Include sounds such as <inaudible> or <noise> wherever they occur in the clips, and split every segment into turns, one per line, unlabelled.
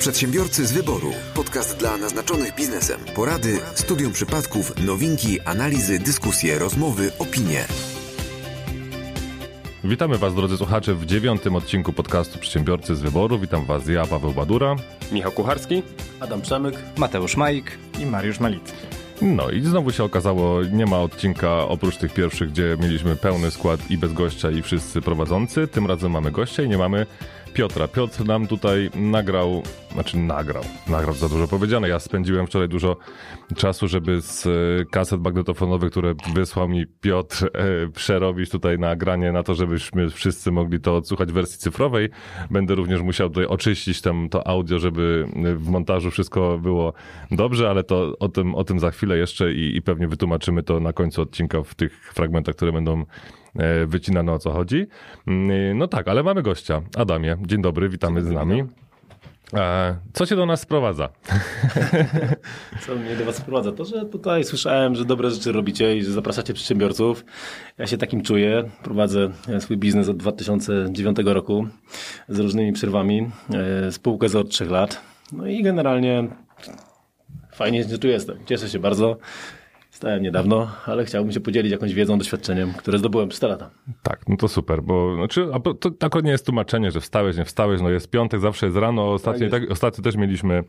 Przedsiębiorcy z wyboru. Podcast dla naznaczonych biznesem. Porady, studium przypadków, nowinki, analizy, dyskusje, rozmowy, opinie.
Witamy Was, drodzy słuchacze, w dziewiątym odcinku podcastu Przedsiębiorcy z wyboru. Witam Was ja, Paweł Badura.
Michał Kucharski.
Adam Przemyk.
Mateusz Majk.
I Mariusz Malicki.
No i znowu się okazało, nie ma odcinka oprócz tych pierwszych, gdzie mieliśmy pełny skład i bez gościa i wszyscy prowadzący. Tym razem mamy gościa i nie mamy Piotra. Piotr nam tutaj nagrał, znaczy nagrał, nagrał za dużo powiedziane. Ja spędziłem wczoraj dużo czasu, żeby z e, kaset magnetofonowych, które wysłał mi Piotr, e, przerobić tutaj nagranie na to, żebyśmy wszyscy mogli to odsłuchać w wersji cyfrowej. Będę również musiał tutaj oczyścić tam to audio, żeby w montażu wszystko było dobrze, ale to o tym, o tym za chwilę jeszcze i, i pewnie wytłumaczymy to na końcu odcinka w tych fragmentach, które będą wycinane o co chodzi. Mm, No tak, ale mamy gościa. Adamie, dzień dobry, witamy z nami. E, Co cię do nas sprowadza? <laughs>
Co mnie do Was sprowadza? To, że tutaj słyszałem, że dobre rzeczy robicie i że zapraszacie przedsiębiorców. Ja się takim czuję. Prowadzę e, swój biznes od 2009 roku z różnymi przerwami. e, Spółkę za od 3 lat. No i generalnie fajnie, że tu jestem. Cieszę się bardzo. Stałem niedawno, ale chciałbym się podzielić jakąś wiedzą, doświadczeniem, które zdobyłem przez te lata.
Tak, no to super, bo znaczy, a to akurat nie jest tłumaczenie, że wstałeś, nie wstałeś, no jest piątek, zawsze jest rano. Ostatnio,
Tak jest.
tak, ostatnio też mieliśmy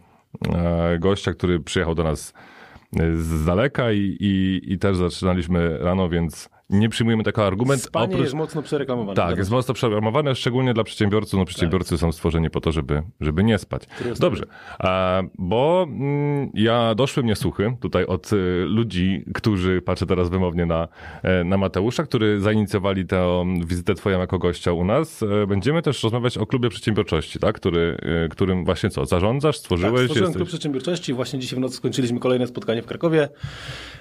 e, gościa, który przyjechał do nas e, z daleka i, i, i też zaczynaliśmy rano, więc nie przyjmujemy tego argument.
Spanie jest mocno przereklamowane.
Tak, jest mocno przeprogramowane, szczególnie dla przedsiębiorców. No, przedsiębiorcy są stworzeni po to, żeby, żeby nie spać. Dobrze, a, bo mm, ja doszły mnie słuchy tutaj od y, ludzi, którzy, patrzę teraz wymownie na, e, na Mateusza, który zainicjowali tę wizytę twoją jako gościa u nas. E, Będziemy też rozmawiać o klubie przedsiębiorczości, tak? Który, e, którym właśnie co, zarządzasz,
Tak,
stworzyłeś?
stworzyłem klub przedsiębiorczości. Właśnie dzisiaj w nocy skończyliśmy kolejne spotkanie w Krakowie.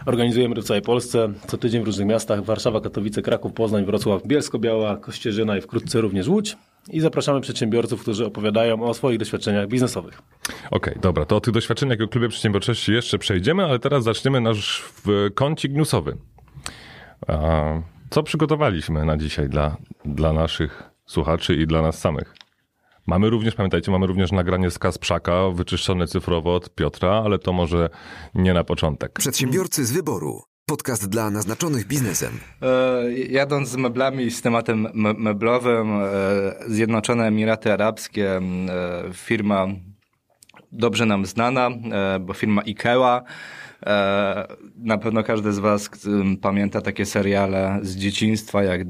Organizujemy to w całej Polsce. Co tydzień w różnych miastach. Warszawa, Katowice, Kraków, Poznań, Wrocław, Bielsko-Biała, Kościerzyna i wkrótce również Łódź. I zapraszamy przedsiębiorców, którzy opowiadają o swoich doświadczeniach biznesowych.
Okej, dobra, to o tych doświadczeniach o klubie przedsiębiorczości jeszcze przejdziemy, ale teraz zaczniemy nasz w kącik newsowy. A, co przygotowaliśmy na dzisiaj dla, dla naszych słuchaczy i dla nas samych? Mamy również, pamiętajcie, mamy również nagranie z Kasprzaka, wyczyszczone cyfrowo od Piotra, ale to może nie na początek.
Przedsiębiorcy z wyboru. Podcast dla naznaczonych biznesem.
E, jadąc z meblami i z tematem me- meblowym, e, Zjednoczone Emiraty Arabskie, e, firma dobrze nam znana, bo firma IKEA. Na pewno każdy z Was pamięta takie seriale z dzieciństwa jak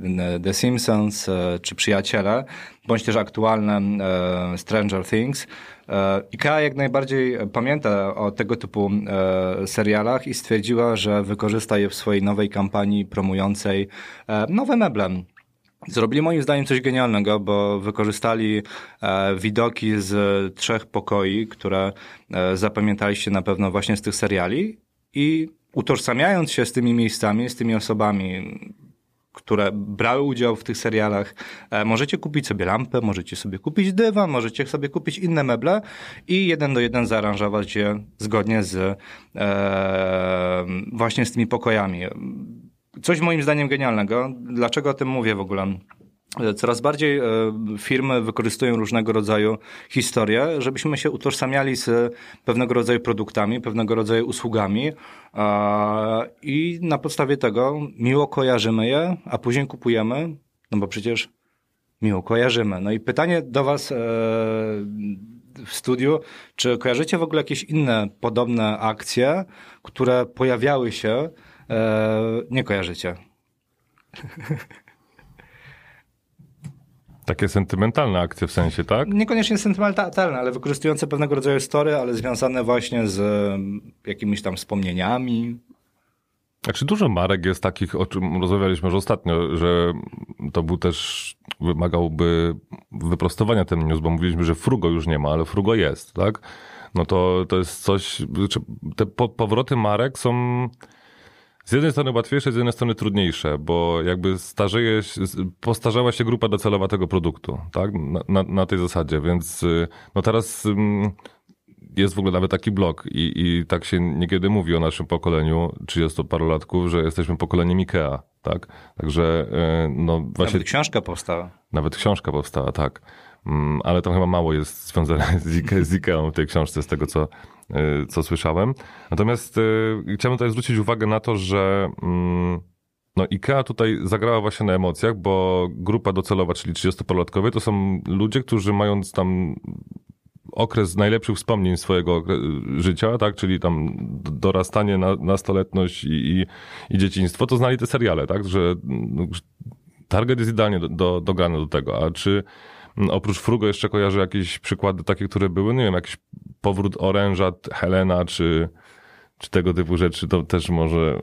The Simpsons czy Przyjaciele, bądź też aktualne Stranger Things. E, IKEA jak najbardziej pamięta o tego typu e, serialach i stwierdziła, że wykorzysta je w swojej nowej kampanii promującej e, nowe meble. Zrobili moim zdaniem coś genialnego, bo wykorzystali e, widoki z trzech pokoi, które e, zapamiętaliście na pewno właśnie z tych seriali i utożsamiając się z tymi miejscami, z tymi osobami, które brały udział w tych serialach, e, możecie kupić sobie lampę, możecie sobie kupić dywan, możecie sobie kupić inne meble i jeden do jeden zaaranżować je zgodnie z e, właśnie z tymi pokojami. Coś moim zdaniem genialnego. Dlaczego o tym mówię w ogóle? Coraz bardziej e, firmy wykorzystują różnego rodzaju historie, żebyśmy się utożsamiali z pewnego rodzaju produktami, pewnego rodzaju usługami i na podstawie tego miło kojarzymy je, a później kupujemy, no bo przecież miło kojarzymy. No i pytanie do Was e, w studiu, czy kojarzycie w ogóle jakieś inne podobne akcje, które pojawiały się, e, nie kojarzycie? <laughs>
Takie sentymentalne akcje w sensie, tak?
Niekoniecznie sentymentalne, ale wykorzystujące pewnego rodzaju story, ale związane właśnie z em, jakimiś tam wspomnieniami.
Znaczy dużo marek jest takich, o czym rozmawialiśmy już ostatnio, że to był też, wymagałby wyprostowania ten news, bo mówiliśmy, że Frugo już nie ma, ale Frugo jest, tak? No to, to jest coś, znaczy te po, powroty marek są z jednej strony łatwiejsze, z jednej strony trudniejsze, bo jakby starzeje się, postarzała się grupa docelowa tego produktu, tak? Na, na, na tej zasadzie, więc y, no teraz jest w ogóle nawet taki blog i, i tak się niekiedy mówi o naszym pokoleniu 30-parolatków, że jesteśmy pokoleniem Ikea, tak? Także y, no właśnie...
Nawet książka powstała.
Nawet książka powstała, tak. mm, ale tam chyba mało jest związane <laughs> z, Ike, z Ikeą w tej książce, z tego co, co słyszałem. Natomiast y, chciałbym tutaj zwrócić uwagę na to, że mm, no IKEA tutaj zagrała właśnie na emocjach, bo grupa docelowa, czyli 30-parolatkowie, to są ludzie, którzy mając tam okres najlepszych wspomnień swojego życia, tak, czyli tam dorastanie, na, nastoletność i, i, i dzieciństwo, to znali te seriale, tak, że no, target jest idealnie do, do, dograny do tego, a czy oprócz Frugo jeszcze kojarzę jakieś przykłady takie, które były, nie wiem, jakiś powrót oręża, Helena, czy, czy tego typu rzeczy, to też może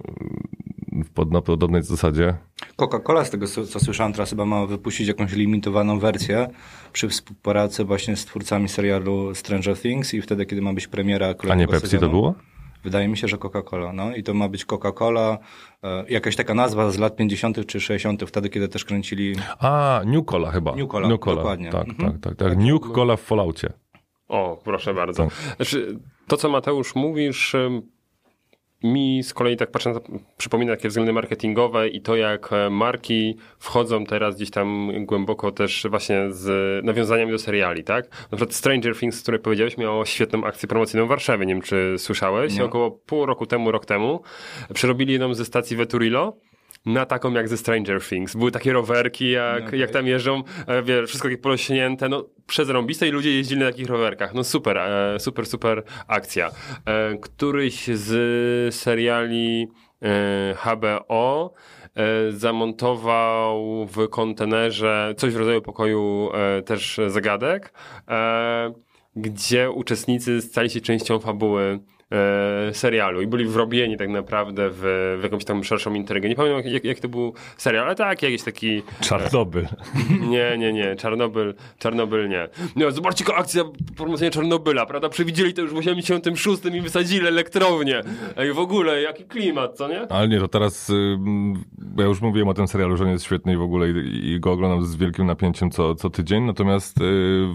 w na podobnej zasadzie.
Coca-Cola, z tego co, słyszałem, teraz chyba ma wypuścić jakąś limitowaną wersję przy współpracy właśnie z twórcami serialu Stranger Things i wtedy, kiedy ma być premiera
A nie Pepsi sezonu, to było?
Wydaje mi się, że Coca-Cola, no i to ma być Coca-Cola, e, jakaś taka nazwa z lat 50. czy 60., wtedy, kiedy też kręcili...
A, New Cola chyba.
New Cola, New Cola. dokładnie.
Tak, mhm. tak, tak, tak. New Cola w Falloutie.
O, proszę bardzo. Tak. Znaczy, to, co Mateusz mówisz, mi z kolei tak patrząc, przypomina takie względy marketingowe i to, jak e, marki wchodzą teraz gdzieś tam głęboko też właśnie z nawiązaniami do seriali, tak? Na przykład Stranger Things, który powiedziałeś, miało świetną akcję promocyjną w Warszawie, nie wiem czy słyszałeś, nie. około pół roku temu, rok temu, przerobili jedną ze stacji Veturilo na taką jak ze Stranger Things. Były takie rowerki, jak, okay. jak tam jeżdżą, e, wiesz, wszystko takie polośnięte, no przezrąbiste i ludzie jeździli na takich rowerkach. No super, e, super, super akcja. E, któryś z seriali HBO zamontował w kontenerze coś w rodzaju pokoju też zagadek, gdzie uczestnicy stali się częścią fabuły serialu i byli wrobieni tak naprawdę w, w jakąś tam szerszą intrygę. Nie pamiętam jak, jak to był serial, ale tak, jakiś taki...
Czarnobyl.
E, <laughs> nie, nie, nie, Czarnobyl, Czarnobyl nie. No, zobaczcie akcja promocyjna Czarnobyla, prawda? Przewidzieli to już w 86 i wysadzili elektrownię. I w ogóle, jaki klimat, co nie?
Ale nie, to teraz, ja już mówiłem o tym serialu, że on jest świetny i w ogóle i, i go oglądam z wielkim napięciem co, co tydzień, natomiast y,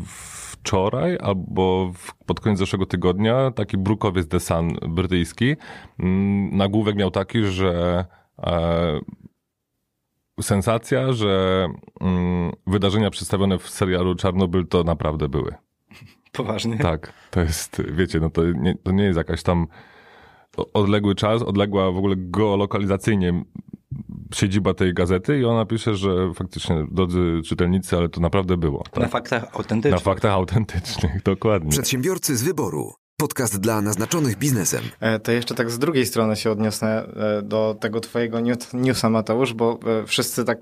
w wczoraj albo w, pod koniec zeszłego tygodnia taki brukowiec The Sun brytyjski mm, nagłówek miał taki, że e, sensacja, że mm, wydarzenia przedstawione w serialu Czarnobyl to naprawdę były.
Poważnie?
Tak, to jest, wiecie, no to nie, to nie jest jakaś tam odległy czas, odległa w ogóle geolokalizacyjnie siedziba tej gazety i ona pisze, że faktycznie, drodzy czytelnicy, ale to naprawdę było.
Tak? Na faktach autentycznych.
Na faktach autentycznych, <laughs> dokładnie.
Przedsiębiorcy z wyboru. Podcast dla naznaczonych biznesem.
E, to jeszcze tak z drugiej strony się odniosę e, do tego twojego newsa, Mateusz, bo e, wszyscy tak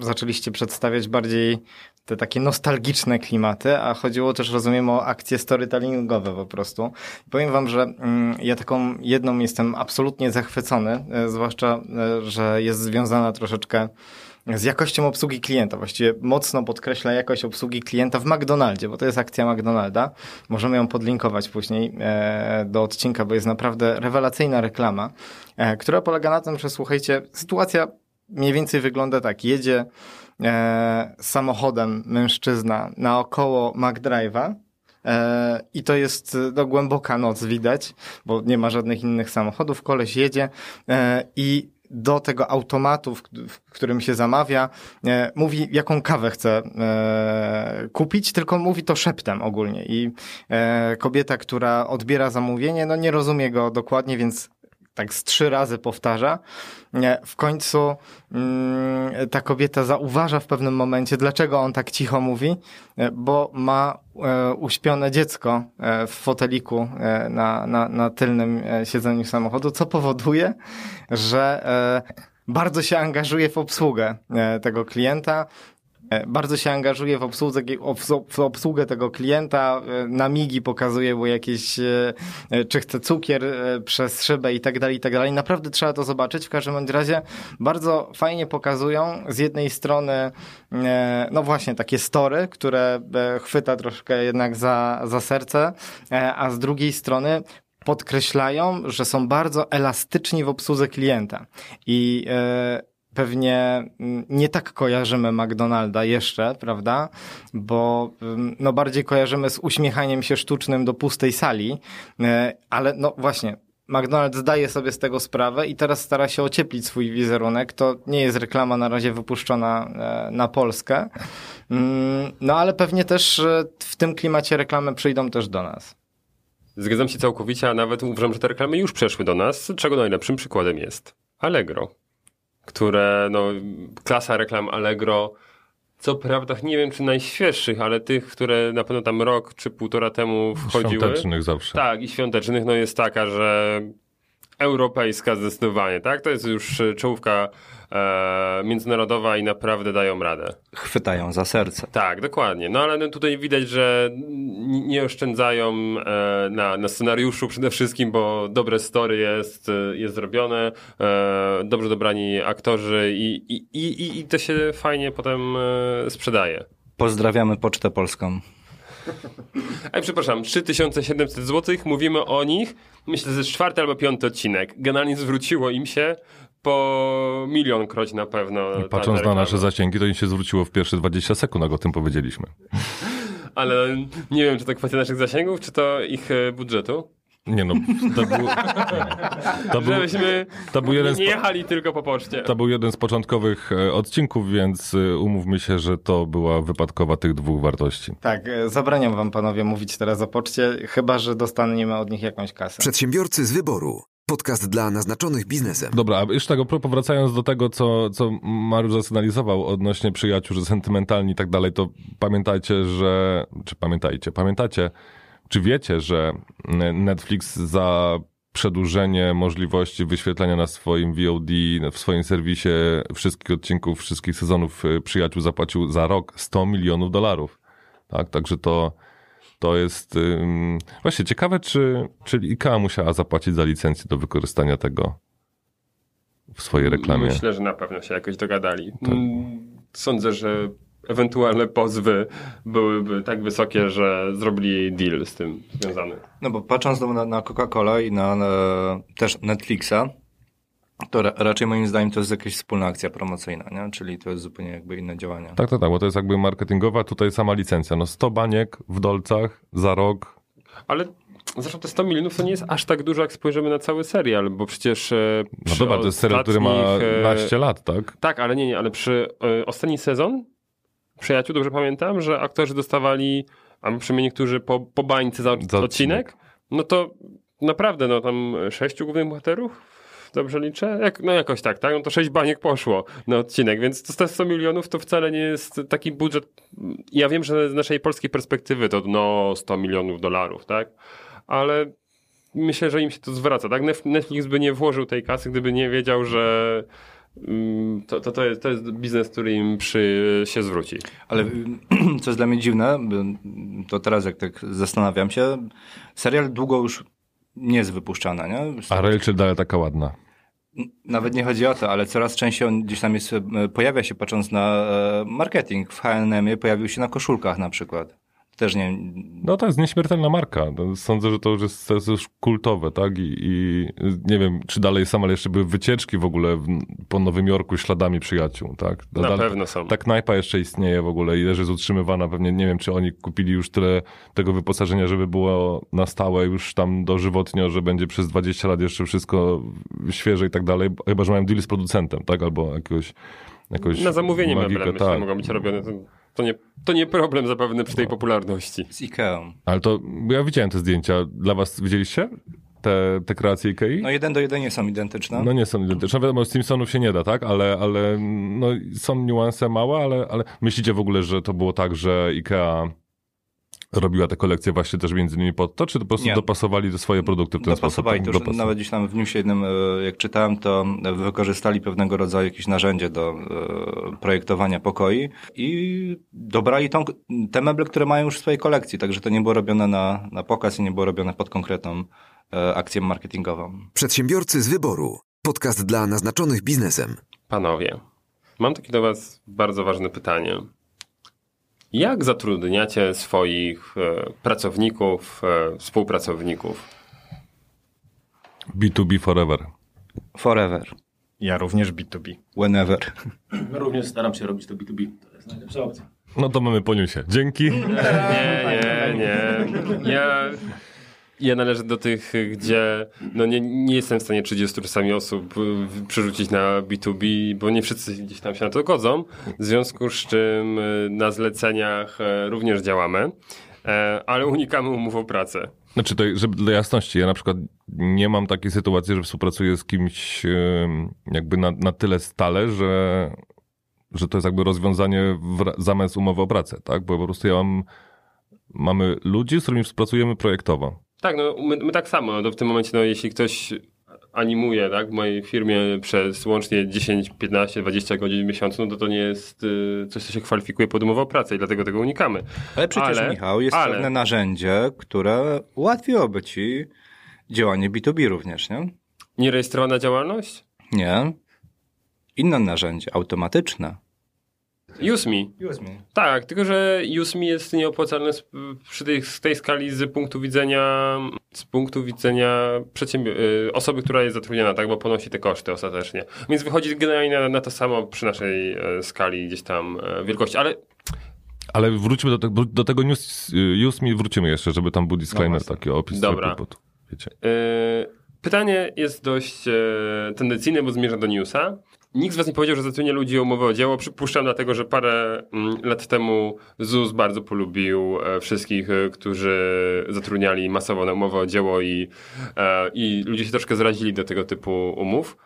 zaczęliście przedstawiać bardziej te takie nostalgiczne klimaty, a chodziło też, rozumiem, o akcje storytellingowe po prostu. powiem wam, że mm, ja taką jedną jestem absolutnie zachwycony, e, zwłaszcza, e, że jest związana troszeczkę z jakością obsługi klienta. Właściwie mocno podkreśla jakość obsługi klienta w McDonaldzie, bo to jest akcja McDonalda. Możemy ją podlinkować później e, do odcinka, bo jest naprawdę rewelacyjna reklama, która polega na tym, że słuchajcie, sytuacja mniej więcej wygląda tak. Jedzie e, samochodem mężczyzna naokoło McDrive'a e, i to jest no, głęboka noc widać, bo nie ma żadnych innych samochodów. Koleś jedzie e, i do tego automatu, w, w którym się zamawia, e, mówi, jaką kawę chce e, kupić, tylko mówi to szeptem ogólnie. I e, kobieta, która odbiera zamówienie, no nie rozumie go dokładnie, więc tak z trzy razy powtarza. W końcu mm, ta kobieta zauważa w pewnym momencie, dlaczego on tak cicho mówi, e, bo ma e, uśpione dziecko e, w foteliku na, na, na tylnym siedzeniu samochodu, co powoduje, że bardzo się angażuje w obsługę tego klienta, bardzo się angażuje w obsługę, w obsługę tego klienta, e, na migi pokazuje mu jakieś, e, czy chce cukier przez szybę i tak dalej, i tak dalej. Naprawdę trzeba to zobaczyć. W każdym razie bardzo fajnie pokazują z jednej strony, no właśnie, takie story, które chwyta troszkę jednak za, za serce, a z drugiej strony podkreślają, że są bardzo elastyczni w obsłudze klienta. I pewnie mm, nie tak kojarzymy McDonalda jeszcze, prawda? Bo mm, no bardziej kojarzymy z uśmiechaniem się sztucznym do pustej sali, e, ale no właśnie, McDonald's zdaje sobie z tego sprawę i teraz stara się ocieplić swój wizerunek. To nie jest reklama na razie wypuszczona e, na Polskę. Mm, no ale pewnie też w tym klimacie reklamy przyjdą też do nas.
Zgadzam się całkowicie, a nawet uważam, że te reklamy już przeszły do nas, czego najlepszym przykładem jest Allegro, które, no, klasa reklam Allegro, co prawda nie wiem czy najświeższych, ale tych, które na pewno tam rok czy półtora temu wchodziły.
Świątecznych zawsze.
Tak, i świątecznych, no jest taka, że europejska zdecydowanie, tak? To jest już czołówka e, międzynarodowa i naprawdę dają radę.
Chwytają za serce.
Tak, dokładnie. No ale no, tutaj widać, że nie oszczędzają e, na, na scenariuszu przede wszystkim, bo dobre story jest, jest zrobione, e, dobrze dobrani aktorzy i, i, i, i to się fajnie potem e, sprzedaje.
Pozdrawiamy Pocztę Polską.
Ej, przepraszam, 3700 zł, mówimy o nich. Myślę, że jest czwarty albo piąty odcinek. Generalnie zwróciło im się po milion kroć na pewno.
Patrząc na nasze zasięgi, to im się zwróciło w pierwsze 20 sekund, jak o tym powiedzieliśmy. <laughs>
Ale nie wiem, czy to kwestia naszych zasięgów, czy to ich e, budżetu.
Nie no, to był, <laughs>
to był, Żebyśmy to był jeden nie jechali tylko po poczcie.
To był jeden z początkowych e, odcinków, więc e, umówmy się, że to była wypadkowa tych dwóch wartości.
Tak, zabraniam wam panowie mówić teraz o poczcie, chyba że dostaniemy od nich jakąś kasę.
Przedsiębiorcy z wyboru. Podcast dla naznaczonych biznesem.
Dobra, a już tego powracając do tego, co, co Mariusz zasygnalizował odnośnie przyjaciół, że sentymentalni i tak dalej, to pamiętajcie, że... Czy pamiętajcie? Pamiętacie, czy wiecie, że Netflix za przedłużenie możliwości wyświetlenia na swoim VOD, w swoim serwisie wszystkich odcinków, wszystkich sezonów y, Przyjaciół zapłacił za rok 100 milionów dolarów. Tak, także to to jest um, właśnie ciekawe, czy, czy IKEA musiała zapłacić za licencję do wykorzystania tego w swojej reklamie.
Myślę, że na pewno się jakoś dogadali. Tak. Mm, sądzę, że ewentualne pozwy byłyby tak wysokie, że zrobili deal z tym związany.
No bo patrząc na, na Coca-Cola i na, na, też Netflixa, to ra raczej moim zdaniem to jest jakaś wspólna akcja promocyjna, nie? czyli to jest zupełnie jakby inne działanie.
Tak, tak, tak, bo to jest jakby marketingowa, tutaj sama licencja. No 100 baniek w dolcach za rok.
Ale Zresztą te 100 milionów to nie jest aż tak dużo, jak spojrzymy na cały serial, bo przecież. E,
no dobra, to jest serial, który ma naście lat, tak?
Tak, ale nie, nie, ale przy y, ostatni sezon Przyjaciół, dobrze pamiętam, że aktorzy dostawali, a przynajmniej niektórzy po, po bańce za, za odcinek, no to naprawdę, no tam sześciu głównych bohaterów dobrze liczę? Jak, no jakoś tak, tak? No to sześć baniek poszło na odcinek, więc to 100 milionów to wcale nie jest taki budżet. Ja wiem, że z naszej polskiej perspektywy to no 100 milionów dolarów, tak? Ale myślę, że im się to zwraca, tak? Netflix by nie włożył tej kasy, gdyby nie wiedział, że mm, to, to, to, jest, to jest biznes, który im przy, się zwróci.
Ale <clears throat> co jest dla mnie dziwne, to teraz jak tak zastanawiam się, serial długo już nie jest wypuszczana, nie?
A Rachel dalej taka ładna.
Nawet nie chodzi o to, ale coraz częściej on gdzieś tam jest, e, pojawia się patrząc na e, marketing. W H&M pojawił się na koszulkach na przykład też nie...
No to jest nieśmiertelna marka. Sądzę, że to już jest, to jest już kultowe, tak? I, I, nie wiem, czy dalej są, ale jeszcze były wycieczki w ogóle w, po Nowym Jorku śladami przyjaciół, tak?
Na pewno są.
Ta knajpa jeszcze istnieje w ogóle i leży jest utrzymywana. Pewnie nie wiem, czy oni kupili już tyle tego wyposażenia, żeby było na stałe już tam dożywotnio, że będzie przez 20 lat jeszcze wszystko świeże i tak dalej. Chyba, że mają deal z producentem, tak? Albo jakiegoś... jakąś
na zamówienie meble, tak. mogą być robione. To nie, to nie problem zapewne przy tej popularności.
Z Ikea.
Ale to, bo ja widziałem te zdjęcia. Dla was widzieliście? Te, te kreacje Ikei?
No jeden do jeden nie są identyczne.
No nie są identyczne. Wiadomo, z Simpsonów się nie da, tak? Ale, ale no, są niuanse małe, ale, ale myślicie w ogóle, że to było tak, że Ikea robiła te kolekcje właśnie też między innymi pod to, czy to po prostu Nie. dopasowali do swoje produkty w ten
dopasowali sposób? Dopasowali, to nawet gdzieś tam w newsie jednym, e, jak czytałem, to wykorzystali pewnego rodzaju jakieś narzędzie do e, projektowania pokoi i dobrali tą, te meble, które mają już w swojej kolekcji, także to nie było robione na, na pokaz i nie było robione pod konkretną e, akcję marketingową.
Przedsiębiorcy z wyboru. Podcast dla naznaczonych biznesem.
Panowie, mam takie do was bardzo ważne pytanie. Jak zatrudniacie swoich e, pracowników, e, współpracowników?
B2B forever.
Forever.
Ja również B2B.
Whenever.
Również staram się robić to B2B. To jest najlepsza opcja.
No to mamy po newsie. Dzięki.
Nie, nie, nie. Ja Ja należę do tych, gdzie no nie, nie jestem w stanie 30 czasami osób y, przerzucić na B2B, bo nie wszyscy gdzieś tam się na to godzą. W związku z czym y, na zleceniach y, również działamy, e, ale unikamy umów o pracę.
Znaczy, to, żeby dla jasności, ja na przykład nie mam takiej sytuacji, że współpracuję z kimś jakby na, na tyle stale, że, że to jest jakby rozwiązanie w, zamiast umowy o pracę, tak? Bo po prostu ja mam, mamy ludzi, z którymi współpracujemy projektowo.
Tak, no my, my tak samo. No, w tym momencie, no, jeśli ktoś animuje tak, w mojej firmie przez łącznie 10, 15, 20 godzin w miesiącu, no to to nie jest y, coś, co się kwalifikuje pod umowę o pracę i dlatego tego unikamy.
Ale przecież,
Ale-
Michał, jest
ale-
pewne narzędzie, które ułatwiłoby ci działanie B2B również, nie?
Nierejestrowana działalność?
Nie. Inne narzędzie, automatyczne.
UseMe. Tak, tylko że UseMe jest nieopłacalne z, przy tej, z tej skali z punktu widzenia z punktu widzenia przedsiębior- y, osoby, która jest zatrudniona, tak, bo ponosi te koszty ostatecznie. Więc wychodzi generalnie na, na to samo przy naszej e, skali gdzieś tam e, wielkości, ale
Ale wróćmy do, tego- do tego news, use me wrócimy jeszcze, żeby tam był disclaimer, taki opis.
Dobra.
wiecie.
Yy, Pytanie jest dość e, tendencyjne, bo zmierza do newsa. Nikt z was nie powiedział, że zatrudnia ludzi o umowę o dzieło. Przypuszczam dlatego, że parę mm, lat temu ZUS bardzo polubił e, wszystkich, e, którzy zatrudniali masowo na umowę o dzieło i, e, i ludzie się troszkę zrazili do tego typu umów.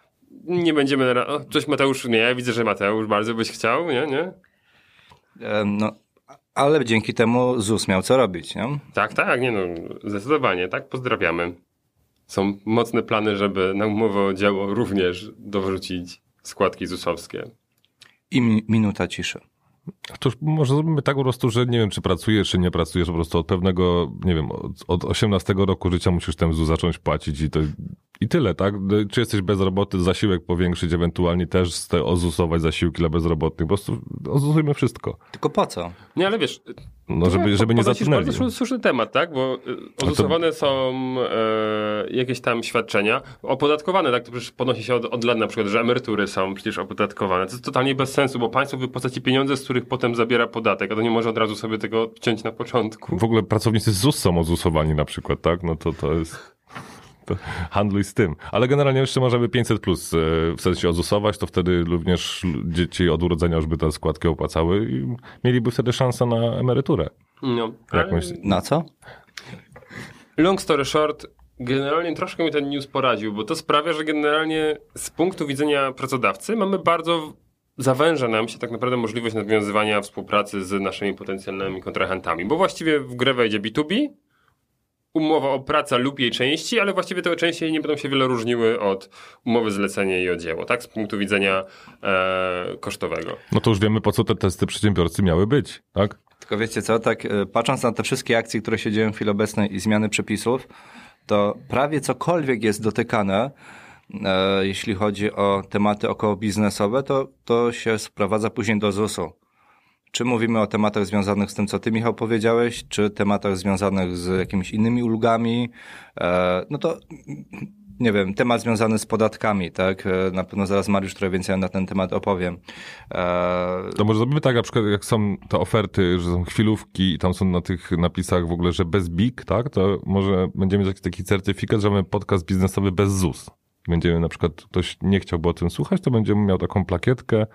Nie będziemy... na- O, coś Mateusz... Nie, ja widzę, że Mateusz bardzo byś chciał, nie? Nie?
No, ale dzięki temu ZUS miał co robić, nie?
Tak, tak, nie no, zdecydowanie, tak, pozdrawiamy. Są mocne plany, żeby na umowę o dzieło również dorzucić składki ZUS-owskie.
I mi- minuta ciszy.
Już może zrobimy tak po prostu, że nie wiem, czy pracujesz, czy nie pracujesz, po prostu od pewnego, nie wiem, od, od 18 roku życia musisz ten ZUS zacząć płacić i to i tyle, tak? Czy jesteś bezrobotny, zasiłek powiększyć, ewentualnie też z te ozusować zasiłki dla bezrobotnych, po prostu ozusujmy wszystko.
Tylko po co?
Nie, ale wiesz,
No, żeby, żeby nie
podnosisz
zatrudnili.
bardzo słuszny temat, tak? Bo y, ozusowane są e, jakieś tam świadczenia, opodatkowane, tak? To przecież podnosi się od, od lat na przykład, że emerytury są przecież opodatkowane. To jest totalnie bez sensu, bo państwo wypłaca ci pieniądze, z których potem zabiera podatek, a to nie może od razu sobie tego wciąć na początku.
W ogóle pracownicy z ZUS są ozusowani na przykład, tak? No to to jest... Handluj z tym. Ale generalnie jeszcze możemy 500 plus e, w sensie ozusować, to wtedy również dzieci od urodzenia już by te składki opłacały i mieliby wtedy szansę na emeryturę.
No,
Jak myślisz?
Na co?
Long story short, generalnie troszkę mi ten news poradził, bo to sprawia, że generalnie z punktu widzenia pracodawcy mamy bardzo zawęża nam się tak naprawdę możliwość nawiązywania współpracy z naszymi potencjalnymi kontrahentami, bo właściwie w grę wejdzie B2B, umowa o pracę lub jej części, ale właściwie te części nie będą się wiele różniły od umowy zlecenia i o dzieło, tak? Z punktu widzenia e, kosztowego.
No to już wiemy, po co te testy przedsiębiorcy miały być, tak?
Tylko wiecie co, tak e, patrząc na te wszystkie akcje, które się dzieją w chwili obecnej i zmiany przepisów, to prawie cokolwiek jest dotykane, e, jeśli chodzi o tematy około biznesowe, to, to się sprowadza później do ZUS-u. Czy mówimy o tematach związanych z tym, co ty, Michał, powiedziałeś, czy tematach związanych z jakimiś innymi ulgami, e, no to nie wiem, temat związany z podatkami, tak? E, Na pewno zaraz Mariusz trochę więcej na ten temat opowiem. E,
To może zrobimy tak, na przykład jak są te oferty, że są chwilówki i tam są na tych napisach w ogóle, że bez BIG, tak? To może będziemy mieć taki certyfikat, że mamy podcast biznesowy bez ZUS. Będziemy na przykład, ktoś nie chciałby o tym słuchać, to będziemy miał taką plakietkę.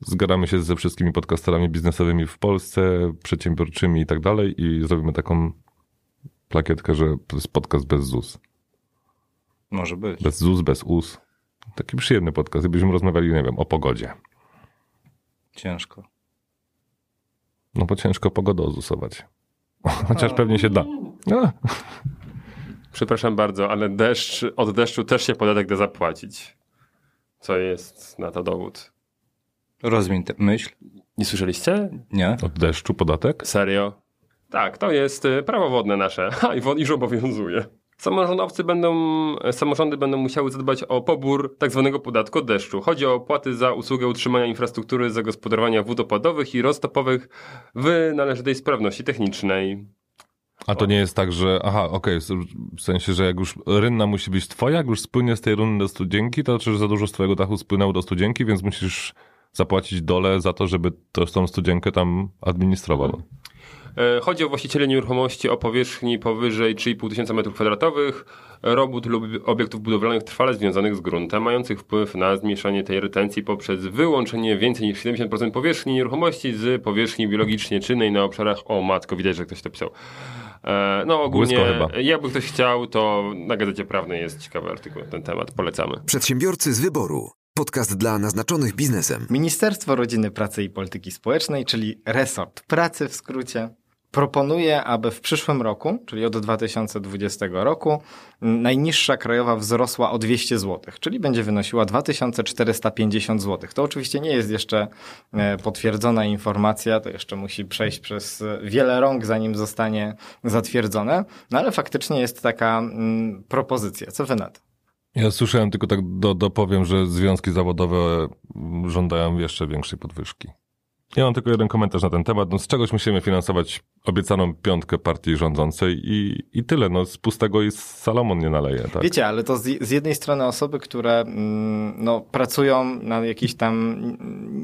Zgadamy się ze wszystkimi podcasterami biznesowymi w Polsce, przedsiębiorczymi i tak dalej i zrobimy taką plakietkę, że to jest podcast bez ZUS.
może być.
Bez ZUS, bez US. Taki przyjemny podcast i byśmy rozmawiali, nie wiem, o pogodzie.
Ciężko.
No bo ciężko pogodę ozusować. <laughs> Chociaż pewnie się da. No, <laughs>
Przepraszam bardzo, ale deszcz, od deszczu też się podatek da zapłacić. Co jest na to dowód?
Rozwiń tę myśl.
Nie słyszeliście?
Nie?
od deszczu podatek?
Serio? Tak, to jest y, prawo wodne nasze. Ha, i wod- iż obowiązuje. Samorządowcy będą, e, samorządy będą musiały zadbać o pobór tak zwanego podatku od deszczu. Chodzi o opłaty za usługę utrzymania infrastruktury zagospodarowania wód opadowych i roztopowych w należytej sprawności technicznej.
A to nie jest tak, że aha, okej, w sensie, że jak już rynna musi być twoja, jak już spłynie z tej rundy do studzienki, to znaczy, że za dużo z twojego dachu spłynęło do studzienki, więc musisz zapłacić dole za to, żeby to, tą studzienkę tam administrował.
E, chodzi o właścicieli nieruchomości o powierzchni powyżej 3,5 tysiąca m2, robót lub obiektów budowlanych trwale związanych z gruntem, mających wpływ na zmniejszanie tej retencji poprzez wyłączenie więcej niż 70% powierzchni nieruchomości z powierzchni biologicznie czynnej na obszarach... O matko, widać, że ktoś to pisał. E, no ogólnie, jakby ktoś chciał, to na Gazecie Prawnej jest ciekawy artykuł na ten temat. Polecamy.
Przedsiębiorcy z wyboru. Podcast dla naznaczonych biznesem.
Ministerstwo Rodziny, Pracy i Polityki Społecznej, czyli resort pracy w skrócie, proponuje, aby w przyszłym roku, czyli od 2020 roku, najniższa krajowa wzrosła o 200 zł, czyli będzie wynosiła 2450 zł. To oczywiście nie jest jeszcze e, potwierdzona informacja, to jeszcze musi przejść przez wiele rąk, zanim zostanie zatwierdzone, no ale faktycznie jest taka mm, propozycja. Co wy na to?
Ja słyszałem tylko tak do, dopowiem, że związki zawodowe żądają jeszcze większej podwyżki. Ja mam tylko jeden komentarz na ten temat. No, z czegoś musimy finansować obiecaną piątkę partii rządzącej i, i tyle. No, z pustego i Salomon nie naleje. Tak?
Wiecie, ale to z, z jednej strony osoby, które mm, no, pracują na jakichś tam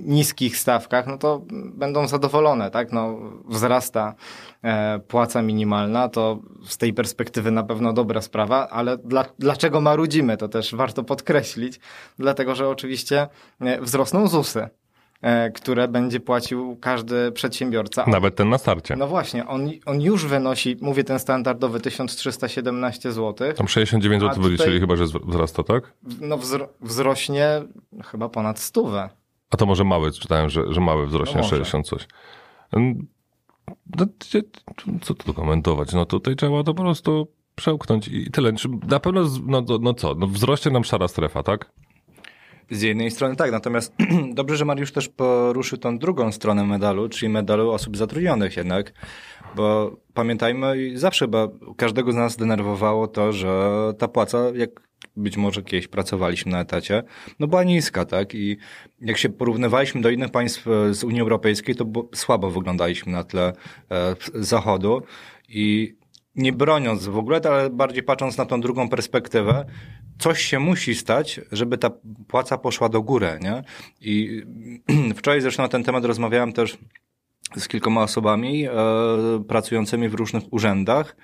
niskich stawkach, no to będą zadowolone, tak? No, wzrasta e, płaca minimalna, to z tej perspektywy na pewno dobra sprawa, ale dla, dlaczego marudzimy, to też warto podkreślić, dlatego, że oczywiście e, wzrosną ZUSy. E, które będzie płacił każdy przedsiębiorca.
Nawet ten na starcie.
No właśnie, on, on już wynosi, mówię ten standardowy 1317 zł.
Tam 69 zł wyliczyli chyba, że wzrasta, tak?
No wzro wzrośnie chyba ponad stówę.
A to może mały, czytałem, że, że mały wzrośnie no 60 coś. No, co tu komentować? No tutaj trzeba to po prostu przełknąć i tyle. Na pewno, no, no co, no wzrośnie nam szara strefa, tak?
Z jednej strony tak, natomiast <clears throat> dobrze, że Mariusz też poruszył tą drugą stronę medalu, czyli medalu osób zatrudnionych jednak, bo pamiętajmy, zawsze chyba każdego z nas denerwowało to, że ta płaca, jak być może kiedyś pracowaliśmy na etacie, no była niska, tak? I jak się porównywaliśmy do innych państw e, z Unii Europejskiej, to słabo wyglądaliśmy na tle e, zachodu i nie broniąc w ogóle, ale bardziej patrząc na tą drugą perspektywę, coś się musi stać, żeby ta płaca poszła do góry, nie? I <clears throat> wczoraj zresztą na ten temat rozmawiałem też z kilkoma osobami e, pracującymi w różnych urzędach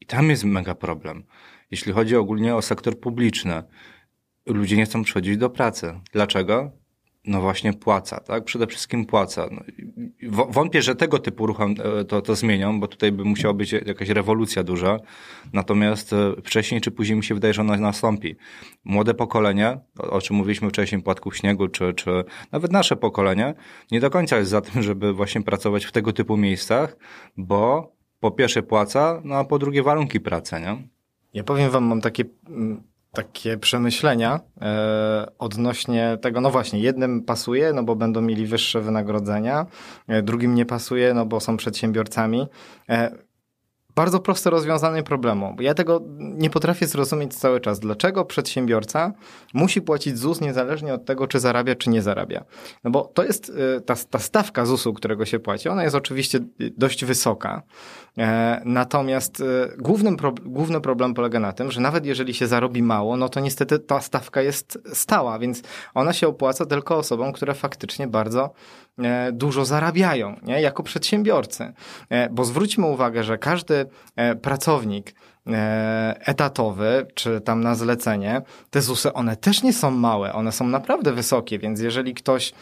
i tam jest mega problem. Jeśli chodzi ogólnie o sektor publiczny, ludzie nie chcą przychodzić do pracy. Dlaczego? No właśnie płaca, tak? Przede wszystkim płaca. No, wątpię, że tego typu ruchem e, to, to zmienią, bo tutaj by musiała być jakaś rewolucja duża. Natomiast e, wcześniej czy później mi się wydaje, że ona nastąpi. Młode pokolenie, o czym mówiliśmy wcześniej, Płatków Śniegu, czy, czy nawet nasze pokolenie, nie do końca jest za tym, żeby właśnie pracować w tego typu miejscach, bo po pierwsze płaca, no a po drugie warunki pracy, nie?
Ja powiem wam, mam takie mm, takie przemyślenia e, odnośnie tego, no właśnie, jednym pasuje, no bo będą mieli wyższe wynagrodzenia, e, drugim nie pasuje, no bo są przedsiębiorcami. Bardzo proste rozwiązanie problemu. Ja tego nie potrafię zrozumieć cały czas. Dlaczego przedsiębiorca musi płacić ZUS niezależnie od tego, czy zarabia, czy nie zarabia? No bo to jest y, ta, ta stawka ZUS-u, którego się płaci, ona jest oczywiście dość wysoka. E, natomiast y, głównym główny problem polega na tym, że nawet jeżeli się zarobi mało, no to niestety ta stawka jest stała, więc ona się opłaca tylko osobom, które faktycznie bardzo dużo zarabiają nie? jako przedsiębiorcy. E, bo zwróćmy uwagę, że każdy e, pracownik etatowy, czy tam na zlecenie, te ZUSy, one też nie są małe, one są naprawdę wysokie, więc jeżeli ktoś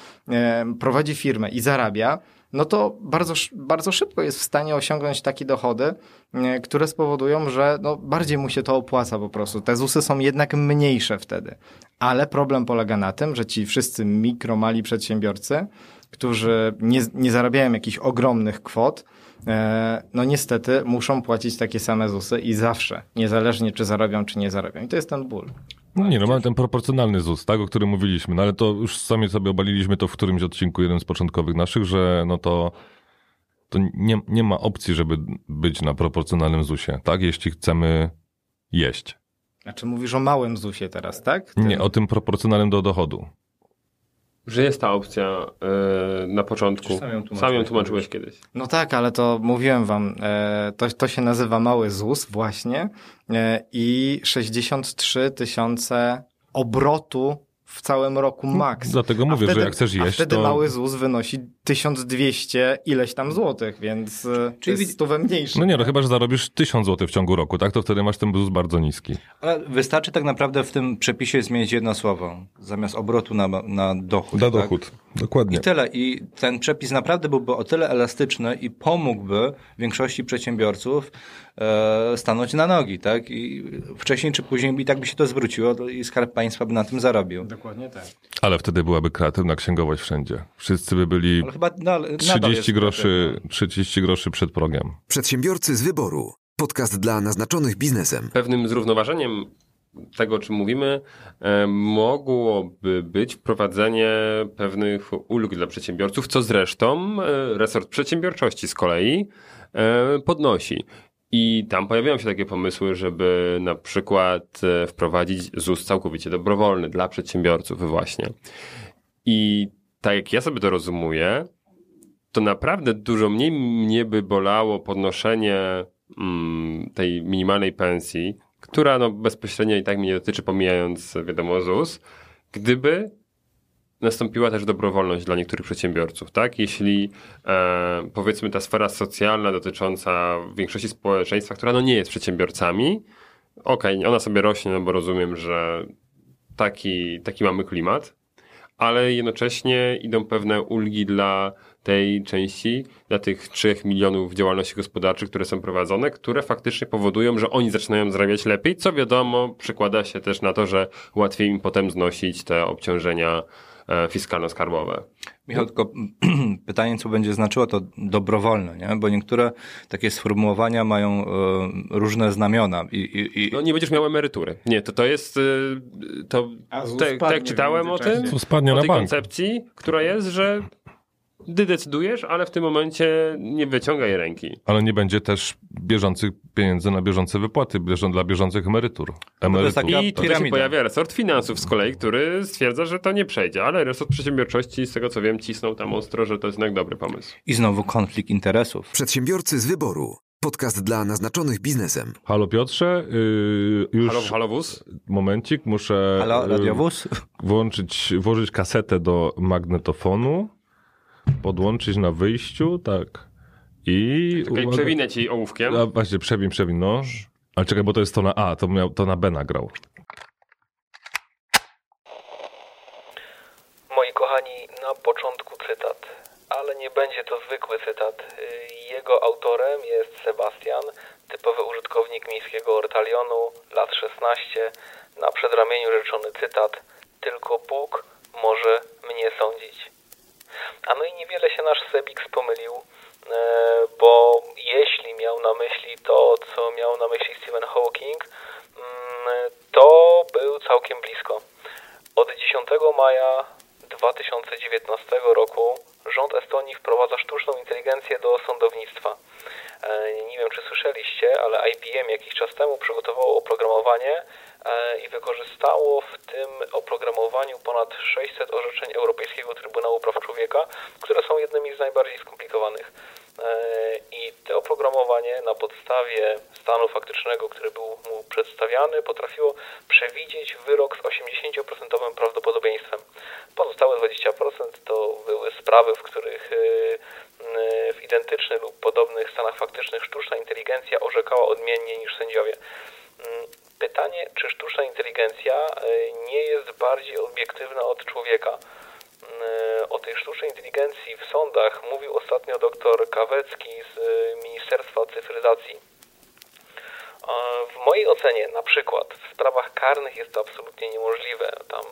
prowadzi firmę i zarabia, no to bardzo, bardzo szybko jest w stanie osiągnąć takie dochody, które spowodują, że no bardziej mu się to opłaca po prostu. Te ZUSy są jednak mniejsze wtedy. Ale problem polega na tym, że ci wszyscy mikro, mali przedsiębiorcy, którzy nie, nie zarabiają jakichś ogromnych kwot, e, no niestety muszą płacić takie same ZUSy i zawsze, niezależnie czy zarabią, czy nie zarabią. I to jest ten ból.
No nie, no mamy ten proporcjonalny ZUS, tak, o którym mówiliśmy, no ale to już sami sobie obaliliśmy to w którymś odcinku, jeden z początkowych naszych, że no to, to nie, nie ma opcji, żeby być na proporcjonalnym ZUSie, tak, jeśli chcemy jeść.
Znaczy mówisz o małym ZUSie teraz, tak?
Tym... Nie, o tym proporcjonalnym do dochodu.
Że jest ta opcja yy, na początku. Sam ją, Sam ją tłumaczyłeś kiedyś.
No tak, ale to mówiłem wam, e, to, to się nazywa mały ZUS właśnie e, i 63 tysiące obrotu w całym roku max.
Dlatego mówię, wtedy, że jak chcesz jeść,
a wtedy
to...
mały ZUS wynosi 1200 ileś tam złotych, więc e, Czyli jest stówę mniejszy.
No nie, no chyba, że zarobisz 1000 złotych w ciągu roku, tak? To wtedy masz ten ZUS bardzo niski.
Ale wystarczy tak naprawdę w tym przepisie zmienić jedno słowo. Zamiast obrotu na, na dochód.
Na
tak?
dochód, dokładnie.
I tyle. I ten przepis naprawdę byłby o tyle elastyczny i pomógłby większości przedsiębiorców e, stanąć na nogi, tak? I wcześniej czy później i tak by się to zwróciło i Skarb Państwa by na tym zarobił.
Dokładnie tak.
Ale wtedy byłaby kreatywna księgowość wszędzie. Wszyscy by byli
chyba na,
30 groszy, 30 groszy przed progiem.
Przedsiębiorcy z wyboru. Podcast dla naznaczonych biznesem.
Pewnym zrównoważeniem tego, o czym mówimy, e, mogłoby być wprowadzenie pewnych ulg dla przedsiębiorców, co zresztą e, resort przedsiębiorczości z kolei e, podnosi. I tam pojawiają się takie pomysły, żeby na przykład wprowadzić ZUS całkowicie dobrowolny dla przedsiębiorców właśnie. I tak jak ja sobie to rozumuję, to naprawdę dużo mniej mnie by bolało podnoszenie mm, tej minimalnej pensji, która no, bezpośrednio i tak mnie dotyczy, pomijając wiadomo ZUS, gdyby nastąpiła też dobrowolność dla niektórych przedsiębiorców, tak? Jeśli e, powiedzmy ta sfera socjalna dotycząca większości społeczeństwa, która no nie jest przedsiębiorcami, okej, okay, ona sobie rośnie, no bo rozumiem, że taki, taki mamy klimat, ale jednocześnie idą pewne ulgi dla tej części, dla tych 3 milionów działalności gospodarczych, które są prowadzone, które faktycznie powodują, że oni zaczynają zarabiać lepiej, co wiadomo przekłada się też na to, że łatwiej im potem znosić te obciążenia e, fiskalno-skarbowe.
Michał, tylko <clears throat> pytanie, co będzie znaczyło to dobrowolne, nie? bo niektóre takie sformułowania mają y, różne znamiona. I, i,
i... No nie będziesz miał emerytury. Nie, to to jest, y, to, tak jak czytałem o tym, o tej koncepcji, która jest, że ty decydujesz, ale w tym momencie nie wyciągaj ręki.
Ale nie będzie też bieżących pieniędzy na bieżące wypłaty dla bieżących emerytur.
emerytur. I tutaj się pojawia resort finansów z kolei, który stwierdza, że to nie przejdzie, ale resort przedsiębiorczości, z tego co wiem, cisnął tam ostro, że to jest jednak dobry pomysł.
I znowu konflikt interesów.
Przedsiębiorcy z wyboru. Podcast dla naznaczonych biznesem.
Halo Piotrze, yy, już...
Halo, halo wóz?
Momencik, muszę...
Halo, radiowóz?
Włączyć, włożyć kasetę do magnetofonu podłączyć na wyjściu, tak. I...
Czekaj, przewinę ci ołówkiem.
A, właśnie, przewin, przewin, no. Ale czekaj, bo to jest to na A, to, miał, to na B nagrał.
Moi kochani, na początku cytat, ale nie będzie to zwykły cytat. Jego autorem jest Sebastian, typowy użytkownik miejskiego ortalionu, lat 16. Na przedramieniu rzeczony cytat: Tylko Bóg może mnie sądzić. A no i niewiele się nasz Sebix pomylił, e, bo jeśli miał na myśli to, co miał na myśli Stephen Hawking, mm, to był całkiem blisko. Od 10 maja 2019 roku rząd Estonii wprowadza sztuczną inteligencję do sądownictwa. E, nie wiem, czy słyszeliście, ale IBM jakiś czas temu przygotowało oprogramowanie, i wykorzystało w tym oprogramowaniu ponad 600 orzeczeń Europejskiego Trybunału Praw Człowieka, które są jednymi z najbardziej skomplikowanych. E, I to oprogramowanie na podstawie stanu faktycznego, który był mu przedstawiany, potrafiło przewidzieć wyrok z 80% prawdopodobieństwem. Pozostałe 20% to były sprawy, w których e, w identycznych lub podobnych stanach faktycznych sztuczna inteligencja orzekała odmiennie niż sędziowie. Pytanie, czy sztuczna inteligencja e, nie jest bardziej obiektywna od człowieka. Mm, o tej sztucznej inteligencji w sądach mówił ostatnio dr Kawecki z e, Ministerstwa Cyfryzacji. W mojej ocenie, na przykład w sprawach karnych jest to absolutnie niemożliwe. Tam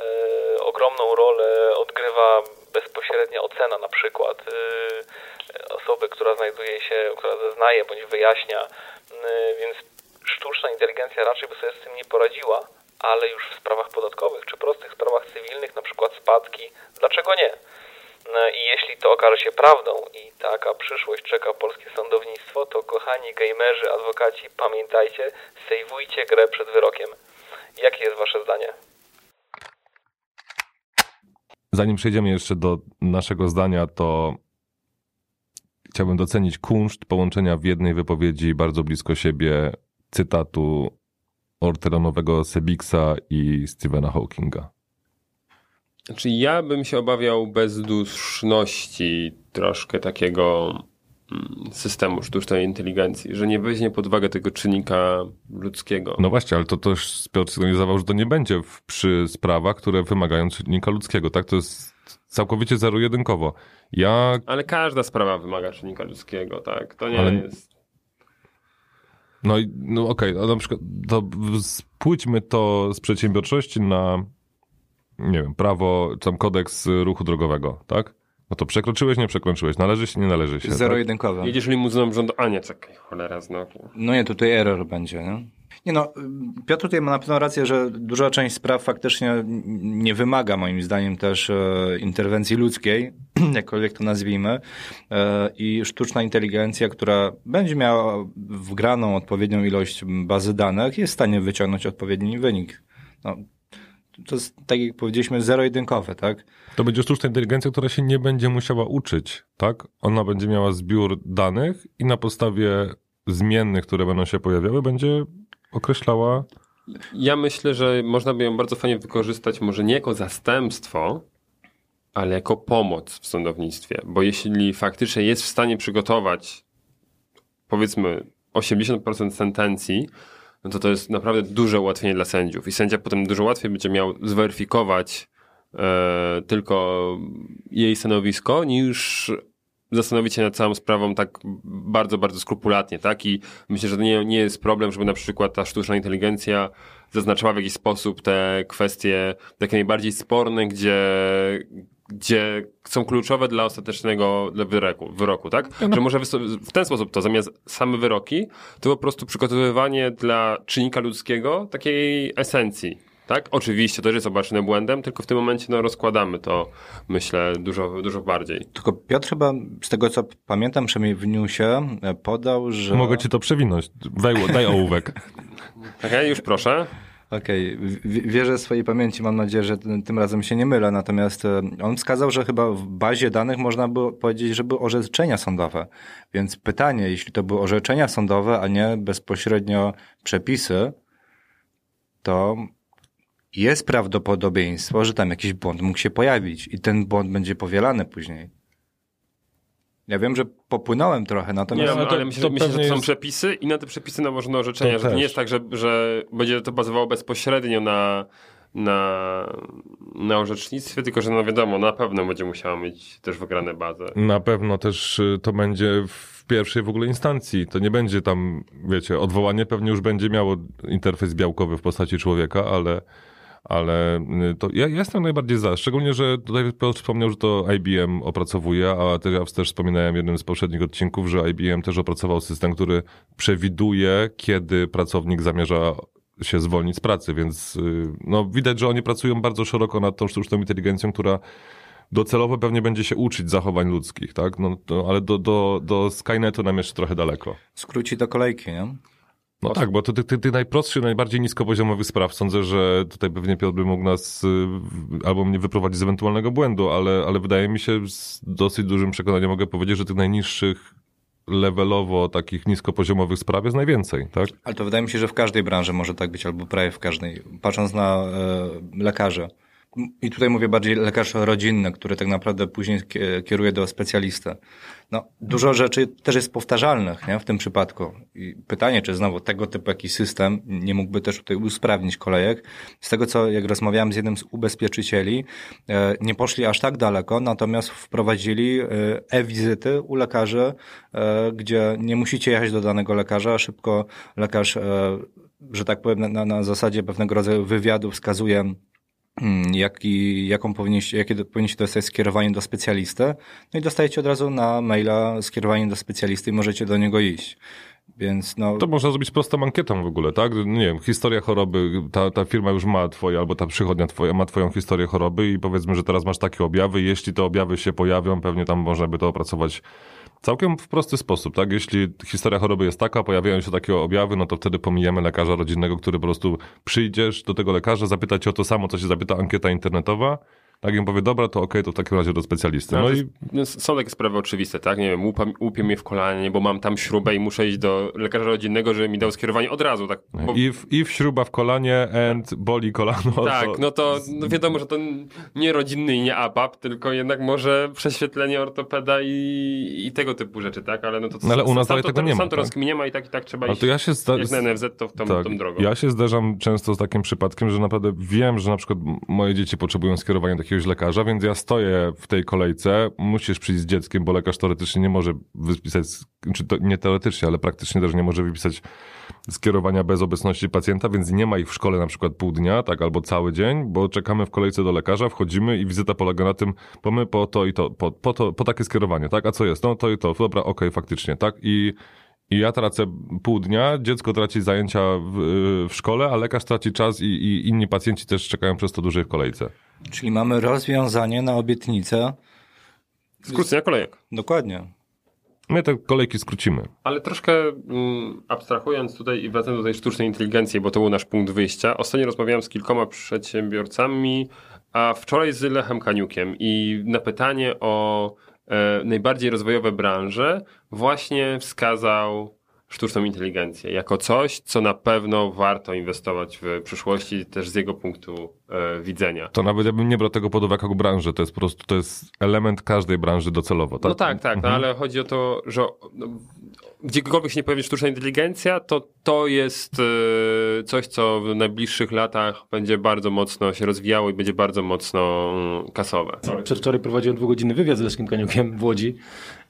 e, ogromną rolę odgrywa bezpośrednia ocena, na przykład e, osoby, która znajduje się, która zeznaje bądź wyjaśnia, e, więc sztuczna inteligencja raczej by sobie z tym nie poradziła, ale już w sprawach podatkowych czy prostych sprawach cywilnych, na przykład spadki, dlaczego nie? No I jeśli to okaże się prawdą i taka przyszłość czeka polskie sądownictwo, to kochani gamerzy, adwokaci, pamiętajcie, sejwujcie grę przed wyrokiem. Jakie jest wasze zdanie?
Zanim przejdziemy jeszcze do naszego zdania, to chciałbym docenić kunszt połączenia w jednej wypowiedzi bardzo blisko siebie cytatu orteronowego Sebixa i Stephena Hawkinga.
Znaczy ja bym się obawiał bezduszności troszkę takiego mm, systemu sztucznej inteligencji, że nie weźmie pod uwagę tego czynnika ludzkiego.
No właśnie, ale to też Piotr sygnalizował, że to nie będzie w, przy sprawach, które wymagają czynnika ludzkiego, tak? To jest całkowicie zero-jedynkowo. Ja...
Ale każda sprawa wymaga czynnika ludzkiego, tak? To nie
Ale-
jest...
No, i- no okej, a na przykład to spójrzmy to z przedsiębiorczości na, nie wiem, prawo, czy tam kodeks ruchu drogowego, tak? No to przekroczyłeś, nie przekroczyłeś, należy się, nie należy się. tak?
Zero-jedynkowe.
Jedziesz limuzyną rządu... A nie, czekaj, cholera znowu.
No nie, tutaj error będzie, nie? Nie no, Piotr tutaj ma na pewno rację, że duża część spraw faktycznie nie wymaga moim zdaniem też e, interwencji ludzkiej, <clears throat> jakkolwiek to nazwijmy, e, i sztuczna inteligencja, która będzie miała wgraną odpowiednią ilość bazy danych, jest w stanie wyciągnąć odpowiedni wynik. No, to jest, tak jak powiedzieliśmy, zero-jedynkowe, tak?
To będzie sztuczna inteligencja, która się nie będzie musiała uczyć, tak? Ona będzie miała zbiór danych i na podstawie zmiennych, które będą się pojawiały, będzie określała
Ja myślę, że można by ją bardzo fajnie wykorzystać, może nie jako zastępstwo, ale jako pomoc w sądownictwie. Bo jeśli faktycznie jest w stanie przygotować, powiedzmy, 80% sentencji, no to to jest naprawdę duże ułatwienie dla sędziów. I sędzia potem dużo łatwiej będzie miał zweryfikować e, tylko jej stanowisko, niż zastanowić się nad całą sprawą tak bardzo, bardzo skrupulatnie, tak? I myślę, że to nie, nie jest problem, żeby na przykład ta sztuczna inteligencja zaznaczała w jakiś sposób te kwestie takie najbardziej sporne, gdzie, gdzie są kluczowe dla ostatecznego dla wyroku, wyroku tak? Że może w ten sposób to zamiast same wyroki, to po prostu przygotowywanie dla czynnika ludzkiego takiej esencji. Tak? Oczywiście to też jest obarczone błędem, tylko w tym momencie no, rozkładamy to, myślę, dużo, dużo bardziej.
Tylko Piotr chyba, z tego co pamiętam, przynajmniej w newsie, e, podał, że...
Mogę ci to przewinąć. Daj, daj ołówek. <laughs>
Okej, już proszę.
Okej, w- wierzę swojej pamięci, mam nadzieję, że tym tym razem się nie mylę, natomiast e, on wskazał, że chyba w bazie danych można było powiedzieć, że były orzeczenia sądowe. Więc pytanie, jeśli to były orzeczenia sądowe, a nie bezpośrednio przepisy, to jest prawdopodobieństwo, że tam jakiś błąd mógł się pojawić i ten błąd będzie powielany później. Ja wiem, że popłynąłem trochę,
Nie,
natomiast...
no to-
ale myślę,
to
myślę że to są
jest-
przepisy i na te przepisy nałożono orzeczenia,
To
że to
też.
nie jest tak, że, że będzie to bazowało bezpośrednio na, na, na orzecznictwie, tylko że no wiadomo, na pewno będzie musiała mieć też wygrane bazę.
Na pewno też y, to będzie w pierwszej w ogóle instancji. To nie będzie tam, wiecie, odwołanie pewnie już będzie miało interfejs białkowy w postaci człowieka, ale, ale y, to ja, ja jestem najbardziej za. Szczególnie, że tutaj Piotr wspomniał, że to IBM opracowuje, a też ja też wspominałem w jednym z poprzednich odcinków, że IBM też opracował system, który przewiduje, kiedy pracownik zamierza się zwolnić z pracy, więc y, no, widać, że oni pracują bardzo szeroko nad tą sztuczną inteligencją, która docelowo pewnie będzie się uczyć zachowań ludzkich, tak? No, to, ale do, do, do Skynetu nam jeszcze trochę daleko.
Skróci do kolejki, nie?
No tak, bo to tych ty, ty najprostszych, najbardziej niskopoziomowych spraw sądzę, że tutaj pewnie Piotr by mógł nas y, albo mnie wyprowadzić z ewentualnego błędu, ale, ale wydaje mi się z dosyć dużym przekonaniem mogę powiedzieć, że tych najniższych levelowo takich niskopoziomowych spraw jest najwięcej, tak?
Ale to wydaje mi się, że w każdej branży może tak być, albo prawie w każdej. Patrząc na e. I tutaj mówię bardziej lekarz rodzinny, który tak naprawdę później kie- kieruje do specjalisty. No, dużo rzeczy też jest powtarzalnych nie, w tym przypadku. I pytanie, czy znowu tego typu jakiś system nie mógłby też tutaj usprawnić kolejek. Z tego, co jak rozmawiałem z jednym z ubezpieczycieli, e, nie poszli aż tak daleko, natomiast wprowadzili e, e-wizyty u lekarzy, e, gdzie nie musicie jechać do danego lekarza, szybko lekarz, że tak powiem, na- na, zasadzie pewnego rodzaju wywiadu wskazuje jaki, jaką powinniście, jakie powinniście dostać skierowanie do specjalisty. No i dostajecie od razu na maila skierowanie do specjalisty i możecie do niego iść. Więc no,
To można zrobić prostą ankietą w ogóle, tak? Nie wiem, historia choroby, ta, ta firma już ma twoje, albo ta przychodnia twoja ma twoją historię choroby i powiedzmy, że teraz masz takie objawy, jeśli te objawy się pojawią, pewnie tam można by to opracować całkiem w prosty sposób, tak? Jeśli historia choroby jest taka, pojawiają się takie objawy, no to wtedy pomijamy lekarza rodzinnego, który po prostu przyjdziesz do tego lekarza, zapyta cię o to samo, co się zapyta ankieta internetowa tak im powie, dobra, to okej, okay, to w takim razie do specjalisty. No,
no
i...
No, są takie sprawy oczywiste, tak? Nie wiem, łupam, łupie mnie w kolanie, bo mam tam śrubę i muszę iść do lekarza rodzinnego, żeby mi dał skierowanie od razu, tak? Bo...
If, if śruba w kolanie and boli kolano. <laughs>
Tak, to... no to no wiadomo, że to nie rodzinny i nie APAP, tylko jednak może prześwietlenie ortopeda i, i tego typu rzeczy, tak? Ale no to,
no, ale u nas to, tego nie ma.
Sam to tak? nie ma i tak i tak trzeba
ale
iść.
To ja się zda...
Jak na NFZ, to w tą,
tak,
tą drogą.
Ja się zdarzam często z takim przypadkiem, że naprawdę wiem, że na przykład moje dzieci potrzebują skierowania do jakiegoś lekarza, więc ja stoję w tej kolejce, musisz przyjść z dzieckiem, bo lekarz teoretycznie nie może wypisać, czy to nie teoretycznie, ale praktycznie też nie może wypisać skierowania bez obecności pacjenta, więc nie ma ich w szkole na przykład pół dnia, tak, albo cały dzień, bo czekamy w kolejce do lekarza, wchodzimy i wizyta polega na tym, bo my po to i to, po, po, to, po takie skierowanie, tak, a co jest? No to i to, dobra, okej, okay, faktycznie, tak, i i ja tracę pół dnia, dziecko traci zajęcia w, w szkole, a lekarz traci czas i, i, inni pacjenci też czekają przez to dłużej w kolejce.
Czyli mamy rozwiązanie na obietnicę.
Skrócenia kolejek.
Dokładnie.
My te kolejki skrócimy.
Ale troszkę mm, abstrahując tutaj i wracając do tej sztucznej inteligencji, bo to był nasz punkt wyjścia. Ostatnio rozmawiałem z kilkoma przedsiębiorcami, a wczoraj z Lechem Kaniukiem i na pytanie o e, najbardziej rozwojowe branże właśnie wskazał sztuczną inteligencję jako coś, co na pewno warto inwestować w przyszłości, też z jego punktu e, widzenia.
To nawet ja bym nie brał tego pod uwagę jako branżę, to jest po prostu to jest element każdej branży docelowo. Tak?
No tak, tak, no, mhm. no, ale chodzi o to, że no, gdziekolwiek się nie pojawi sztuczna inteligencja, to to jest e, coś, co w najbliższych latach będzie bardzo mocno się rozwijało i będzie bardzo mocno mm, kasowe.
Przedwczoraj prowadziłem dwugodzinny wywiad z Leszkiem Kaniukiem w Łodzi,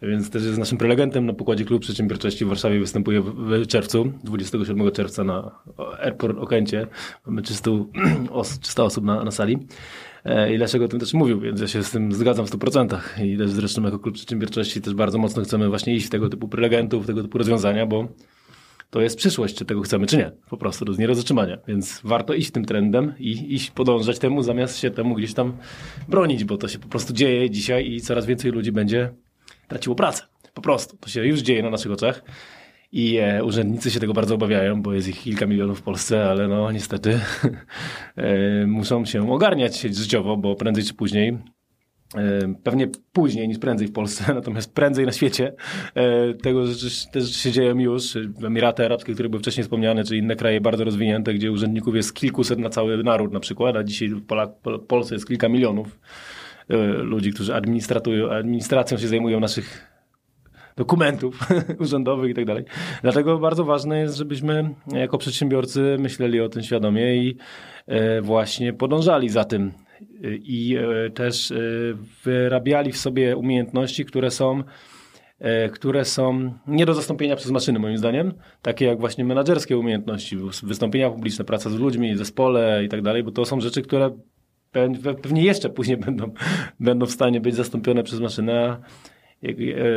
więc też jest naszym prelegentem na pokładzie Klub Przedsiębiorczości w Warszawie. Występuje w czerwcu, 27 czerwca na Airport Okęcie. Mamy 300, 300 <clears throat> osób na, na sali. E, I Leszek o tym też mówił, więc ja się z tym zgadzam w 100%. I też zresztą jako Klub Przedsiębiorczości też bardzo mocno chcemy właśnie iść w tego typu prelegentów, tego typu rozwiązania, bo to jest przyszłość, czy tego chcemy, czy nie. Po prostu to jest do zatrzymania. Więc warto iść tym trendem i iść podążać temu, zamiast się temu gdzieś tam bronić, bo to się po prostu dzieje dzisiaj i coraz więcej ludzi będzie traciło pracę. Po prostu. To się już dzieje na naszych oczach. I e, urzędnicy się tego bardzo obawiają, bo jest ich kilka milionów w Polsce, ale no niestety <laughs> e, muszą się ogarniać życiowo, bo prędzej czy później e, Pewnie później niż prędzej w Polsce, <laughs> natomiast prędzej na świecie. Tego rzeczy, te rzeczy się dzieją już. Emiraty Arabskie, które były wcześniej wspomniane, czy inne kraje bardzo rozwinięte, gdzie urzędników jest kilkuset na cały naród na przykład, a dzisiaj w Polsce jest kilka milionów ludzi, którzy administracją się zajmują naszych dokumentów <laughs> urzędowych i tak dalej. Dlatego bardzo ważne jest, żebyśmy jako przedsiębiorcy myśleli o tym świadomie i e, właśnie podążali za tym i e, też e, wyrabiali w sobie umiejętności, które są które są nie do zastąpienia przez maszyny, moim zdaniem, takie jak właśnie menadżerskie umiejętności, wystąpienia publiczne, praca z ludźmi, zespole i tak dalej, bo to są rzeczy, które pewnie jeszcze później <laughs> będą, będą w stanie być zastąpione przez maszynę,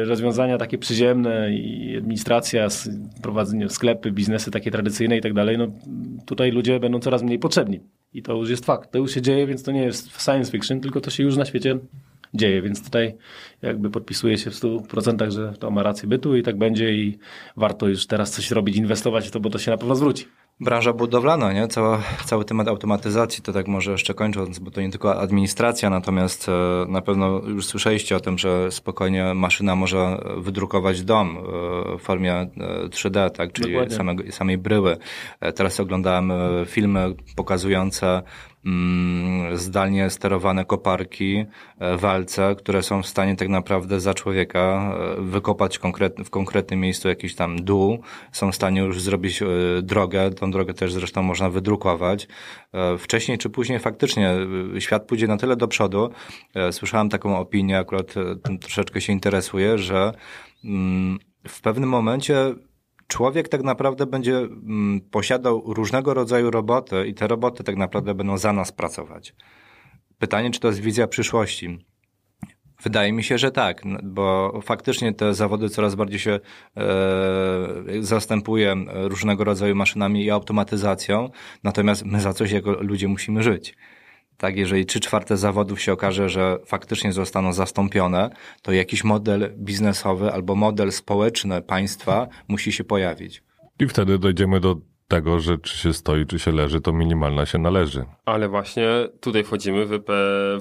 rozwiązania takie przyziemne i administracja, prowadzenie sklepy, biznesy takie tradycyjne i tak dalej, no tutaj ludzie będą coraz mniej potrzebni. I to już jest fakt. To już się dzieje, więc to nie jest science fiction, tylko to się już na świecie dzieje, więc tutaj jakby podpisuję się w 100%, że to ma rację bytu i tak będzie i warto już teraz coś robić, inwestować w to, bo to się na pewno zwróci.
Branża budowlana, nie? Cała, cały temat automatyzacji, to tak może jeszcze kończąc, bo to nie tylko administracja, natomiast e, na pewno już słyszeliście o tym, że spokojnie maszyna może wydrukować dom e, w formie 3D, e, tak? Czyli samego, samej bryły. Teraz oglądałem filmy pokazujące zdalnie sterowane koparki, e, walce, które są w stanie tak naprawdę za człowieka e, wykopać w konkretnym miejscu jakiś tam dół, są w stanie już zrobić e, drogę, tą drogę też zresztą można wydrukować. Wcześniej czy później faktycznie świat pójdzie na tyle do przodu. Słyszałem taką opinię, akurat troszeczkę się interesuję, że mm, w pewnym momencie człowiek tak naprawdę będzie mm, posiadał różnego rodzaju roboty i te roboty tak naprawdę będą za nas pracować. Pytanie, czy to jest wizja przyszłości? Wydaje mi się, że tak, bo faktycznie te zawody coraz bardziej się e, zastępuje różnego rodzaju maszynami i automatyzacją, natomiast my za coś jako ludzie musimy żyć. Tak, jeżeli trzy czwarte zawodów się okaże, że faktycznie zostaną zastąpione, to jakiś model biznesowy albo model społeczny państwa musi się pojawić.
I wtedy dojdziemy do tego, że czy się stoi, czy się leży, to minimalna się należy.
Ale właśnie tutaj wchodzimy w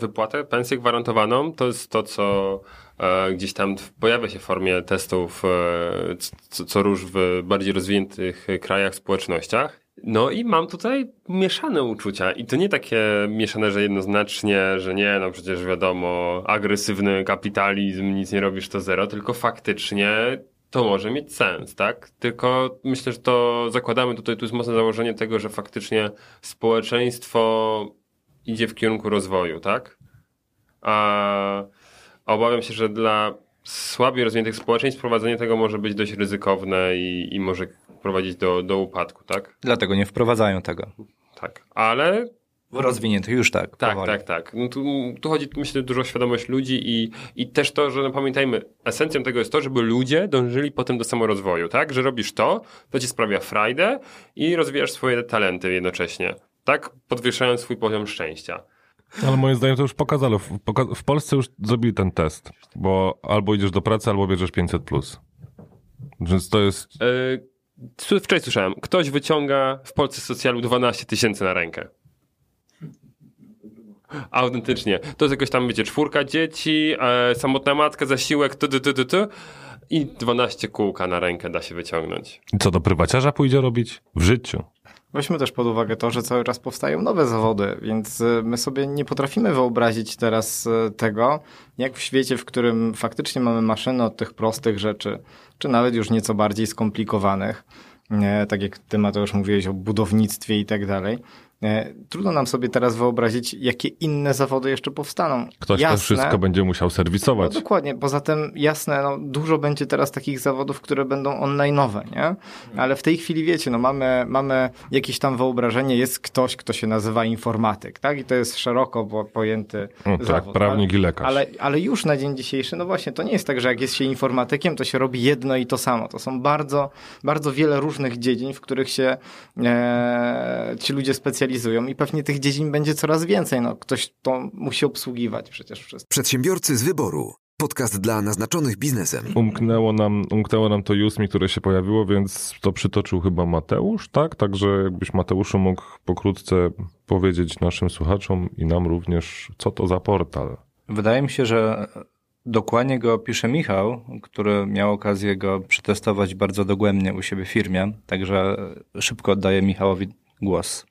wypłatę, pensję gwarantowaną. To jest to, co e, gdzieś tam pojawia się w formie testów e, co, co róż w bardziej rozwiniętych krajach, społecznościach. No i mam tutaj mieszane uczucia i to nie takie mieszane, że jednoznacznie, że nie, no przecież wiadomo, agresywny kapitalizm, nic nie robisz to zero, tylko faktycznie to może mieć sens, tak? Tylko myślę, że to zakładamy tutaj, tu jest mocne założenie tego, że faktycznie społeczeństwo idzie w kierunku rozwoju, tak? A, obawiam się, że dla słabiej rozwiniętych społeczeństw prowadzenie tego może być dość ryzykowne i, i może prowadzić do, do upadku, tak?
Dlatego nie wprowadzają tego.
Tak, ale
rozwiniętych już tak.
Tak, powoli. tak, tak. No tu, tu, chodzi, myślę, dużo o świadomość ludzi i, i też to, że no pamiętajmy, esencją tego jest to, żeby ludzie dążyli potem do samorozwoju, tak? Że robisz to, to ci sprawia frajdę i rozwijasz swoje talenty jednocześnie, tak? Podwyższając swój poziom szczęścia.
Ale moim zdaniem to już pokazano. W, w Polsce już zrobili ten test, bo albo idziesz do pracy, albo bierzesz 500+. Plus. Więc to jest...
Yy, wczoraj słyszałem, ktoś wyciąga w Polsce socjalu 12 tysięcy na rękę. Autentycznie. To jest jakoś tam, wiecie, czwórka dzieci, e, samotna matka, zasiłek, tu, tu, tu, tu, tu i 12 kółka na rękę da się wyciągnąć.
Co, do prywaciarza pójdzie robić? W życiu.
Weźmy też pod uwagę to, że cały czas powstają nowe zawody, więc e, my sobie nie potrafimy wyobrazić teraz e, tego, jak w świecie, w którym faktycznie mamy maszyny od tych prostych rzeczy, czy nawet już nieco bardziej skomplikowanych, tak jak ty Mateusz mówiłeś o budownictwie i tak dalej, trudno nam sobie teraz wyobrazić, jakie inne zawody jeszcze powstaną.
Ktoś jasne, to wszystko będzie musiał serwisować.
No, dokładnie. Poza tym, jasne, no, dużo będzie teraz takich zawodów, które będą online'owe, nie? Ale w tej chwili, wiecie, no, mamy, mamy jakieś tam wyobrażenie, jest ktoś, kto się nazywa informatyk, tak? I to jest szeroko pojęty no, tak, zawód.
prawnik
ale,
i lekarz.
Ale, ale już na dzień dzisiejszy, no właśnie, to nie jest tak, że jak jest się informatykiem, to się robi jedno i to samo. To są bardzo, bardzo wiele różnych dziedzin, w których się e, ci ludzie specjalizują specjalizują i pewnie tych dziedzin będzie coraz więcej. No, ktoś to musi obsługiwać przecież wszystko.
Przedsiębiorcy z wyboru. Podcast dla naznaczonych biznesem.
Umknęło nam, umknęło nam to Jusmi, które się pojawiło, więc to przytoczył chyba Mateusz, tak? Także jakbyś Mateuszu mógł pokrótce powiedzieć naszym słuchaczom i nam również, co to za portal.
Wydaje mi się, że dokładnie go opisze Michał, który miał okazję go przetestować bardzo dogłębnie u siebie w firmie, także szybko oddaję Michałowi głos.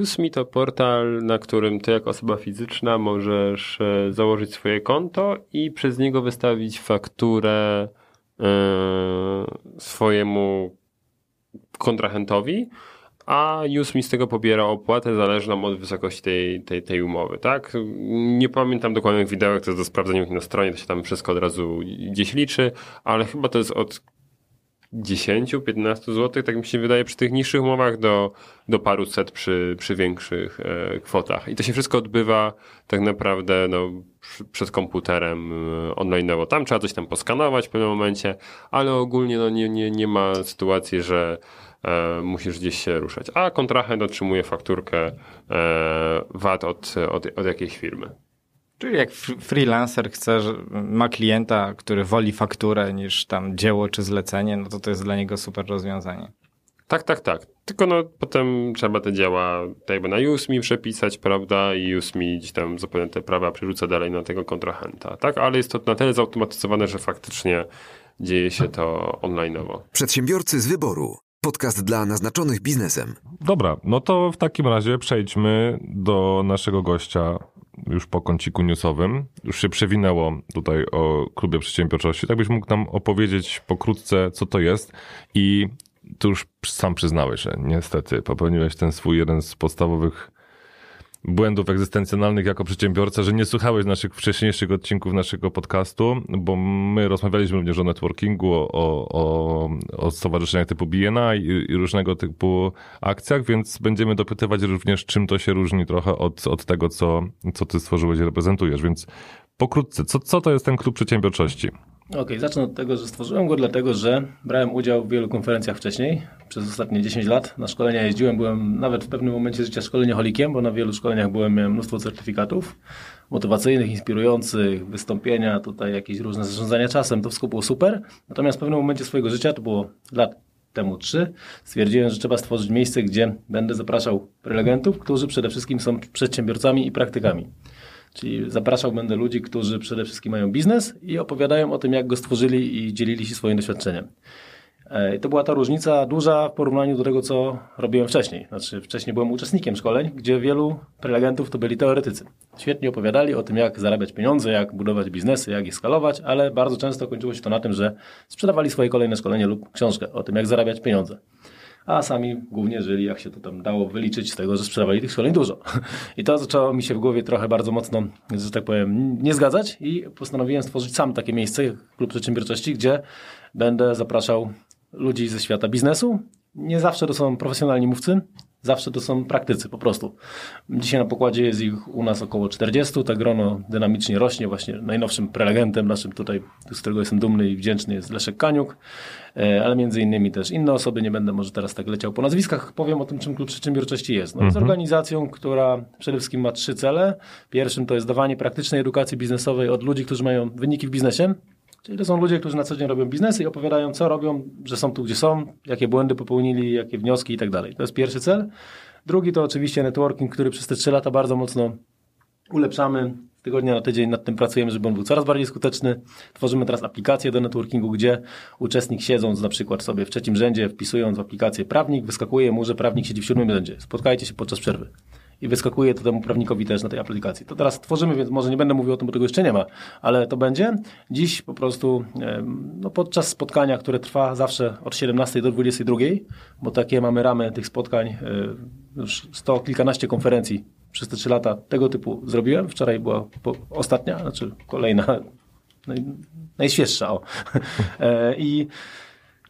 UseMe to portal, na którym ty jako osoba fizyczna możesz e, założyć swoje konto i przez niego wystawić fakturę e, swojemu kontrahentowi, a UseMe z tego pobiera opłatę zależną od wysokości tej, tej, tej umowy, tak? Nie pamiętam dokładnych widełek, to jest do sprawdzenia na stronie, to się tam wszystko od razu gdzieś liczy, ale chyba to jest od 10-15 zł, tak mi się wydaje, przy tych niższych umowach do, do paru set przy, przy większych e, kwotach. I to się wszystko odbywa tak naprawdę no, przed komputerem e, online'owo. Tam trzeba coś tam poskanować w pewnym momencie, ale ogólnie no, nie, nie, nie ma sytuacji, że e, musisz gdzieś się ruszać. A kontrahent otrzymuje fakturkę e, VAT od, od, od jakiejś firmy.
Czyli jak freelancer chce, ma klienta, który woli fakturę niż tam dzieło czy zlecenie, no to to jest dla niego super rozwiązanie.
Tak, tak, tak. Tylko no potem trzeba te dzieła jakby na USMI przepisać, prawda, i USMI gdzieś tam zapewne te prawa przerzuca dalej na tego kontrahenta, tak? Ale jest to na tyle zautomatyzowane, że faktycznie dzieje się to online'owo.
Przedsiębiorcy z wyboru. Podcast dla naznaczonych biznesem.
Dobra, no to w takim razie przejdźmy do naszego gościa już po kąciku newsowym. Już się przewinęło tutaj o klubie przedsiębiorczości. Tak byś mógł nam opowiedzieć pokrótce, co to jest i tu już sam przyznałeś, że niestety popełniłeś ten swój jeden z podstawowych błędów egzystencjonalnych jako przedsiębiorca, że nie słuchałeś naszych wcześniejszych odcinków naszego podcastu, bo my rozmawialiśmy również o networkingu, o, o, o stowarzyszeniach typu BNI i, i, różnego typu akcjach, więc będziemy dopytywać również, czym to się różni trochę od, od tego, co, co ty stworzyłeś i reprezentujesz. Więc pokrótce, co, co to jest ten klub przedsiębiorczości?
Okej, okay, zacznę od tego, że stworzyłem go dlatego, że brałem udział w wielu konferencjach wcześniej, przez ostatnie 10 lat. Na szkolenia jeździłem, byłem nawet w pewnym momencie życia szkoleniaholikiem, bo na wielu szkoleniach byłem, miałem mnóstwo certyfikatów motywacyjnych, inspirujących, wystąpienia, tutaj jakieś różne zarządzania czasem, to wszystko było super. Natomiast w pewnym momencie swojego życia, to było lat temu trzy, stwierdziłem, że trzeba stworzyć miejsce, gdzie będę zapraszał prelegentów, którzy przede wszystkim są przedsiębiorcami i praktykami. Czyli zapraszał będę ludzi, którzy przede wszystkim mają biznes i opowiadają o tym, jak go stworzyli i dzielili się swoim doświadczeniem. E, I to była ta różnica duża w porównaniu do tego, co robiłem wcześniej. Znaczy, wcześniej byłem uczestnikiem szkoleń, gdzie wielu prelegentów to byli teoretycy. Świetnie opowiadali o tym, jak zarabiać pieniądze, jak budować biznesy, jak je skalować, ale bardzo często kończyło się to na tym, że sprzedawali swoje kolejne szkolenie lub książkę o tym, jak zarabiać pieniądze. A sami głównie żyli, jak się to tam dało wyliczyć z tego, że sprzedawali tych szkoleń dużo. <laughs> I to zaczęło mi się w głowie trochę bardzo mocno, że tak powiem, nie zgadzać i postanowiłem stworzyć sam takie miejsce, klub przedsiębiorczości, gdzie będę zapraszał ludzi ze świata biznesu. Nie zawsze to są profesjonalni mówcy, zawsze to są praktycy po prostu. Dzisiaj na pokładzie jest ich u nas około 40, tak grono dynamicznie rośnie. Właśnie najnowszym prelegentem naszym tutaj, z którego jestem dumny i wdzięczny jest Leszek Kaniuk, ale między innymi też inne osoby, nie będę może teraz tak leciał po nazwiskach, powiem o tym, czym Klub Przedsiębiorczości jest. No, mhm. Jest organizacją, która przede wszystkim ma trzy cele. Pierwszym to jest dawanie praktycznej edukacji biznesowej od ludzi, którzy mają wyniki w biznesie, Czyli to są ludzie, którzy na co dzień robią biznesy i opowiadają, co robią, że są tu, gdzie są, jakie błędy popełnili, jakie wnioski i tak dalej. To jest pierwszy cel. Drugi to oczywiście networking, który przez te trzy lata bardzo mocno ulepszamy. Tygodnia na tydzień nad tym pracujemy, żeby on był coraz bardziej skuteczny. Tworzymy teraz aplikację do networkingu, gdzie uczestnik siedząc na przykład sobie w trzecim rzędzie, wpisując w aplikację prawnik, wyskakuje mu, że prawnik siedzi w siódmym rzędzie. Spotkajcie się podczas przerwy i wyskakuje to temu prawnikowi też na tej aplikacji. To teraz tworzymy, więc może nie będę mówił o tym, bo tego jeszcze nie ma, ale to będzie. Dziś po prostu no, podczas spotkania, które trwa zawsze od 17 do 22, bo takie mamy ramy tych spotkań, e, już sto kilkanaście konferencji przez te trzy lata tego typu zrobiłem. Wczoraj była ostatnia, znaczy kolejna, <laughs> naj, najświeższa. O. <laughs> E, I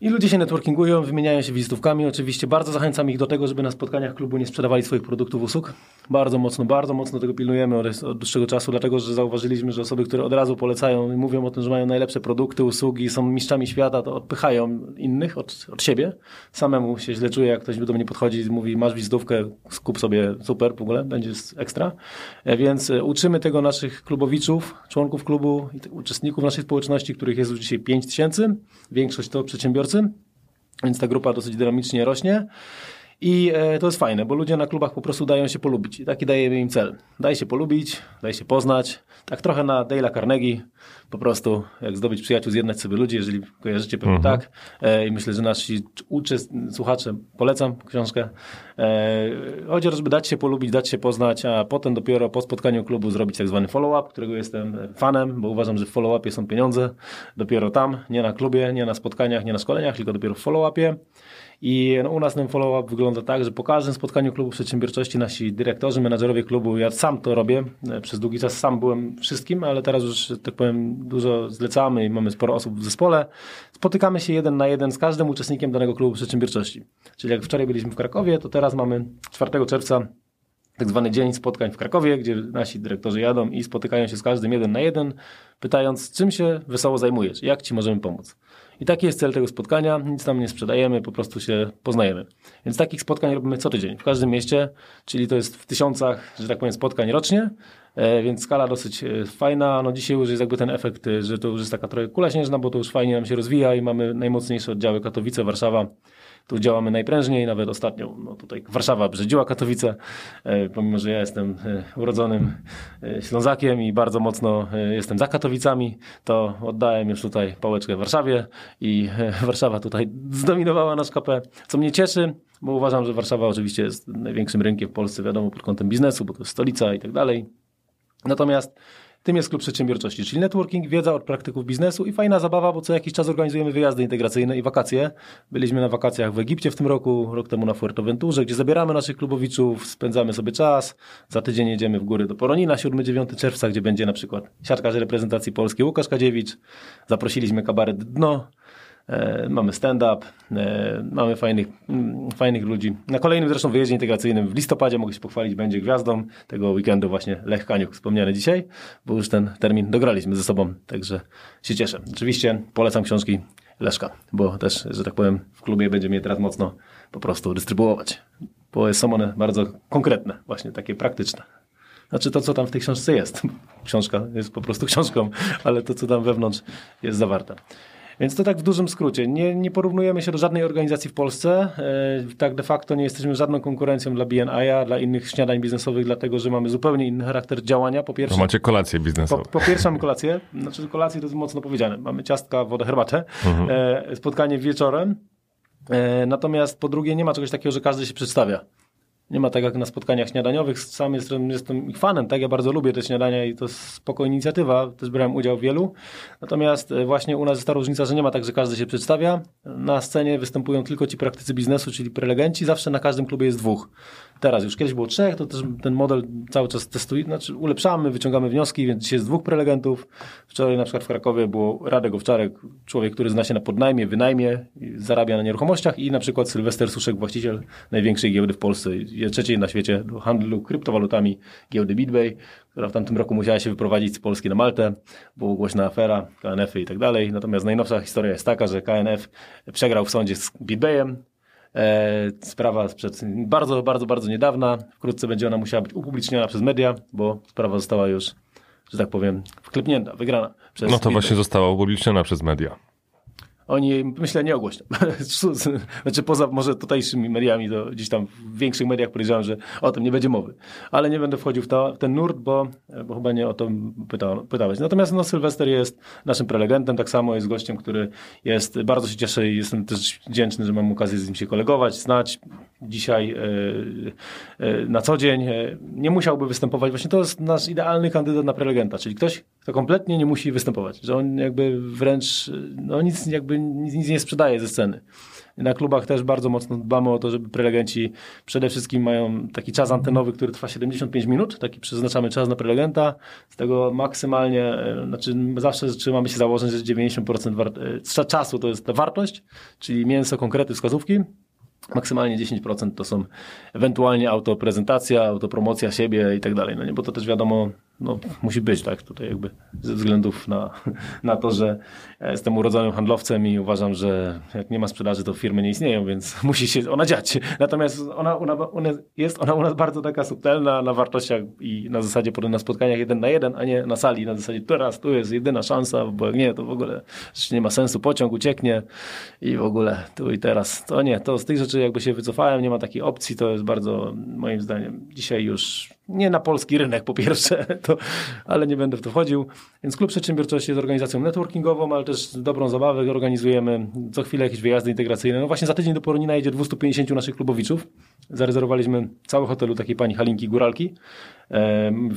i ludzie się networkingują, wymieniają się wizytówkami. Oczywiście bardzo zachęcam ich do tego, żeby na spotkaniach klubu nie sprzedawali swoich produktów, usług. Bardzo mocno, bardzo mocno tego pilnujemy od, od dłuższego czasu, dlatego że zauważyliśmy, że osoby, które od razu polecają i mówią o tym, że mają najlepsze produkty, usługi, są mistrzami świata, to odpychają innych od, od siebie. Samemu się źle czuję, jak ktoś do mnie podchodzi i mówi, masz wizytówkę, skup sobie super, w ogóle, będzie ekstra. E, więc e, uczymy tego naszych klubowiczów, członków klubu uczestników naszej społeczności, których jest już dzisiaj 5 tysięcy. Większość to przedsiębiorcy więc ta grupa dosyć dynamicznie rośnie. I e, to jest fajne, bo ludzie na klubach po prostu dają się polubić. I taki dajemy im cel. Daj się polubić, daj się poznać. Tak trochę na Dale'a Carnegie, po prostu jak zdobyć przyjaciół, zjednać sobie ludzi, jeżeli kojarzycie pewnie mhm. tak. E, I myślę, że nasi uczest... słuchacze, polecam książkę. E, chodzi o żeby dać się polubić, dać się poznać, a potem dopiero po spotkaniu klubu zrobić tak zwany follow-up, którego jestem fanem, bo uważam, że w follow-upie są pieniądze. Dopiero tam, nie na klubie, nie na spotkaniach, nie na szkoleniach, tylko dopiero w follow-upie. I no, u nas ten follow-up wygląda tak, że po każdym spotkaniu klubu przedsiębiorczości nasi dyrektorzy, menadżerowie klubu, ja sam to robię, e, przez długi czas sam byłem wszystkim, ale teraz już, tak powiem, dużo zlecamy i mamy sporo osób w zespole. Spotykamy się jeden na jeden z każdym uczestnikiem danego klubu przedsiębiorczości. Czyli jak wczoraj byliśmy w Krakowie, to teraz mamy 4 czerwca tak zwany dzień spotkań w Krakowie, gdzie nasi dyrektorzy jadą i spotykają się z każdym jeden na jeden, pytając, czym się wesoło zajmujesz, jak ci możemy pomóc. I taki jest cel tego spotkania. Nic tam nie sprzedajemy, po prostu się poznajemy. Więc takich spotkań robimy co tydzień w każdym mieście, czyli to jest w tysiącach, że tak powiem, spotkań rocznie. E, więc skala dosyć e, fajna. No dzisiaj już jest jakby ten efekt, e, że to już jest taka trochę kula śnieżna, bo to już fajnie nam się rozwija i mamy najmocniejsze oddziały Katowice, Warszawa, tu działamy najprężniej, nawet ostatnio no tutaj Warszawa brzedziła Katowice, pomimo, że ja jestem urodzonym Ślązakiem i bardzo mocno jestem za Katowicami, to oddałem już tutaj pałeczkę Warszawie i <laughs> Warszawa tutaj zdominowała nasz KP, co mnie cieszy, bo uważam, że Warszawa oczywiście jest największym rynkiem w Polsce, wiadomo, pod kątem biznesu, bo to jest stolica i tak dalej. Natomiast tym jest klub przedsiębiorczości, czyli networking, wiedza od praktyków biznesu i fajna zabawa, bo co jakiś czas organizujemy wyjazdy integracyjne i wakacje. Byliśmy na wakacjach w Egipcie w tym roku, rok temu na Fuerteventurze, gdzie zabieramy naszych klubowiczów, spędzamy sobie czas. Za tydzień jedziemy w góry do Poronina, 7-9 czerwca, gdzie będzie na przykład siatkarz reprezentacji Polski Łukasz Kadziewicz. Zaprosiliśmy kabaret Dno, mamy stand-up, e, mamy fajnych, mm, fajnych ludzi. Na kolejnym zresztą wyjeździe integracyjnym w listopadzie mogę się pochwalić, będzie gwiazdą tego weekendu właśnie Lech Kaniuk, wspomniany dzisiaj, bo już ten termin dograliśmy ze sobą, także się cieszę. Oczywiście polecam książki Leszka, bo też, że tak powiem, w klubie będzie mnie teraz mocno po prostu dystrybuować, bo są one bardzo konkretne, właśnie takie praktyczne. Znaczy to, co tam w tej książce jest. <laughs> Książka jest po prostu książką, ale to, co tam wewnątrz jest zawarte. Więc to tak w dużym skrócie. Nie, nie porównujemy się do żadnej organizacji w Polsce. E, tak de facto nie jesteśmy żadną konkurencją dla BNI, dla innych śniadań biznesowych, dlatego że mamy zupełnie inny charakter działania. Po pierwsze,
To macie kolację
po,
biznesową.
po pierwsze mamy kolację, znaczy kolację to jest mocno powiedziane. Mamy ciastka, wodę, herbatę, e, spotkanie wieczorem. E, natomiast po drugie nie ma czegoś takiego, że każdy się przedstawia. Nie ma tak jak na spotkaniach śniadaniowych. Sam jestem, jestem ich fanem, tak? Ja bardzo lubię te śniadania i to spoko inicjatywa. Też brałem udział w wielu. Natomiast e, właśnie u nas jest ta różnica, że nie ma tak, że każdy się przedstawia. Na scenie występują tylko ci praktycy biznesu, czyli prelegenci. Zawsze na każdym klubie jest dwóch. Teraz już kiedyś było trzech, to też ten model cały czas testuje, znaczy ulepszamy, wyciągamy wnioski, więc dzisiaj jest dwóch prelegentów. Wczoraj na przykład w Krakowie było Radek Owczarek, człowiek, który zna się na podnajmie, wynajmie, zarabia na nieruchomościach i na przykład Sylwester Suszek, właściciel największej giełdy w Polsce, trzeciej na świecie do handlu kryptowalutami giełdy BitBay, która w tamtym roku musiała się wyprowadzić z Polski na Maltę, była głośna afera, KNF-y i tak dalej. Natomiast najnowsza historia jest taka, że KNF przegrał w sądzie z BitBayem, sprawa sprzed bardzo, bardzo, bardzo niedawna. Wkrótce będzie ona musiała być upubliczniona przez media, bo sprawa została już, że tak powiem, wklepnięta, wygrana przez
No to właśnie została upubliczniona przez media.
Oni myślę, nie ogłośnią. <laughs> znaczy poza może tutejszymi mediami, to gdzieś tam w większych mediach podejrzewam, że o tym nie będzie mowy. Ale nie będę wchodził w, to, w ten nurt, bo, bo chyba nie o to pyta, pytałeś. Natomiast no, Sylwester jest naszym prelegentem, tak samo jest gościem, który jest, bardzo się cieszę i jestem też wdzięczny, że mam okazję z nim się kolegować, znać. Dzisiaj e, e, na co dzień e, nie musiałby występować. Właśnie to jest nasz idealny kandydat na prelegenta, czyli ktoś, kto kompletnie nie musi występować, że on jakby wręcz no nic jakby nic, nic nie sprzedaje ze sceny. Na klubach też bardzo mocno dbamy o to, żeby prelegenci przede wszystkim mają taki czas antenowy, który trwa 75 minut, taki przeznaczamy czas na prelegenta, z tego maksymalnie, e, znaczy zawsze trzymamy się założeń, że 90% war- e, czasu to jest ta wartość, czyli mięso, konkrety, wskazówki, Maksymalnie 10% to są ewentualnie autoprezentacja, autopromocja siebie i tak dalej. No nie, bo to też wiadomo, no, musi być, tak, tutaj jakby ze względów na, na to, że jestem urodzonym handlowcem i uważam, że jak nie ma sprzedaży, to firmy nie istnieją, więc <laughs> musi się ona dziać. Natomiast ona, ona, ona jest ona u nas bardzo taka subtelna na wartościach i na zasadzie na spotkaniach jeden na jeden, a nie na sali, na zasadzie teraz tu jest jedyna szansa, bo jak nie, to w ogóle nie ma sensu, pociąg ucieknie i w ogóle tu i teraz. To nie, to z tych rzeczy jakby się wycofałem, nie ma takiej opcji, to jest bardzo moim zdaniem dzisiaj już nie na polski rynek po pierwsze, <laughs> to, ale nie będę w to wchodził. Więc Klub Przedsiębiorczości jest organizacją networkingową, ale też dobrą zabawę organizujemy. Co chwilę jakieś wyjazdy integracyjne. No właśnie za tydzień do Poronina jedzie 250 naszych klubowiczów. Zarezerwowaliśmy cały hotel u takiej pani Halinki Góralki.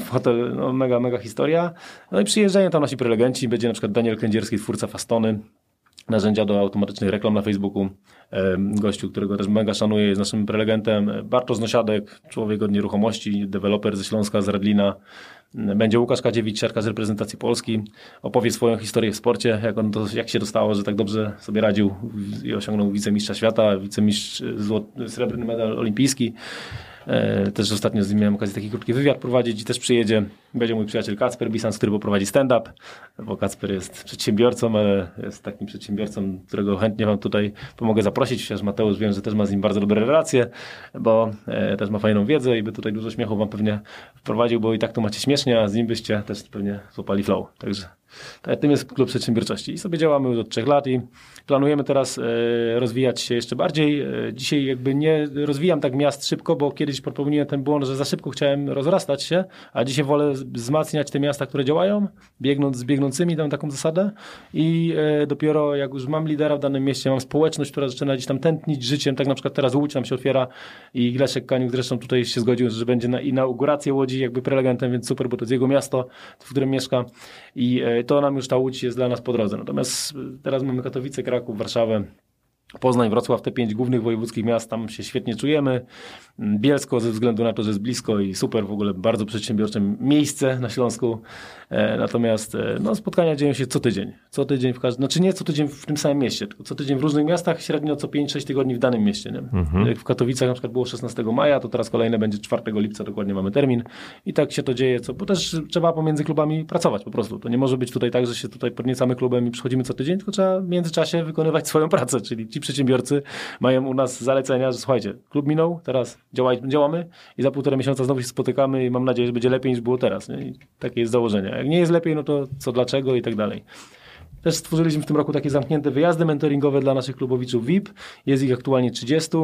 Hotel, no mega, mega historia. No i przyjeżdżają tam nasi prelegenci. Będzie na przykład Daniel Kędzierski, twórca Fastony narzędzia do automatycznych reklam na Facebooku. Em, Gościu, którego też mega szanuję, jest naszym prelegentem. Bartosz Nosiadek, człowiek od nieruchomości, deweloper ze Śląska, z Radlina. Będzie Łukasz Kadziewicz, siarka z reprezentacji Polski. Opowie swoją historię w sporcie, jak, on to, jak się dostało, że tak dobrze sobie radził i osiągnął wicemistrza świata, wicemistrz złot, srebrny medal olimpijski. E, Też ostatnio z nim miałem okazję taki krótki wywiad prowadzić i też przyjedzie. Będzie mój przyjaciel Kacper Bisans, który poprowadzi stand-up, bo Kacper jest przedsiębiorcą, ale jest takim przedsiębiorcą, którego chętnie wam tutaj pomogę zaprosić. Chociaż Mateusz wiem, że też ma z nim bardzo dobre relacje, bo e, też ma fajną wiedzę i by tutaj dużo śmiechu wam pewnie wprowadził, bo i tak tu macie śmiesznie, a z nim byście też pewnie złapali flow. Także tak, tym jest Klub Przedsiębiorczości. I sobie działamy już od trzech lat i planujemy teraz e, rozwijać się jeszcze bardziej. E, dzisiaj jakby nie rozwijam tak miast szybko, bo kiedyś popełniłem ten błąd, że za szybko chciałem rozrastać się, a dzisiaj wolę wzmacniać te miasta, które działają, biegnąc z biegnącymi, dam taką zasadę i e, dopiero jak już mam lidera w danym mieście, mam społeczność, która zaczyna gdzieś tam tętnić życiem, tak na przykład teraz Łódź nam się otwiera i Leszek Kaniuk zresztą tutaj się zgodził, że będzie na inaugurację Łodzi jakby prelegentem, więc super, bo to jest jego miasto, w którym mieszka i to nam już ta Łódź jest dla nas po drodze. Natomiast e, teraz mamy Katowice, Kraków, Warszawę, Poznań, Wrocław, te pięć głównych wojewódzkich miast, tam się świetnie czujemy. Bielsko ze względu na to, że jest blisko i super, w ogóle bardzo przedsiębiorcze miejsce na Śląsku. E, Natomiast e, no, spotkania dzieją się co tydzień. Co tydzień w każdym, znaczy nie co tydzień w tym samym mieście, tylko co tydzień w różnych miastach, średnio co 5-6 tygodni w danym mieście. Nie? Jak w Katowicach na przykład było 16 maja, to teraz kolejne będzie 4 lipca, dokładnie mamy termin. I tak się to dzieje, co, bo też trzeba pomiędzy klubami pracować po prostu. To nie może być tutaj tak, że się tutaj podniecamy klubem i przychodzimy co tydzień, tylko trzeba w międzyczasie wykonywać swoją pracę, czyli ci przedsiębiorcy mają u nas zalecenia, że słuchajcie, klub minął, teraz działaj, działamy i za półtora miesiąca znowu się spotykamy i mam nadzieję, że będzie lepiej niż było teraz. Takie jest założenie. Jak nie jest lepiej, no to co, dlaczego i tak dalej. Też stworzyliśmy w tym roku takie zamknięte wyjazdy mentoringowe dla naszych klubowiczów VIP. Jest ich aktualnie 30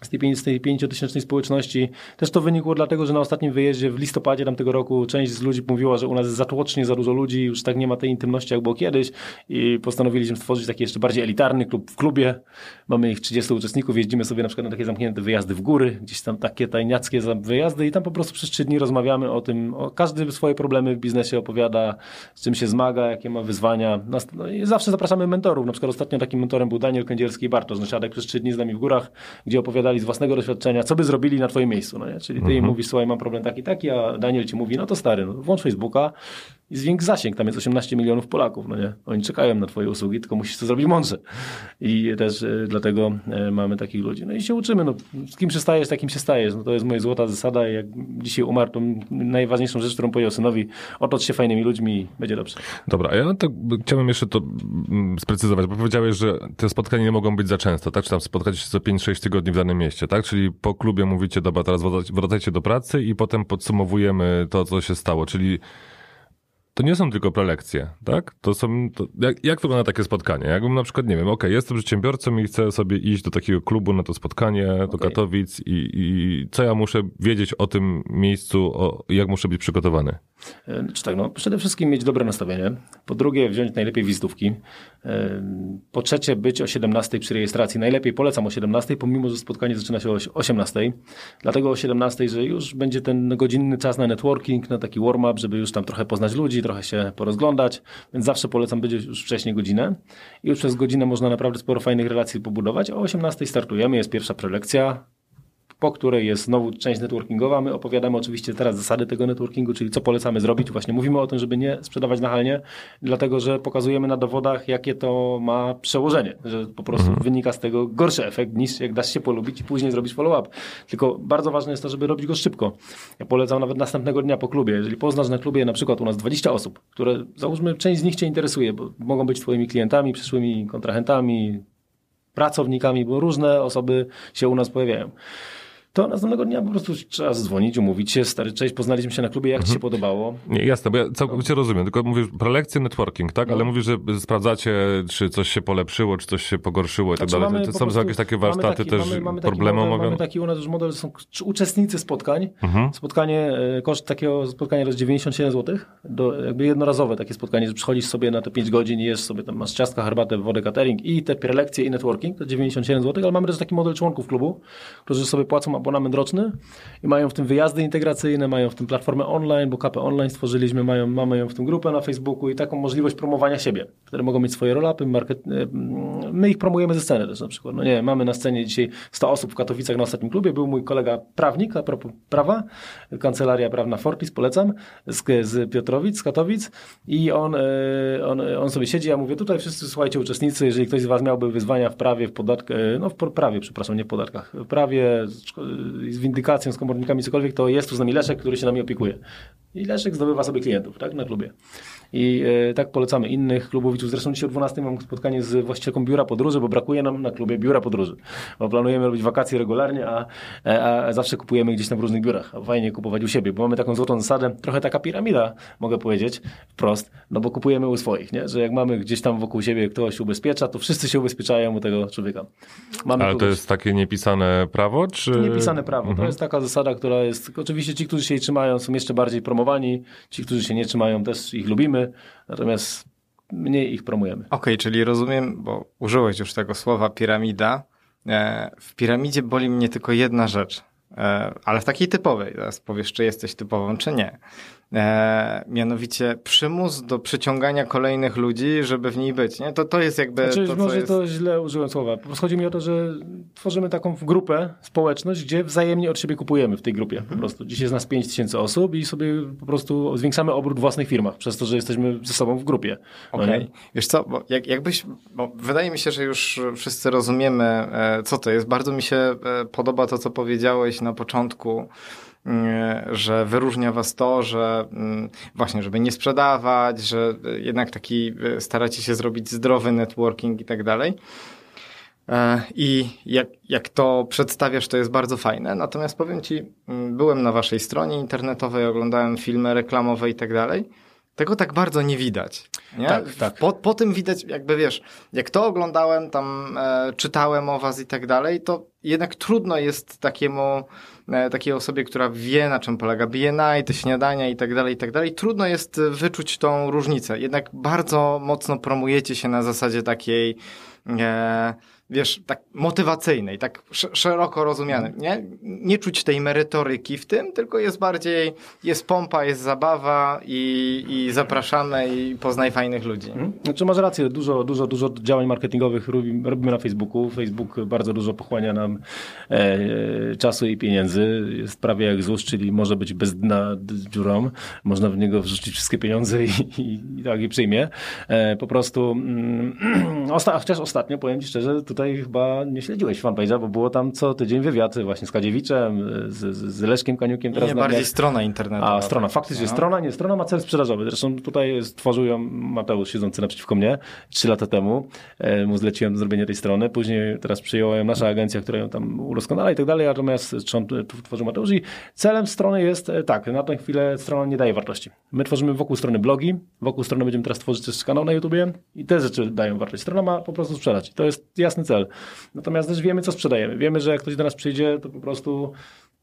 z tej, tej pięciotysięcznej społeczności. Też to wynikło dlatego, że na ostatnim wyjeździe w listopadzie tamtego roku część z ludzi mówiła, że u nas jest zatłocznie za dużo ludzi, już tak nie ma tej intymności, jak było kiedyś i postanowiliśmy stworzyć taki jeszcze bardziej elitarny klub w klubie. Mamy ich 30 uczestników, jeździmy sobie na przykład na takie zamknięte wyjazdy w góry, gdzieś tam takie tajniackie wyjazdy i tam po prostu przez trzy dni rozmawiamy o tym, o każdy swoje problemy w biznesie opowiada, z czym się zmaga, jakie ma wyzwania. No i zawsze zapraszamy mentorów. Na przykład ostatnio takim mentorem był Daniel Kędzierski i Bartosz Nasiadek przez trzy dni z nami w górach, gdzie opowiada opowiadali z własnego doświadczenia, co by zrobili na twoim miejscu, no nie? Czyli ty mhm. im mówisz, słuchaj, mam problem taki, taki, a Daniel ci mówi, no to stary, no, włącz Facebooka, i zwiększ zasięg. Tam jest 18 milionów Polaków, no nie? Oni czekają na twoje usługi, tylko musisz to zrobić mądrze. I też y, dlatego y, mamy takich ludzi. No i się uczymy, no, z kim się stajesz, takim się stajesz. No to jest moja złota zasada. Jak dzisiaj umarł, to najważniejszą rzecz, którą powiedział synowi, otocz się fajnymi ludźmi i będzie dobrze.
Dobra, ja tak chciałbym jeszcze to mm, sprecyzować, bo powiedziałeś, że te spotkania nie mogą być za często, tak? Czy tam spotkacie się co 5-6 tygodni w danym mieście, tak? Czyli po klubie mówicie, dobra, teraz wracajcie do pracy i potem podsumowujemy to, co się stało, czyli to nie są tylko prelekcje, tak? To są, to, jak, jak wygląda takie spotkanie? Jakbym na przykład, nie wiem, ok, jestem przedsiębiorcą i chcę sobie iść do takiego klubu na to spotkanie, okay. do Katowic i, i co ja muszę wiedzieć o tym miejscu, o, jak muszę być przygotowany?
E, czy tak, no przede wszystkim mieć dobre nastawienie. Po drugie, wziąć najlepiej wizytówki. E, po trzecie, być o 17 przy rejestracji. Najlepiej polecam o 17, pomimo, że spotkanie zaczyna się o 18. Dlatego o 17, że już będzie ten godzinny czas na networking, na taki warm-up, żeby już tam trochę poznać ludzi, trochę się porozglądać, więc zawsze polecam być już wcześniej godzinę. I już przez godzinę można naprawdę sporo fajnych relacji pobudować. O 18 startujemy, jest pierwsza prelekcja, po której jest znowu część networkingowa. My opowiadamy oczywiście teraz zasady tego networkingu, czyli co polecamy zrobić. Właśnie mówimy o tym, żeby nie sprzedawać nachalnie, dlatego że pokazujemy na dowodach, jakie to ma przełożenie, że po prostu mhm. wynika z tego gorszy efekt niż jak dasz się polubić i później zrobić follow-up. Tylko bardzo ważne jest to, żeby robić go szybko. Ja polecam nawet następnego dnia po klubie. Jeżeli poznasz na klubie na przykład u nas 20 osób, które załóżmy część z nich Cię interesuje, bo mogą być Twoimi klientami, przyszłymi kontrahentami, pracownikami, bo różne osoby się u nas pojawiają to następnego dnia po prostu trzeba zadzwonić, umówić się, stary, cześć, poznaliśmy się na klubie, jak mhm. ci się podobało?
Nie, jasne, bo ja całkowicie rozumiem, tylko mówisz prelekcje, networking, tak? No. Ale mówisz, że sprawdzacie, czy coś się polepszyło, czy coś się pogorszyło i tak znaczy, dalej. To są jakieś takie warsztaty taki, też mamy, mamy problemy
model, Mamy taki u nas już model, są uczestnicy spotkań. Mhm. Spotkanie, e, koszt takiego spotkania to jest 97 zł, do, jakby jednorazowe takie spotkanie, że przychodzisz sobie na te 5 godzin i jesz sobie tam, masz ciastka, herbatę, wodę, catering i te prelekcje i networking, to 97 zł, ale mamy też taki model członków klubu, którzy sobie płacą abonament roczny i mają w tym wyjazdy integracyjne, mają w tym platformę online, bo KP Online stworzyliśmy, mają, mamy ją w tym grupę na Facebooku i taką możliwość promowania siebie, które mogą mieć swoje roll-upy, market... E, my ich promujemy ze sceny też na przykład. No nie, mamy na scenie dzisiaj 100 osób w Katowicach na ostatnim klubie, był mój kolega prawnik, a propos prawa, kancelaria prawna Fortis, polecam, z, z Piotrowic, z Katowic i on, e, on, on sobie siedzi, ja mówię, tutaj wszyscy słuchajcie uczestnicy, jeżeli ktoś z Was miałby wyzwania w prawie, w podatkach, e, no w prawie, przepraszam, nie w podatkach, w prawie, z windykacją, z komornikami, cokolwiek, to jest tu z nami Leszek, który się nami opiekuje. I Leszek zdobywa sobie klientów tak, na klubie. I e, tak polecamy innych klubowiczów. Zresztą dzisiaj o 12 mam spotkanie z właścicielką biura podróży, bo brakuje nam na klubie biura podróży. Bo planujemy robić wakacje regularnie, a, e, a zawsze kupujemy gdzieś tam w różnych biurach. A fajnie kupować u siebie, bo mamy taką złotą zasadę, trochę taka piramida, mogę powiedzieć wprost, no bo kupujemy u swoich, nie? że jak mamy gdzieś tam wokół siebie ktoś ubezpiecza, to wszyscy się ubezpieczają u tego człowieka.
Mamy Ale kogoś... to jest takie niepisane prawo? Czy...
Niepisane prawo. Mhm. To jest taka zasada, która jest, oczywiście ci, którzy się jej trzymają, są jeszcze bardziej promowani, ci, którzy się nie trzymają, też ich lubimy, natomiast mniej ich promujemy.
Okej, okay, czyli rozumiem, bo użyłeś już tego słowa piramida. E, w piramidzie boli mnie tylko jedna rzecz, e, ale w takiej typowej. Teraz powiesz, czy jesteś typową, czy nie. E, mianowicie przymus do przyciągania kolejnych ludzi, żeby w niej być. Nie? To, to jest jakby.
Znaczy,
to,
może
jest...
to źle użyłem słowa. Po prostu chodzi mi o to, że tworzymy taką grupę, społeczność, gdzie wzajemnie od siebie kupujemy w tej grupie. Po mhm. prostu. Dzisiaj jest nas 5 tysięcy osób i sobie po prostu zwiększamy obrót w własnych firmach, przez to, że jesteśmy ze sobą w grupie.
No Okej. Okay. Wiesz co, bo jak, jakbyś. Bo wydaje mi się, że już wszyscy rozumiemy, e, co to jest. Bardzo mi się e, podoba to, co powiedziałeś na początku że wyróżnia was to, że mm, właśnie, żeby nie sprzedawać, że jednak taki e, staracie się zrobić zdrowy networking i tak dalej. E, I jak, jak to przedstawiasz, to jest bardzo fajne. Natomiast powiem Ci, mm, byłem na Waszej stronie internetowej, oglądałem filmy reklamowe i tak dalej. tego tak bardzo nie widać. Nie?
Tak, tak.
Po, po tym widać, jakby wiesz, jak to oglądałem, tam e, czytałem o was i tak dalej, to jednak trudno jest takiemu, takiej osobie, która wie na czym polega BNI, te śniadania i tak dalej, i tak dalej, trudno jest wyczuć tą różnicę. Jednak bardzo mocno promujecie się na zasadzie takiej e, wiesz, tak motywacyjnej, tak szeroko rozumianej, nie? Nie czuć tej merytoryki w tym, tylko jest bardziej, jest pompa, jest zabawa i, i zapraszamy i poznaj fajnych ludzi. Hmm?
Znaczy masz rację, dużo, dużo, dużo działań marketingowych robimy, na Facebooku. Facebook bardzo dużo pochłania nam e, czasu i pieniędzy. Jest prawie jak ZUS, czyli może być bez dna dziurą. Można w niego wrzucić wszystkie pieniądze i, i, i tak je przyjmie. E, po prostu mm, <clears throat> osta chociaż ostatnio, powiem Ci szczerze, tutaj tutaj chyba nie śledziłeś fanpage'a, bo było tam co tydzień wywiad właśnie z Kadziewiczem, z, z Leszkiem Kaniukiem.
Teraz nie, bardziej strona internetowa.
A, strona, faktycznie no. strona, nie, strona ma cel sprzedażowy. Zresztą tutaj stworzył ją Mateusz siedzący naprzeciwko mnie trzy lata temu. E, mu zleciłem zrobienie tej strony. Później teraz przyjęła ją nasza agencja, która ją tam udoskonala i tak dalej, natomiast tworzył Mateusz i celem strony jest e, tak, na tę chwilę strona nie daje wartości. My tworzymy wokół strony blogi, wokół strony będziemy teraz tworzyć też kanał na YouTubie i te rzeczy dają wartość. Strona ma po prostu sprzedać. To jest jasny cel. Natomiast też wiemy, co sprzedajemy. Wiemy, że jak ktoś do nas przyjdzie, to po prostu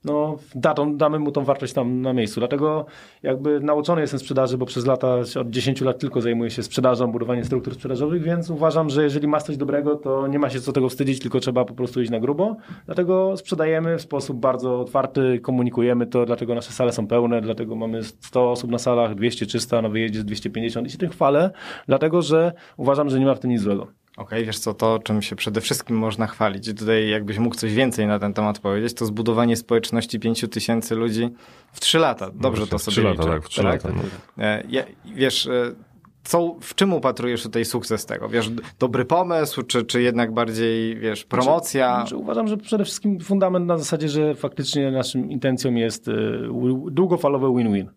no, da, damy mu tą wartość tam na miejscu. Dlatego jakby nauczony jestem sprzedaży, bo przez lata, od 10 lat tylko zajmuję się sprzedażą, budowaniem struktur sprzedażowych, więc uważam, że jeżeli masz coś dobrego, to nie ma się co tego wstydzić, tylko trzeba po prostu iść na grubo. Dlatego sprzedajemy w sposób bardzo otwarty, komunikujemy to, dlatego nasze sale są pełne, dlatego mamy 100 osób na salach, 200, 300, na wyjeździe 250 i się tym chwalę, dlatego że uważam, że nie ma w tym nic złego.
Okej, okay, wiesz co, to czym się przede wszystkim można chwalić, tutaj jakbyś mógł coś więcej na ten temat powiedzieć, to zbudowanie społeczności pięciu tysięcy ludzi w trzy lata. Dobrze no to sobie
3 lata, tak, w trzy tak? lata.
No. E, ja, wiesz, e, co, w czym upatrujesz tutaj sukces tego? Wiesz, dobry pomysł, czy, czy jednak bardziej, wiesz, promocja?
Znaczy, znaczy uważam, że przede wszystkim fundament na zasadzie, że faktycznie naszym intencją jest e, długofalowe win-win.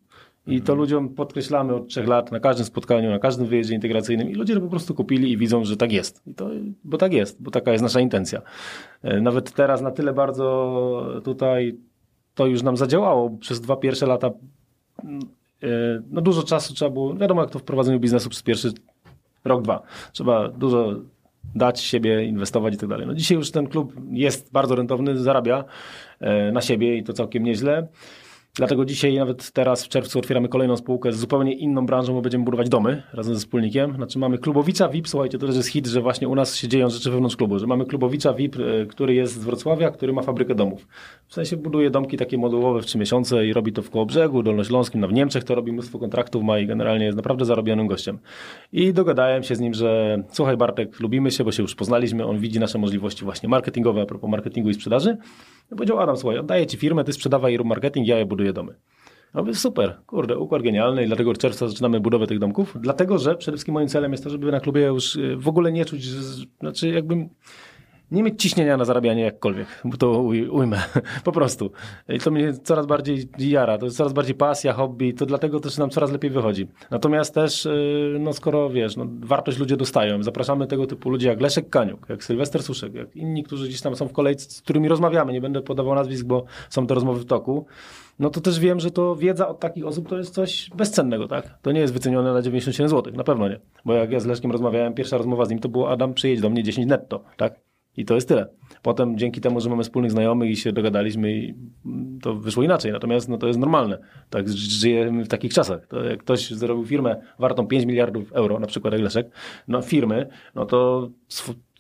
I to ludziom podkreślamy od trzech lat na każdym spotkaniu, na każdym wyjeździe integracyjnym i ludzie to po prostu kupili i widzą, że tak jest. I to, bo tak jest, bo taka jest nasza intencja. E, nawet teraz na tyle bardzo tutaj to już nam zadziałało. Przez dwa pierwsze lata e, no dużo czasu trzeba było, wiadomo jak to w prowadzeniu biznesu przez pierwszy rok, dwa. Trzeba dużo dać siebie, inwestować i tak dalej. No dzisiaj już ten klub jest bardzo rentowny, zarabia e, na siebie i to całkiem nieźle. Dlatego dzisiaj, nawet teraz w czerwcu otwieramy kolejną spółkę z zupełnie inną branżą, bo będziemy budować domy razem ze wspólnikiem. Znaczy mamy Klubowicza VIP, słuchajcie, to też jest hit, że właśnie u nas się dzieją rzeczy wewnątrz klubu, że mamy Klubowicza VIP, e, który jest z Wrocławia, który ma fabrykę domów. W sensie buduje domki takie modułowe w trzy miesiące i robi to w Kołobrzegu, Dolnośląskim, no w Niemczech to robi mnóstwo kontraktów, ma i generalnie jest naprawdę zarobionym gościem. I dogadałem się z nim, że słuchaj Bartek, lubimy się, bo się już poznaliśmy, on widzi nasze możliwości właśnie marketingowe a propos marketingu i sprzedaży. I powiedział Adam, słuchaj, oddaję ci firmę, ty sprzedawaj rób marketing, ja je buduję domy. No mówię, super, kurde, układ genialny i dlatego w czerwcu zaczynamy budowę tych domków, dlatego, że przede wszystkim moim celem jest to, żeby na klubie już y, w ogóle nie czuć, znaczy jakbym nie mieć ciśnienia na zarabianie jakkolwiek, bo to ujmę, <laughs> po prostu. I to mnie coraz bardziej jara, to jest coraz bardziej pasja, hobby, to dlatego też nam coraz lepiej wychodzi. Natomiast też, y, no skoro wiesz, no, wartość ludzie dostają, zapraszamy tego typu ludzi jak Leszek Kaniuk, jak Sylwester Suszek, jak inni, którzy gdzieś tam są w kolejce, z którymi rozmawiamy, nie będę podawał nazwisk, bo są to rozmowy w toku, no to też wiem, że to wiedza od takich osób to jest coś bezcennego, tak? To nie jest wycenione na 97 zł, na pewno nie. Bo jak ja z Leszkiem rozmawiałem, pierwsza rozmowa z nim to było Adam, przyjedź do mnie 10 netto, tak? I to jest tyle. Potem dzięki temu, że mamy wspólnych znajomych i się dogadaliśmy, i to wyszło inaczej. Natomiast no, to jest normalne. Tak żyjemy w takich czasach. To jak ktoś zrobił firmę wartą 5 miliardów euro, na przykład jak Leszek, no firmy, no to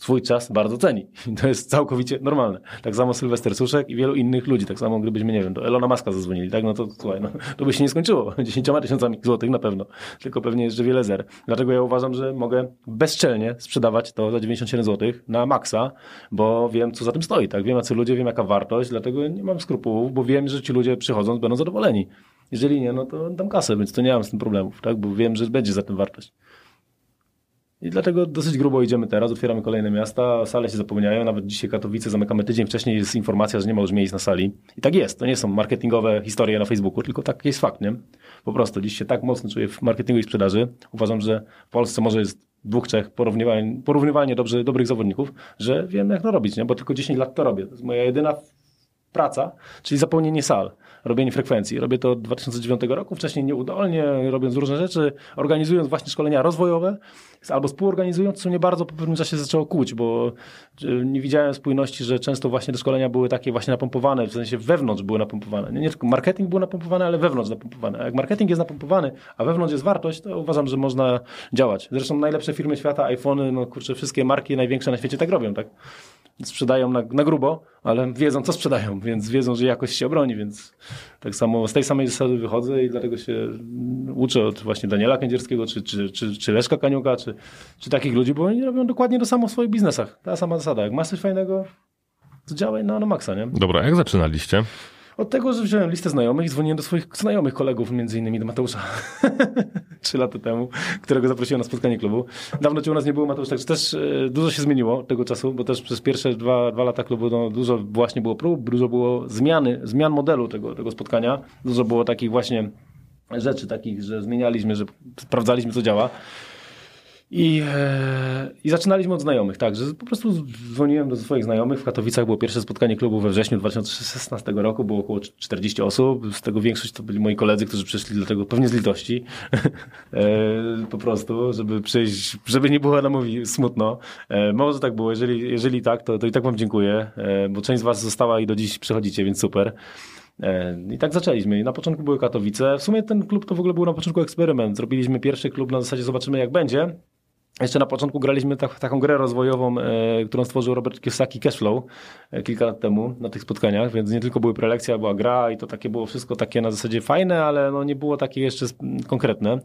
swój czas bardzo ceni. <laughs> To jest całkowicie normalne. Tak samo Sylwester Suszek i wielu innych ludzi. Tak samo gdybyśmy, nie wiem, do Elona Muska zadzwonili, tak? No to słuchaj, no, to by się nie skończyło. <laughs> 10 tysiącami złotych na pewno. Tylko pewnie jeszcze wiele zer. Dlatego ja uważam, że mogę bezczelnie sprzedawać to za 97 złotych na maksa, bo wiem, co za tym stoi, tak? Wiem, jacy ludzie, wiem, jaka wartość, dlatego nie mam skrupułów, bo wiem, że ci ludzie przychodząc będą zadowoleni. Jeżeli nie, no to dam kasę, więc to nie mam z tym problemów, tak? Bo wiem, że będzie za tym wartość. I dlatego dosyć grubo idziemy teraz, otwieramy kolejne miasta, sale się zapełniają, nawet dzisiaj Katowice zamykamy tydzień wcześniej, jest informacja, że nie ma już miejsc na sali. I tak jest, to nie są marketingowe historie na Facebooku, tylko tak jest fakt, nie? Po prostu dziś się tak mocno czuję w marketingu i sprzedaży. Uważam, że w Polsce może jest dwóch, trzech porównywalnie, dobrze, dobrych zawodników, że wiem jak to robić, nie? Bo tylko 10 lat to robię. To jest moja jedyna praca, czyli zapełnienie sal, robienie frekwencji. Robię to od 2009 roku, wcześniej nieudolnie, robiąc różne rzeczy, organizując właśnie szkolenia rozwojowe, albo współorganizując, co mnie bardzo po pewnym czasie zaczęło kłuć, bo e, nie widziałem spójności, że często właśnie te szkolenia były takie właśnie napompowane, w sensie wewnątrz były napompowane. Nie, nie tylko marketing był napompowany, ale wewnątrz napompowany. A jak marketing jest napompowany, a wewnątrz jest wartość, to uważam, że można działać. Zresztą najlepsze firmy świata, iPhony, no kurczę, wszystkie marki największe na świecie tak robią, tak? sprzedają na, na grubo, ale wiedzą, co sprzedają, więc wiedzą, że jakość się obroni, więc tak samo z tej samej zasady wychodzę i dlatego się uczę od właśnie Daniela Kędzierskiego, czy, czy, czy, czy Leszka Kaniuka, czy, czy takich ludzi, bo oni robią dokładnie to samo w swoich biznesach. Ta sama zasada. Jak masz coś fajnego, to działaj na, na maksa, nie?
Dobra, jak zaczynaliście?
Od tego, że wziąłem listę znajomych i dzwoniłem do swoich znajomych kolegów, między innymi do Mateusza <laughs> trzy lata temu, którego zaprosiłem na spotkanie klubu. Dawno cię u nas nie było, Mateusz, także też e, dużo się zmieniło tego czasu, bo też przez pierwsze dwa, dwa lata klubu no, dużo właśnie było prób, dużo było zmiany, zmian modelu tego, tego spotkania, dużo było takich właśnie rzeczy takich, że zmienialiśmy, że sprawdzaliśmy, co działa. I, e, I zaczynaliśmy od znajomych, tak, że po prostu dzwoniłem do swoich znajomych. W Katowicach było pierwsze spotkanie klubu we wrześniu 2016 roku, było około 40 osób. Z tego większość to byli moi koledzy, którzy przyszli dlatego pewnie z litości. <laughs> e, po prostu, żeby przyjść, żeby nie było nam smutno. E, może tak było, jeżeli, jeżeli tak, to, to i tak wam dziękuję, e, bo część z was została i do dziś przychodzicie, więc super. E, I tak zaczęliśmy. Na początku były Katowice. W sumie ten klub to w ogóle był na początku eksperyment. Zrobiliśmy pierwszy klub na zasadzie zobaczymy jak będzie. Jeszcze na początku graliśmy tak, taką grę rozwojową, e, którą stworzył Robert Kiyosaki Cashflow e, kilka lat temu na tych spotkaniach, więc nie tylko były prelekcje, była gra i to takie było wszystko takie na zasadzie fajne, ale no nie było takie jeszcze konkretne.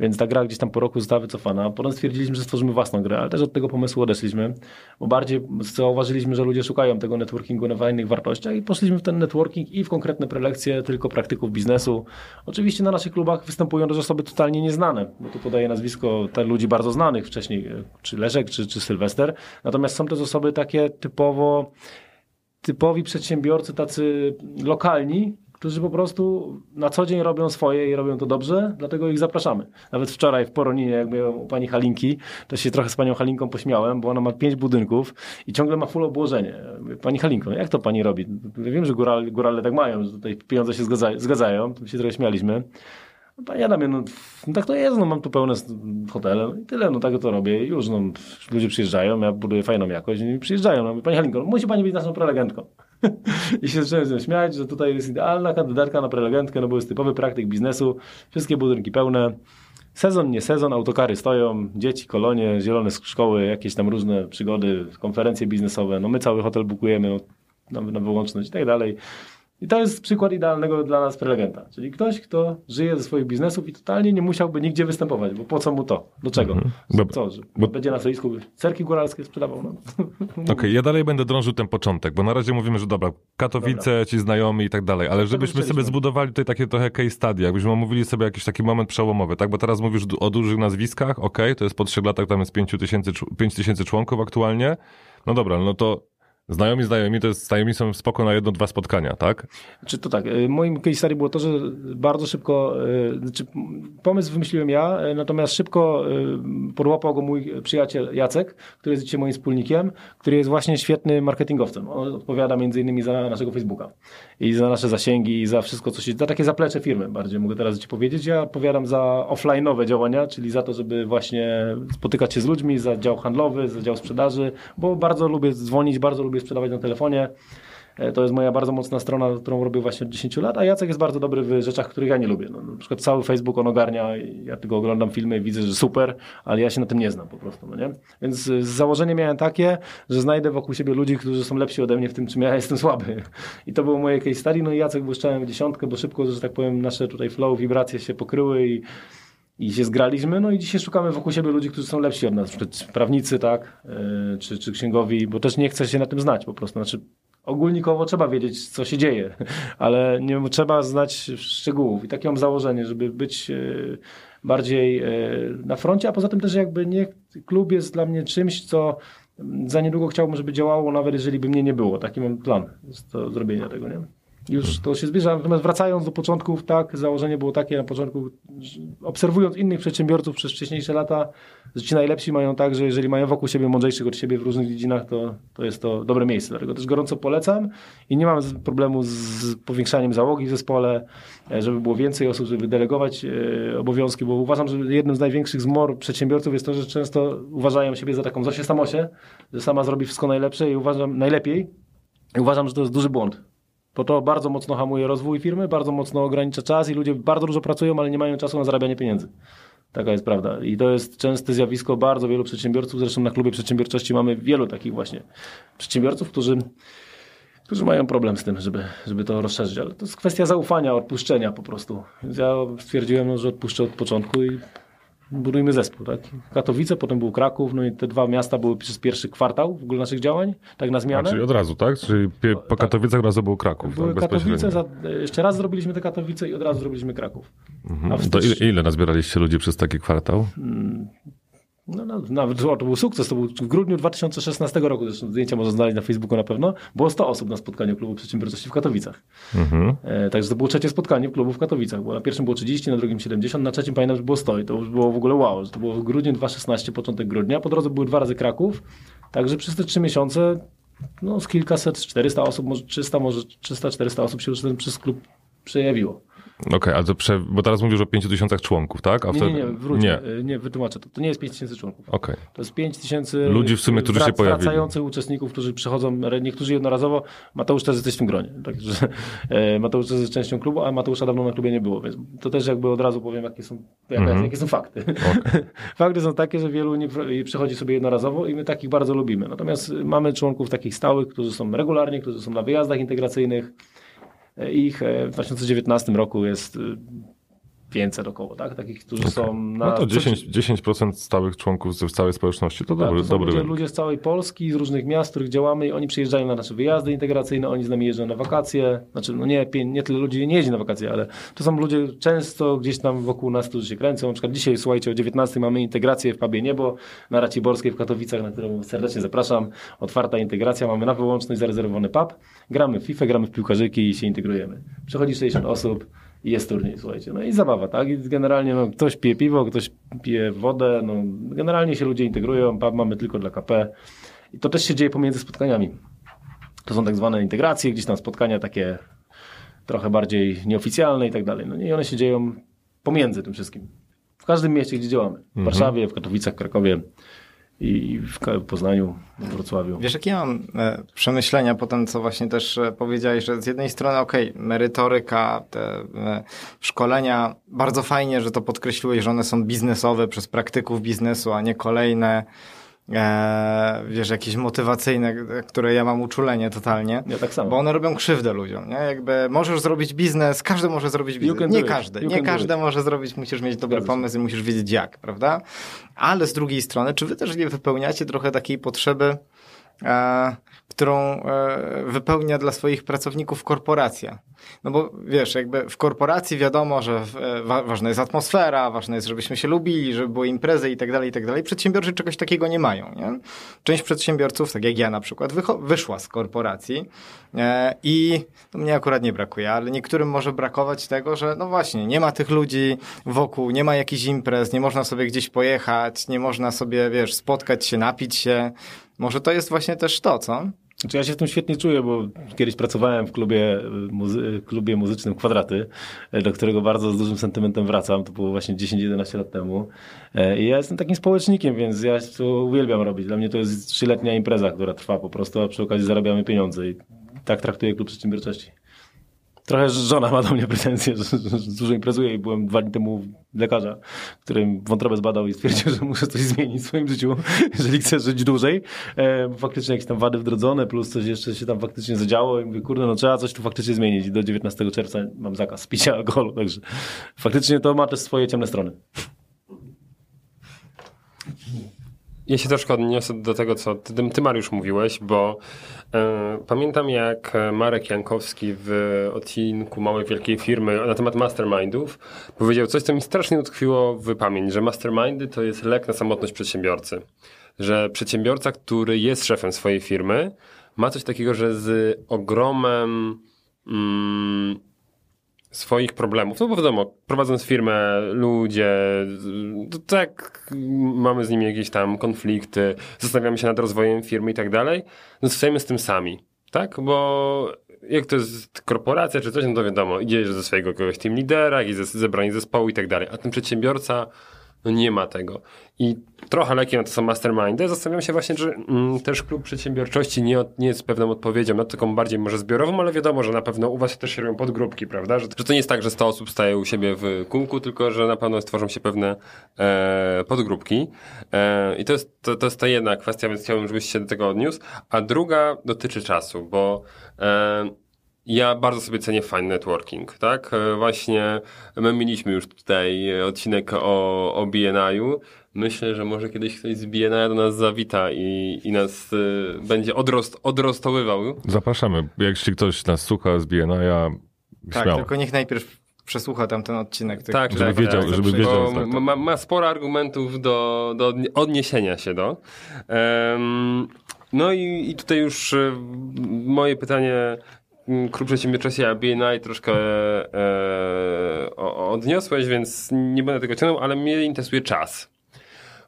Więc ta gra gdzieś tam po roku została wycofana. Potem stwierdziliśmy, że stworzymy własną grę, ale też od tego pomysłu odeszliśmy, bo bardziej zauważyliśmy, że ludzie szukają tego networkingu na fajnych wartościach i poszliśmy w ten networking i w konkretne prelekcje tylko praktyków biznesu. Oczywiście na naszych klubach występują też osoby totalnie nieznane, bo tu podaję nazwisko te ludzi bardzo znanych wcześniej, e, czy Leszek, czy, czy Sylwester. Natomiast są też osoby takie typowo typowi przedsiębiorcy, tacy lokalni, którzy po prostu na co dzień robią swoje i robią to dobrze, dlatego ich zapraszamy. Nawet wczoraj w Poroninie, jak byłem u pani Halinki, to się trochę z panią Halinką pośmiałem, bo ona ma pięć budynków i ciągle ma full obłożenie. Pani Halinko, jak to pani robi? Wiem, że górale, górale tak mają, że tutaj pieniądze się zgadzają, zgadzają się trochę śmialiśmy. Panie Adamie, no, tak to jest, no mam tu pełne hotele no i tyle, no tak to robię już, no ludzie przyjeżdżają, ja buduję fajną jakość i przyjeżdżają. No, Pani Halinko, musi Pani być naszą prelegentką. <laughs> I się zacząłem śmiać, że tutaj jest idealna kandydatka na prelegentkę, no bo jest typowy praktyk biznesu, wszystkie budynki pełne, sezon, nie sezon, autokary stoją, dzieci, kolonie, zielone szkoły, jakieś tam różne przygody, konferencje biznesowe, no my cały hotel bukujemy no, na, na wyłączność i tak dalej. I to jest przykład idealnego dla nas prelegenta. Czyli ktoś, kto żyje ze swoich biznesów i totalnie nie musiałby nigdzie występować, bo po co mu to? Do czego? Mhm. Co, że bo... będzie na stoisku cerki góralskie sprzedawał? No.
Okej, okay, ja dalej będę drążył ten początek, bo na razie mówimy, że dobra, Katowice, dobra. ci znajomi i tak dalej, ale żebyśmy sobie zbudowali tutaj takie trochę case study, jakbyśmy omówili sobie jakiś taki moment przełomowy, tak? Bo teraz mówisz o dużych nazwiskach, okej, okay, to jest po trzech latach, tam jest pięciu tysięcy, pięć tysięcy członków aktualnie. No dobra, no to Znajomi, znajomi, to jest, znajomi są spoko na jedno, dwa spotkania, tak?
Czy to tak, y, moim case study było to, że bardzo szybko, y, znaczy pomysł wymyśliłem ja, y, natomiast szybko podłapał go mój przyjaciel Jacek, który jest dzisiaj moim wspólnikiem, który jest właśnie świetnym marketingowcem. On odpowiada między innymi za naszego Facebooka i za nasze zasięgi i za wszystko, co się, za takie zaplecze firmy bardziej mogę teraz ci powiedzieć. Ja odpowiadam za offline'owe działania, czyli za to, żeby właśnie spotykać się z ludźmi, za dział handlowy, za dział sprzedaży, bo bardzo lubię dzwonić, bardzo lubię lubię sprzedawać na telefonie. E, to jest moja bardzo mocna strona, którą robię właśnie od 10 lat, a Jacek jest bardzo dobry w rzeczach, których ja nie lubię. No, na przykład cały Facebook on ogarnia, ja tylko oglądam filmy i widzę, że super, ale ja się na tym nie znam po prostu, no nie? Więc z założenie miałem takie, że znajdę wokół siebie ludzi, którzy są lepsi ode mnie w tym, czym ja jestem słaby. I to było moje case study, no i Jacek błyszczałem w dziesiątkę, bo szybko, że tak powiem, nasze tutaj flow, wibracje się pokryły i i się zgraliśmy, no i dzisiaj szukamy wokół siebie ludzi, którzy są lepsi od nas, prawnicy, tak, yy, czy, czy księgowi, bo też nie chcę się na tym znać po prostu, znaczy ogólnikowo trzeba wiedzieć, co się dzieje, <laughs> ale nie trzeba znać szczegółów i takie mam założenie, żeby być yy, bardziej yy, na froncie, a poza tym też jakby nie, klub jest dla mnie czymś, co za niedługo chciałbym, żeby działało, nawet jeżeli by mnie nie było. Taki mam plan do zrobienia tego, nie? Już to się zbliża, natomiast wracając do początków, tak, założenie było takie na początku, obserwując innych przedsiębiorców przez wcześniejsze lata, że ci najlepsi mają tak, że jeżeli mają wokół siebie mądrzejszych od siebie w różnych dziedzinach, to, to jest to dobre miejsce. Dlatego też gorąco polecam i nie mam problemu z powiększaniem załogi w zespole, e, żeby było więcej osób, żeby delegować e, obowiązki, bo uważam, że jednym z największych zmor przedsiębiorców jest to, że często uważają siebie za taką Zosię Samosie, że sama zrobi wszystko najlepsze i uważam najlepiej i uważam, że to jest duży błąd. Bo to bardzo mocno hamuje rozwój firmy, bardzo mocno ogranicza czas i ludzie bardzo dużo pracują, ale nie mają czasu na zarabianie pieniędzy. Taka jest prawda. I to jest częste zjawisko bardzo wielu przedsiębiorców. Zresztą na klubie przedsiębiorczości mamy wielu takich właśnie przedsiębiorców, którzy, którzy mają problem z tym, żeby, żeby to rozszerzyć. Ale to jest kwestia zaufania, odpuszczenia po prostu. Więc ja stwierdziłem, no, że odpuszczę od początku i budujmy zespół. Tak? Katowice, potem był Kraków, no i te dwa miasta były przez pierwszy kwartał w ogóle naszych działań, tak na
A,
zmianę.
czyli od razu, tak? Czyli po Katowicach od razu był Kraków.
Były
tak,
Katowice, za, jeszcze raz zrobiliśmy te Katowice i od razu zrobiliśmy Kraków. A
Mhm.
w
To ile, ile nazbieraliście ludzi przez taki kwartał?
No, no, nawet to był sukces, to był w grudniu 2016 roku, zresztą zdjęcia można znaleźć na Facebooku na pewno, było 100 osób na spotkaniu klubu przedsiębiorczości w Katowicach.
Mhm.
E, także to było trzecie spotkanie klubu w Katowicach, bo na pierwszym było 30, na drugim 70, na trzecim pamiętam, że było 100 i to już było w ogóle wow, że to było w grudniu 2016, początek grudnia, po drodze były dwa razy Kraków, także przez te trzy miesiące no, z kilkaset, 400 osób, może 300, może 300-400 osób się już przez klub przejawiło.
Okej, ale to prze... bo teraz mówisz o 5 tysiącach członków, tak? A
Nie,
wtedy...
nie, nie, wróć,
Nie,
nie. nie wytłumaczę to. To nie jest 5000 członków.
okej.
To jest 5 tysięcy
Ludzi w sumie, którzy się pojawili.
wracających uczestników, którzy przychodzą, niektórzy jednorazowo. Mateusz też jesteś w tym gronie. Także e, Mateusz też jest częścią klubu, a Mateusza dawno na klubie nie było, więc to też jakby od razu powiem, jakie są, jaka,
Mhm.
jakie są fakty. <laughs> Fakty są takie, że wielu nie pr- przychodzi sobie jednorazowo i my takich bardzo lubimy. Natomiast mamy członków takich stałych, którzy są regularnie, którzy są na wyjazdach integracyjnych. E, Ich e, w 2019 roku jest e, 500 około, tak? Takich, którzy są na...
No to
co-
10%, 10% stałych członków z całej społeczności to
tak,
dobry,
to są
dobry
ludzie,
wynik.
ludzie z całej Polski, z różnych miast, w których działamy i oni przyjeżdżają na nasze wyjazdy integracyjne, oni z nami jeżdżą na wakacje. Znaczy, no nie, nie tyle ludzi nie jeździ na wakacje, ale to są ludzie często gdzieś tam wokół nas, którzy się kręcą. Na przykład dzisiaj, słuchajcie, o 19 mamy integrację w Pubie Niebo na Raciborskiej w Katowicach, na którą serdecznie zapraszam. Otwarta integracja, mamy na wyłączność zarezerwowany pub. Gramy w FIFA, gramy w piłkarzyki i się integrujemy. Przychodzi 60 osób, i jest turniej, słuchajcie. No i zabawa, tak? I generalnie no, ktoś pije piwo, ktoś pije wodę, no generalnie się ludzie integrują, pub mamy tylko dla KP. I to też się dzieje pomiędzy spotkaniami. To są tak zwane integracje, gdzieś tam spotkania takie trochę bardziej nieoficjalne i tak dalej. No i one się dzieją pomiędzy tym wszystkim. W każdym mieście, gdzie działamy. W Warszawie, w Katowicach, w Krakowie i w Poznaniu, w Wrocławiu.
Wiesz, jakie mam e, przemyślenia po tym, co właśnie też e, powiedziałeś, że z jednej strony, okej, merytoryka, te e, szkolenia, bardzo fajnie, że to podkreśliłeś, że one są biznesowe przez praktyków biznesu, a nie kolejne, e, wiesz, jakieś motywacyjne, które ja mam uczulenie totalnie.
Ja tak samo.
Bo one robią krzywdę ludziom, nie? Jakby możesz zrobić biznes, każdy może zrobić biznes. Nie każdy, nie każdy może zrobić, musisz mieć dobry pomysł i musisz wiedzieć jak, prawda? Ale z drugiej strony, czy wy też nie wypełniacie trochę takiej potrzeby, e, którą e, wypełnia dla swoich pracowników korporacja? No bo wiesz, jakby w korporacji wiadomo, że e, wa ważna jest atmosfera, ważne jest, żebyśmy się lubili, żeby były imprezy i tak dalej, i tak dalej. Przedsiębiorcy czegoś takiego nie mają, nie? Część przedsiębiorców, tak jak ja na przykład, wyszła z korporacji e, i no mnie akurat nie brakuje, ale niektórym może brakować tego, że no właśnie, nie ma tych ludzi wokół, nie ma jakichś imprez, nie można sobie gdzieś pojechać, nie można sobie, wiesz, spotkać się, napić się. Może to jest właśnie też to, co?
Znaczy ja się w tym świetnie czuję, bo kiedyś pracowałem w klubie, muzy- klubie muzycznym Kwadraty, y, do którego bardzo z dużym sentymentem wracam. To było właśnie 10-11 lat temu. E, I ja jestem takim społecznikiem, więc ja to uwielbiam robić. Dla mnie to jest trzyletnia impreza, która trwa po prostu, a przy okazji zarabiamy pieniądze. I tak traktuję klub przedsiębiorczości. Trochę żona ma do mnie pretensje, że, dużo imprezuję i byłem dwa dni temu lekarza, którym wątrobę zbadał i stwierdził, że muszę coś zmienić w swoim życiu, jeżeli chcę żyć dłużej. E, faktycznie jakieś tam wady wdrodzone, plus coś jeszcze się tam faktycznie zadziało i mówię, kurde, no trzeba coś tu faktycznie zmienić. I do 19 czerwca mam zakaz picia alkoholu, także faktycznie to ma też swoje ciemne strony.
Ja się troszkę odniosę do tego, co ty, ty Mariusz mówiłeś, bo e, pamiętam jak Marek Jankowski w odcinku Małej Wielkiej Firmy na temat mastermindów powiedział coś, co mi strasznie utkwiło w pamięć, że mastermindy to jest lek na samotność przedsiębiorcy. Że przedsiębiorca, który jest szefem swojej firmy, ma coś takiego, że z ogromem mm, swoich problemów. No bo wiadomo, prowadząc firmę, ludzie, to tak mamy z nimi jakieś tam konflikty, zastanawiamy się nad rozwojem firmy i tak dalej, no zostajemy z tym sami, tak? Bo jak to jest korporacja czy coś, no to wiadomo, idziesz ze swojego kogoś team lidera, jest zebranie zespołu i tak dalej, a ten przedsiębiorca no nie ma tego. I trochę lekiem na to są mastermindy. Zastanawiam się właśnie, czy mm, też klub przedsiębiorczości nie, nie jest pewną odpowiedzią na taką bardziej może zbiorową, ale wiadomo, że na pewno u was też się robią podgrupki, prawda? Że, że to nie jest tak, że 100 osób staje u siebie w kółku, tylko że na pewno stworzą się pewne e, podgrupki. E, I to jest, to, to jest ta jedna kwestia, więc chciałbym, żebyś się do tego odniósł. A druga dotyczy czasu, bo e, ja bardzo sobie cenię fine networking, tak? E, właśnie my mieliśmy już tutaj odcinek o, o BNI-u. Myślę, że może kiedyś ktoś z BNI do nas zawita i, i nas y, będzie odrost, odrostowywał.
Zapraszamy. Jeśli ktoś nas słucha z BNI-a,
Tak,
śmiało.
tylko niech najpierw przesłucha tam ten odcinek.
Tak,
Żeby
tak,
wiedział-
tak,
żeby
Bo
wiedział, tak, tak.
Ma, ma sporo argumentów do, do odnie- odniesienia się do. Em, no i, i tutaj już e, moje pytanie Klub Przedsiębiorczości, a BNI troszkę e, odniosłeś, więc nie będę tego ciągnął, ale mnie interesuje czas.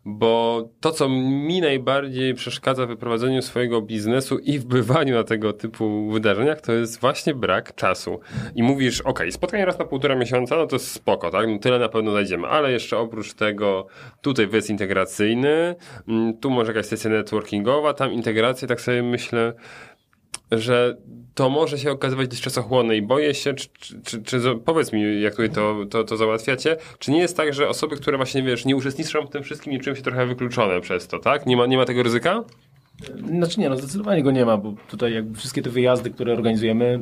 Bo to, co mi najbardziej przeszkadza w wyprowadzeniu swojego biznesu i w bywaniu na tego typu wydarzeniach, to jest właśnie brak czasu. I mówisz, ok, spotkanie raz na półtora miesiąca, no to jest spoko, tak? No tyle na pewno znajdziemy, ale jeszcze oprócz tego tutaj wyjazd integracyjny, mm, tu może jakaś sesja networkingowa, tam integracja, tak sobie myślę, że to może się okazywać dość czasochłonne i boję się, czy, czy, czy, czy powiedz mi, jak tutaj to, to, to załatwiacie, czy nie jest tak, że osoby, które właśnie, wiesz, nie uczestniczą w tym wszystkim, nie czują się trochę wykluczone przez to, tak? Nie ma, nie ma tego ryzyka?
Znaczy nie, no zdecydowanie go nie ma, bo tutaj jakby wszystkie te wyjazdy, które organizujemy,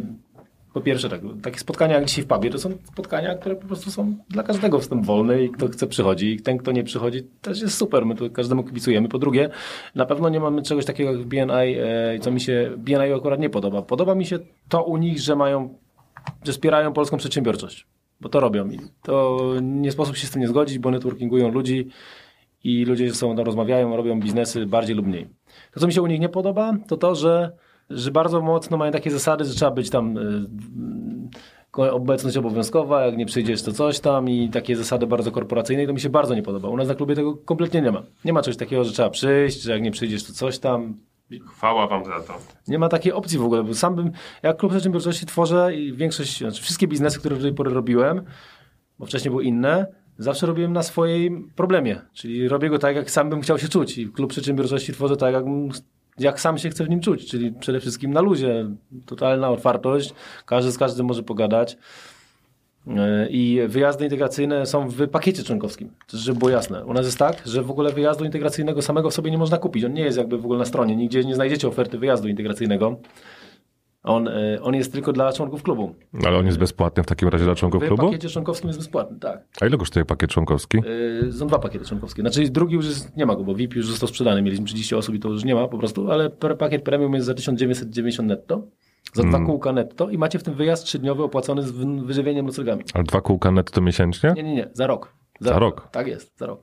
po pierwsze tak, takie spotkania jak dzisiaj w pubie, to są spotkania, które po prostu są dla każdego wstęp wolny i kto chce przychodzi i ten, kto nie przychodzi też jest super, my tu każdemu kibicujemy. Po drugie, na pewno nie mamy czegoś takiego jak w BNI, e, co mi się BNI akurat nie podoba. Podoba mi się to u nich, że mają, że wspierają polską przedsiębiorczość, bo to robią i to nie sposób się z tym nie zgodzić, bo networkingują ludzi i ludzie ze sobą tam rozmawiają, robią biznesy bardziej lub mniej. To, co mi się u nich nie podoba, to to, że, że bardzo mocno mają takie zasady, że trzeba być tam y, obecność obowiązkowa, jak nie przyjdziesz, to coś tam i takie zasady bardzo korporacyjne i to mi się bardzo nie podoba. U nas na klubie tego kompletnie nie ma. Nie ma czegoś takiego, że trzeba przyjść, że jak nie przyjdziesz, to coś tam.
Chwała wam za to.
Nie ma takiej opcji w ogóle, bo sam bym, jak klub przedsiębiorczości tworzę i większość, znaczy wszystkie biznesy, które do tej pory robiłem, bo wcześniej były inne, zawsze robiłem na swojej problemie. Czyli robię go tak, jak sam bym chciał się czuć. I klub przedsiębiorczości tworzę tak, jak, jak sam się chcę w nim czuć. Czyli przede wszystkim na luzie. Totalna otwartość. Każdy z każdym może pogadać. Yy, I wyjazdy integracyjne są w pakiecie członkowskim, żeby było jasne. U nas jest tak, że w ogóle wyjazdu integracyjnego samego w sobie nie można kupić. On nie jest jakby w ogóle na stronie. Nigdzie nie znajdziecie oferty wyjazdu integracyjnego. On, yy, on jest tylko dla członków klubu.
Ale on jest bezpłatny w takim razie dla członków
W
klubu?
pakiecie członkowskim jest bezpłatny, tak.
A ile kosztuje pakiet członkowski?
Yy, są dwa pakiety członkowskie. Znaczy drugi już jest, nie ma go, bo VIP już został sprzedany. Mieliśmy 30 osób i to już nie ma po prostu, ale pakiet premium jest za 1990 netto. Za dwa kółka netto i macie w tym wyjazd trzydniowy opłacony z wy- wyżywieniem noclegami.
Ale dwa kółka netto miesięcznie?
Nie, nie, nie, za rok.
Za rok.
Tak jest, za rok.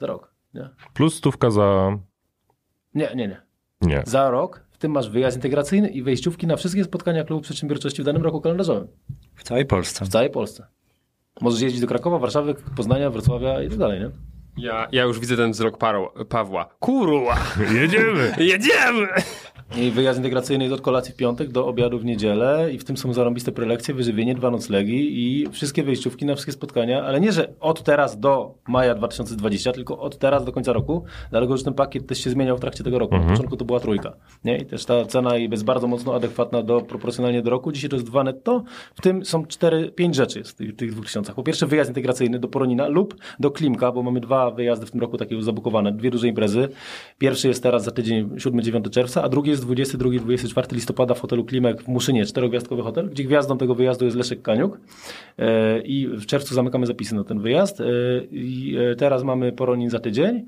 Za rok, nie?
Plus stówka za...
Nie, nie, nie.
Nie.
Za rok, w tym masz wyjazd integracyjny i wejściówki na wszystkie spotkania klubu przedsiębiorczości w danym roku kalendarzowym.
W całej Polsce.
W całej Polsce. Możesz jeździć do Krakowa, Warszawy, Poznania, Wrocławia i tak dalej, nie?
Ja, ja już widzę ten wzrok Paro, Pawła. Kurwa! <laughs>
Jedziemy!
Jedziemy!
I wyjazd integracyjny jest od kolacji w piątek do obiadu w niedzielę i w tym są zarąbiste prelekcje, wyżywienie, dwa noclegi i wszystkie wyjściówki na wszystkie spotkania, ale nie, że od teraz do maja 2020, tylko od teraz do końca roku, dlatego, że ten pakiet też się zmieniał w trakcie tego roku. Na początku to była trójka. Nie? I też ta cena jest bardzo mocno adekwatna do, proporcjonalnie do roku. Dzisiaj to jest dwa netto, w tym są cztery, pięć rzeczy w tych, tych dwóch tysiącach. Po pierwsze wyjazd integracyjny do Poronina lub do Klimka, bo mamy dwa wyjazdy w tym roku takie już zabukowane, dwie duże imprezy. Pierwszy jest teraz za tydzień 7-9 czerwca, a drugi jest 22-24 listopada w hotelu Klimek w Muszynie, czterogwiazdkowy hotel, gdzie gwiazdą tego wyjazdu jest Leszek Kaniuk. E, I w czerwcu zamykamy zapisy na ten wyjazd. E, I e, teraz mamy Poronin za tydzień.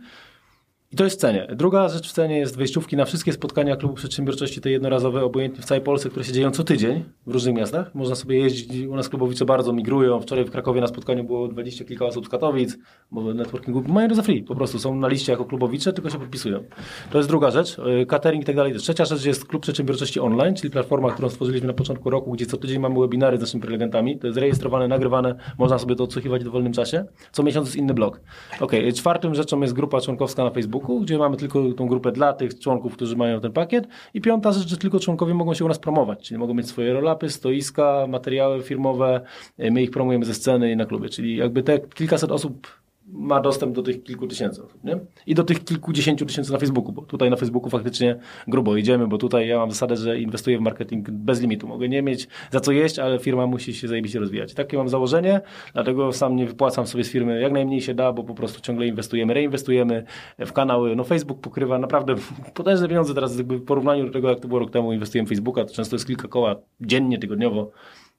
I to jest w cenie. Druga rzecz w cenie jest wejściówki na wszystkie spotkania klubu przedsiębiorczości, te jednorazowe, obojętnie w całej Polsce, które się dzieją co tydzień w różnych miastach. Można sobie jeździć, u nas klubowicze bardzo migrują. Wczoraj w Krakowie na spotkaniu było 20 kilka osób z Katowic, bo networkingu mają za free, po prostu są na liście jako klubowicze, tylko się podpisują. To jest druga rzecz. Y, catering i tak dalej. Trzecia rzecz jest klub przedsiębiorczości online, czyli platforma, którą stworzyliśmy na początku roku, gdzie co tydzień mamy webinary z naszymi prelegentami. To jest rejestrowane, nagrywane, można sobie to odsłuchiwać w wolnym czasie. Co miesiąc jest inny blog. Ok, czwartym rzeczą jest grupa członkowska na Facebooku, gdzie mamy tylko tą grupę dla tych członków, którzy mają ten pakiet. I piąta rzecz, że tylko członkowie mogą się u nas promować, czyli mogą mieć swoje rolapy, stoiska, materiały firmowe. My ich promujemy ze sceny i na klubie, czyli jakby te kilkaset osób ma dostęp do tych kilku tysięcy osób, nie? I do tych kilkudziesięciu tysięcy na Facebooku, bo tutaj na Facebooku faktycznie grubo idziemy, bo tutaj ja mam zasadę, że inwestuję w marketing bez limitu. Mogę nie mieć za co jeść, ale firma musi się zajebiście rozwijać. Takie mam założenie, dlatego sam nie wypłacam sobie z firmy jak najmniej się da, bo po prostu ciągle inwestujemy, reinwestujemy w kanały. No Facebook pokrywa naprawdę <laughs> potężne pieniądze teraz jakby w porównaniu do tego, jak to było rok temu, inwestujemy w Facebooka, to często jest kilka koła dziennie, tygodniowo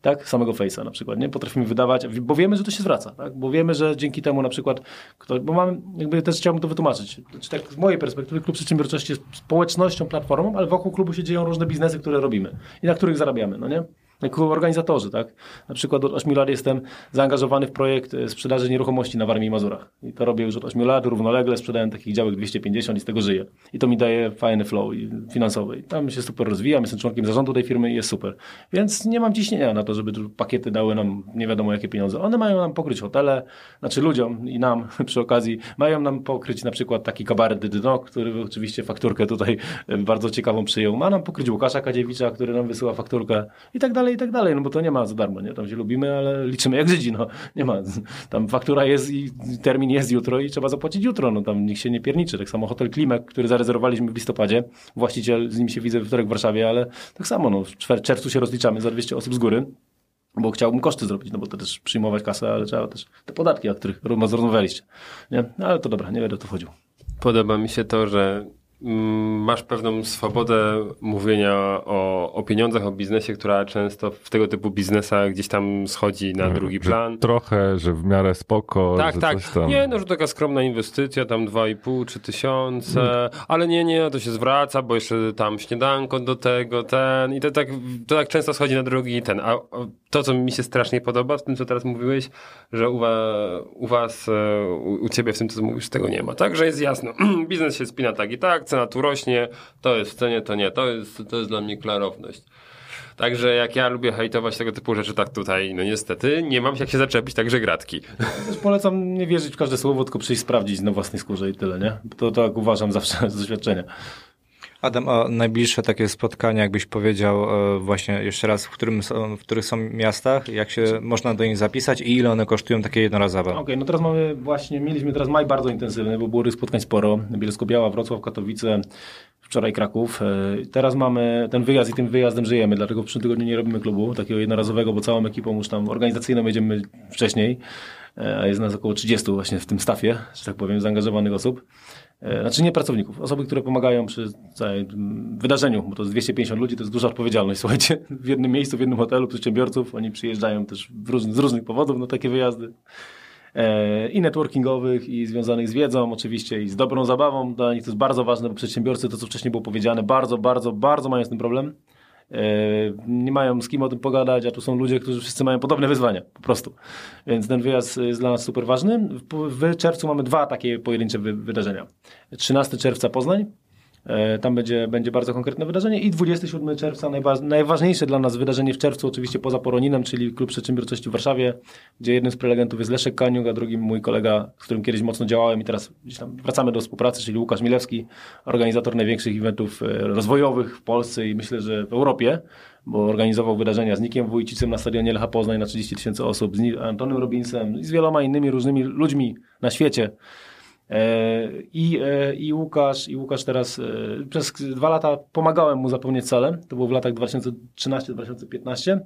tak? Samego Face'a na przykład, nie? Potrafimy wydawać, bo wiemy, że to się zwraca, tak? Bo wiemy, że dzięki temu na przykład, kto, bo mam, jakby też chciałbym to wytłumaczyć. Znaczy, tak z mojej perspektywy klub przedsiębiorczości jest społecznością, platformą, ale wokół klubu się dzieją różne biznesy, które robimy i na których zarabiamy, no nie? Jako organizatorzy, tak? Na przykład od 8 lat jestem zaangażowany w projekt e, sprzedaży nieruchomości na Warmii i Mazurach. I to robię już od 8 lat, równolegle sprzedałem takich działek 250 i z tego żyję. I to mi daje fajny flow finansowy. I tam się super rozwijam, jestem członkiem zarządu tej firmy i jest super. Więc nie mam ciśnienia na to, żeby pakiety dały nam nie wiadomo jakie pieniądze. One mają nam pokryć hotele, znaczy ludziom i nam <laughs> przy okazji, mają nam pokryć na przykład taki kabaret Dydno, który oczywiście fakturkę tutaj e, bardzo ciekawą przyjął. Ma nam pokryć Łukasza Kadziewicza, który nam wysyła fakturkę i tak dalej dalej, i tak dalej, no bo to nie ma za darmo, nie? Tam się lubimy, ale liczymy jak Żydzi, no. Nie ma. Tam faktura jest i termin jest jutro i trzeba zapłacić jutro, no tam nikt się nie pierniczy. Tak samo hotel Klimek, który zarezerwowaliśmy w listopadzie, właściciel, z nim się widzę we wtorek w Warszawie, ale tak samo, no w czerwcu się rozliczamy za 200 osób z góry bo chciałbym koszty zrobić, no bo to też przyjmować kasę, ale trzeba też te podatki, o których rozmawialiście. Nie? No, ale to dobra, nie będę o to chodził.
Podoba mi się to, że masz pewną swobodę mówienia o, o pieniądzach, o biznesie, która często w tego typu biznesach gdzieś tam schodzi na drugi plan.
Trochę, że w miarę spoko.
Tak, tak. Nie, no, że taka skromna inwestycja, tam 2,5 czy tysiące, hmm. ale nie, nie, to się zwraca, bo jeszcze tam śniadanko do tego, ten i to tak, to tak często schodzi na drugi ten. A to, co mi się strasznie podoba w tym, co teraz mówiłeś, że u, wa, u was, e, u, u ciebie w tym, co mówisz, tego nie ma. Tak, że jest jasno. <clears throat> Biznes się spina tak i tak, cena tu rośnie, to jest w cenie, to nie, to jest, to jest dla mnie klarowność. Także jak ja lubię hejtować tego typu rzeczy, tak tutaj, no niestety, nie mam jak się zaczepić, także gratki. <laughs>
Też polecam nie wierzyć w każde słowo, tylko przyjść sprawdzić na własnej skórze i tyle, nie? To tak uważam zawsze <laughs> z doświadczenia.
Adam, a najbliższe takie spotkania, jakbyś powiedział e, właśnie jeszcze raz, w, którym są, w których są miastach, jak się można do nich zapisać i ile one kosztują takie jednorazowe?
Okej, okay, no teraz mamy właśnie, mieliśmy teraz maj bardzo intensywny, bo było tych spotkań sporo. Bielsko-Biała, Wrocław, Katowice, wczoraj Kraków. E, teraz mamy ten wyjazd i tym wyjazdem żyjemy, dlatego w przyszłym tygodniu nie robimy klubu takiego jednorazowego, bo całą ekipą już tam organizacyjną jedziemy wcześniej, e, a jest nas około 30 właśnie w tym stafie, że tak powiem, zaangażowanych osób. E, znaczy nie pracowników, osoby, które pomagają przy wydarzeniu, bo to jest 250 ludzi, to jest duża odpowiedzialność, <laughs> słuchajcie, w jednym miejscu, w jednym hotelu, przedsiębiorców, oni przyjeżdżają też z różnych powodów na takie wyjazdy e, i networkingowych, i związanych z wiedzą oczywiście, i z dobrą zabawą. Dla nich to jest bardzo ważne, bo przedsiębiorcy, to co wcześniej było powiedziane, bardzo, bardzo, bardzo mają z tym problem. E, nie mają z kim o tym pogadać, a tu są ludzie, którzy wszyscy mają podobne wyzwania, po prostu. Więc ten wyjazd jest dla nas super ważny. W czerwcu mamy dwa takie pojedyncze wydarzenia. 13 czerwca Poznań, tam będzie, będzie bardzo konkretne wydarzenie i 27 czerwca najważniejsze dla nas wydarzenie w czerwcu, oczywiście poza Poroninem, czyli Klub Przedsiębiorczości w Warszawie, gdzie jednym z prelegentów jest Leszek Kaniuk, a drugim mój kolega, z którym kiedyś mocno działałem i teraz gdzieś tam wracamy do współpracy, czyli Łukasz Milewski, organizator największych eventów e, rozwojowych w Polsce i myślę, że w Europie, bo organizował wydarzenia z Nikiem Wójcicem na stadionie Lecha Poznań na 30 tysięcy osób, z Antonym Robinsem i z wieloma innymi różnymi ludźmi na świecie. E, I, e, I Łukasz, i Łukasz teraz e, przez dwa lata pomagałem mu zapełniać cele. To było w latach 2013-2015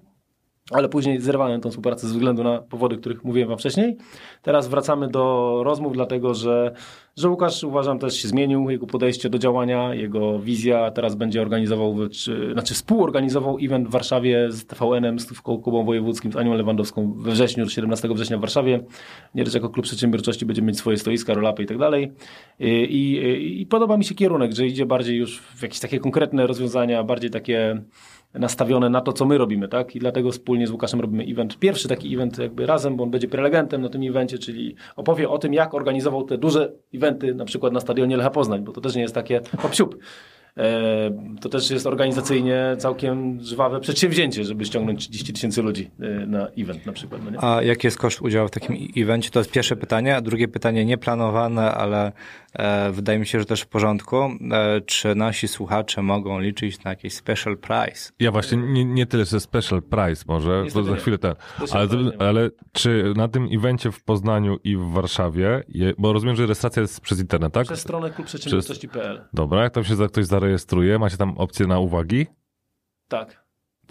ale później zerwałem tą współpracę ze względu na powody, których mówiłem wam wcześniej. Teraz wracamy do rozmów, dlatego że że Łukasz uważam też się zmienił, jego podejście do działania, jego wizja, teraz będzie organizował, czy, znaczy współorganizował event w Warszawie z TVN-em, z Kubą Wojewódzkim, z Anią Lewandowską we wrześniu, 17 września w Warszawie. Nieraz jako klub przedsiębiorczości będziemy mieć swoje stoiska, rolapy i tak dalej. I, i, I podoba mi się kierunek, że idzie bardziej już w jakieś takie konkretne rozwiązania, bardziej takie nastawione na to, co my robimy, tak? I dlatego wspólnie z Łukaszem robimy event. Pierwszy taki event jakby razem, bo on będzie prelegentem na tym evencie, czyli opowie o tym, jak organizował te duże eventy, na przykład na stadionie Lecha Poznań, bo to też nie jest takie hop E, to też jest organizacyjnie całkiem żwawe przedsięwzięcie, żeby ściągnąć 30 tysięcy ludzi e, na event na przykład. No
A jaki jest koszt udziału w takim evencie? To jest pierwsze pytanie. A drugie pytanie nieplanowane, ale wydaje mi się, że też w porządku. E, czy nasi słuchacze mogą liczyć na jakiś special prize?
Ja właśnie nie, nie tyle, że special prize może, to za chwilę ten. Ale, ale czy na tym evencie w Poznaniu i w Warszawie, je, bo rozumiem, że rejestracja jest przez internet, tak?
Przez stronę klubprzedsiębiorczości.pl.
Dobra, jak tam się ktoś zarejestruje zarejestruje, macie tam opcję na uwagi?
Tak.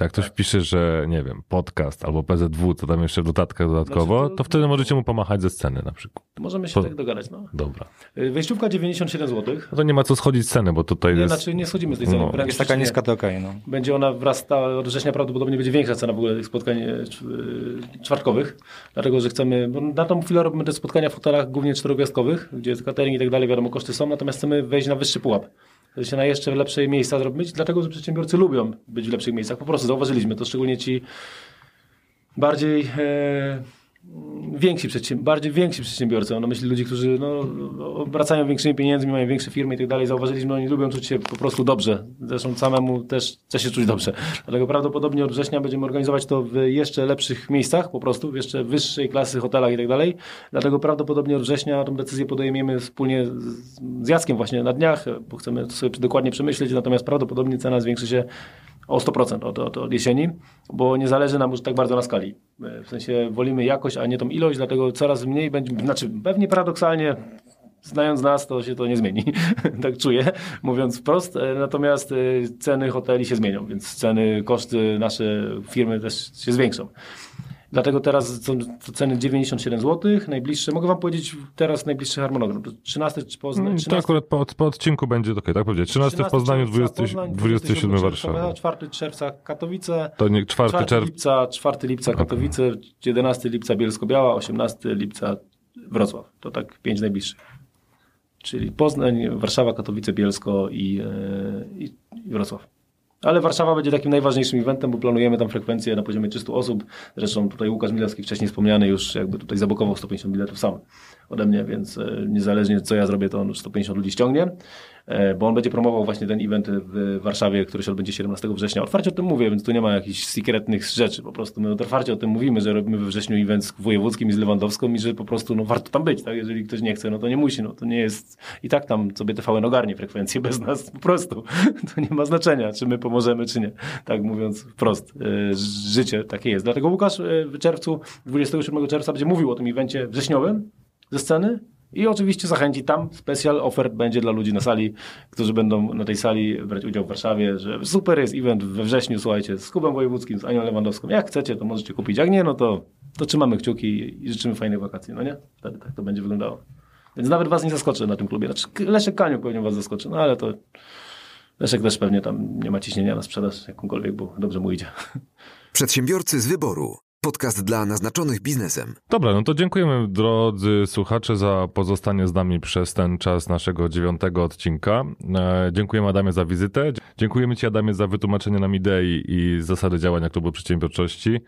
Jak ktoś tak. pisze, że nie wiem, podcast albo PZW, to tam jeszcze w dodatkach dodatkowo, znaczy to, to, wtedy możecie mu pomachać ze sceny na przykład.
Możemy się po... tak dogadać, no.
Dobra.
Y, wejściówka 97 zł.
No to nie ma co schodzić z ceny, bo tutaj
nie,
jest...
Znaczy nie schodzimy z tej ceny.
No. Jest taka niska to okej, okay, no.
Będzie ona wraz, od września prawdopodobnie będzie większa cena w ogóle tych spotkań e, e, czwartkowych, dlatego, że chcemy, bo na tą chwilę robimy te spotkania w hotelach głównie czterogwiazdkowych, gdzie catering i tak dalej, wiadomo, koszty są, natomiast chcemy wejść na wyższy pułap się na jeszcze lepsze miejsca zrobić, dlatego że przedsiębiorcy lubią być w lepszych miejscach. Po prostu zauważyliśmy to, szczególnie ci bardziej e, więksi, przedsięb bardziej więksi przedsiębiorcy, na myśli ludzi, którzy no, wracają większymi pieniędzmi, mają większe firmy i tak dalej, zauważyliśmy, oni lubią czuć się po prostu dobrze. Zresztą samemu też chce się czuć dobrze. Dlatego prawdopodobnie od września będziemy organizować to w jeszcze lepszych miejscach, po prostu, w jeszcze wyższej klasy hotelach i tak dalej. Dlatego prawdopodobnie od września tą decyzję podejmiemy wspólnie z Jackiem właśnie na dniach, bo chcemy to sobie dokładnie przemyśleć, natomiast prawdopodobnie cena zwiększy się o 100% od, od, od jesieni, bo nie zależy nam już tak bardzo na skali. W sensie wolimy jakość, a nie tą ilość, dlatego coraz mniej będzie, znaczy pewnie paradoksalnie znając nas, to się to nie zmieni. <laughs> tak czuję, mówiąc wprost. Natomiast y, ceny hoteli się zmienią, więc ceny, koszty nasze firmy też się zwiększą. Dlatego teraz są ceny 97 zł, najbliższe. Mogę wam powiedzieć teraz najbliższy harmonogram. 13 Poznań. 13...
To akurat po, po odcinku będzie ok, tak powiedzieć. 13, 13 w Poznaniu, 20, Poznań, 27 w Warszawie.
4 czerwca Katowice.
To nie 4, 4 czerwca.
lipca, 4 lipca Katowice, okay. 11 lipca Bielsko-Biała, 18 lipca Wrocław. To tak pięć najbliższych. Czyli Poznań, Warszawa, Katowice, Bielsko i, e, i, i Wrocław. Ale Warszawa będzie takim najważniejszym eventem, bo planujemy tam frekwencję na poziomie 300 osób. Zresztą tutaj Łukasz Milewski wcześniej wspomniany już jakby tutaj zabokował 150 biletów sam ode mnie, więc e, niezależnie co ja zrobię, to on 150 ludzi ściągnie. E, bo on będzie promował właśnie ten event w Warszawie, który się odbędzie 17 września. Otwarcie o tym mówię, więc tu nie ma jakichś sekretnych rzeczy. Po prostu my otwarcie o tym mówimy, że robimy we wrześniu event z wojewódzkim i z Lewandowską i że po prostu no, warto tam być. Tak? Jeżeli ktoś nie chce, no to nie musi. No, to nie jest... I tak tam sobie TVN ogarnie frekwencję bez nas po prostu. <laughs> To nie ma znaczenia, czy my pomożemy, czy nie. Tak mówiąc wprost. E, życie takie jest. Dlatego Łukasz e, w czerwcu, 27 czerwca będzie mówił o tym evencie wrześniowym ze sceny i oczywiście zachęci tam, specjal ofert będzie dla ludzi na sali, którzy będą na tej sali brać udział w Warszawie, że super jest event we wrześniu, słuchajcie, z Kubem Wojewódzkim, z Anią Lewandowską. Jak chcecie, to możecie kupić. Jak nie, no to, to trzymamy kciuki i życzymy fajnych wakacji, no nie? Wtedy tak to będzie wyglądało. Więc nawet was nie zaskoczy na tym klubie. Znaczy, Leszek Kaniu pewnie was zaskoczy, no ale to Leszek też pewnie tam nie ma ciśnienia na sprzedaż jakąkolwiek, bo dobrze mu idzie.
Przedsiębiorcy z wyboru. Podcast dla naznaczonych biznesem.
Dobra, no to dziękujemy drodzy słuchacze za pozostanie z nami przez ten czas naszego dziewiątego odcinka. E, dziękujemy Adamie za wizytę. Dziękujemy Ci Adamie za wytłumaczenie nam idei i zasady działania Klubu Przedsiębiorczości.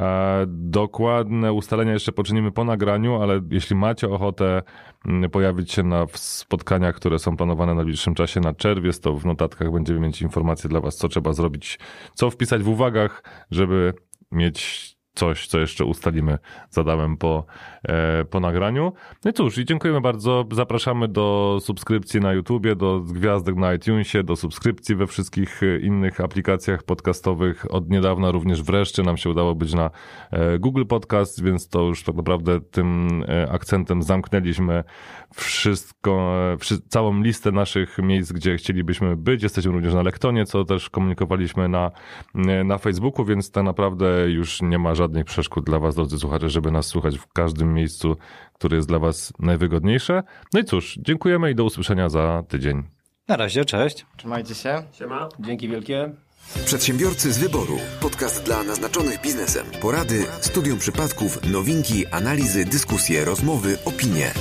E, dokładne ustalenia jeszcze poczynimy po nagraniu, ale jeśli macie ochotę mm, pojawić się na spotkaniach, które są planowane na bliższym czasie na czerwiec, to w notatkach będziemy mieć informacje dla Was, co trzeba zrobić, co wpisać w uwagach, żeby mieć coś, co jeszcze ustalimy z Adamem po, po nagraniu. No i cóż, i dziękujemy bardzo. Zapraszamy do subskrypcji na YouTubie, do gwiazdek na iTunesie, do subskrypcji we wszystkich e, innych aplikacjach podcastowych. Od niedawna również wreszcie nam się udało być na e, Google Podcast, więc to już tak naprawdę tym e, akcentem zamknęliśmy wszystko, e, całą listę naszych miejsc, gdzie chcielibyśmy być. Jesteśmy również na Lektonie, co też komunikowaliśmy na, na Facebooku, więc tak naprawdę już nie ma żadnych przeszkód dla Was, drodzy słuchacze, żeby nas słuchać w każdym miejscu, które jest dla Was najwygodniejsze. No i cóż, dziękujemy i do usłyszenia za tydzień.
Na razie, cześć.
Trzymajcie się.
Siema.
Dzięki wielkie.
Przedsiębiorcy z wyboru. Podcast dla naznaczonych biznesem. Porady, studium przypadków, nowinki, analizy, dyskusje, rozmowy, opinie.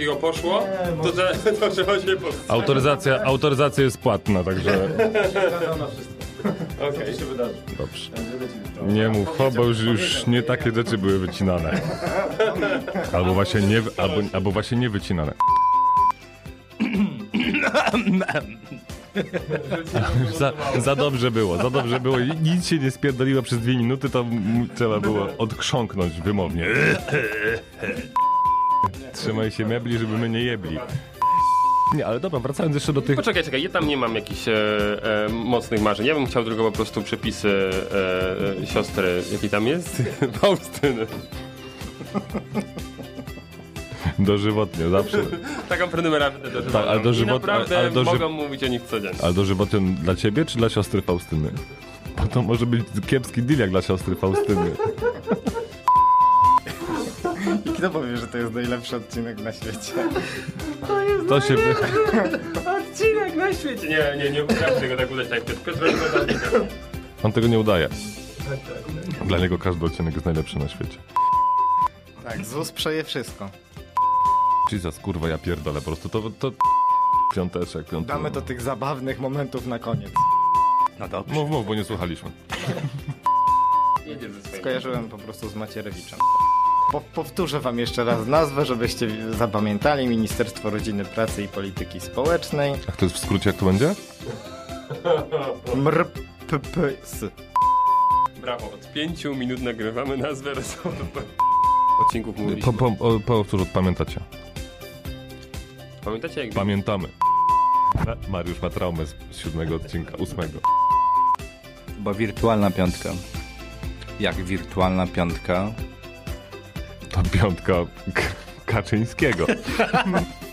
I go poszło, to, te, <laughs> to trzeba się postawić.
Autoryzacja, autoryzacja jest płatna, także <laughs>
Okej.
się wydarzy.
dobrze. Nie mów, ho, bo już, już nie takie rzeczy były wycinane. Albo właśnie nie, albo, albo właśnie nie wycinane. Za, za dobrze było, za dobrze było. I Nic się nie spierdoliło przez dwie minuty, to m- trzeba było odchrząknąć wymownie. Trzymaj się mebli, żeby my nie jebli. Nie, ale dobra, wracając jeszcze do tych...
Poczekaj, czekaj, ja tam nie mam jakichś e, e, mocnych marzeń. Ja bym chciał tylko po prostu przepisy e, e, siostry, jaki tam jest? <laughs> Faustyny.
Dożywotnie, zawsze.
Taką prenumeratę dożywotną.
Tak, ale dożywot-
I naprawdę
ale doży-
mogą mówić o nich codziennie.
Ale dożywotnie dla ciebie, czy dla siostry Faustyny? Bo to może być kiepski deal jak dla siostry Faustyny.
I kto powie, że to jest najlepszy odcinek na świecie?
To się... By...
Odcinek na świecie. Nie, nie, nie potrafię tego tak udać tak. Piotr, Piotr,
On tego nie udaje. Dla niego każdy odcinek jest najlepszy na świecie.
Tak, ZUS przeje wszystko.
Jesus, kurwa, ja pierdolę po prostu. To... to... Piąteczek, piąteczek.
Damy do tych zabawnych momentów na koniec.
No dobrze.
Mów, mów, bo nie słuchaliśmy.
Skojarzyłem po prostu z Macierewiczem. Po, powtórzę wam jeszcze raz nazwę, żebyście zapamiętali. Ministerstwo Rodziny, Pracy i Polityki Społecznej.
A to jest w skrócie, jak to będzie?
MRPPS.
Brawo, od pięciu minut nagrywamy nazwę resortu. Odcinków
Po,
mówiliśmy.
po, o, powtórz, pamiętacie.
Pamiętacie jak
Pamiętamy. Mariusz ma traumę z z siódmego odcinka, ósmego.
Bo wirtualna piątka. Jak wirtualna piątka.
To piątka Kaczyńskiego. <laughs>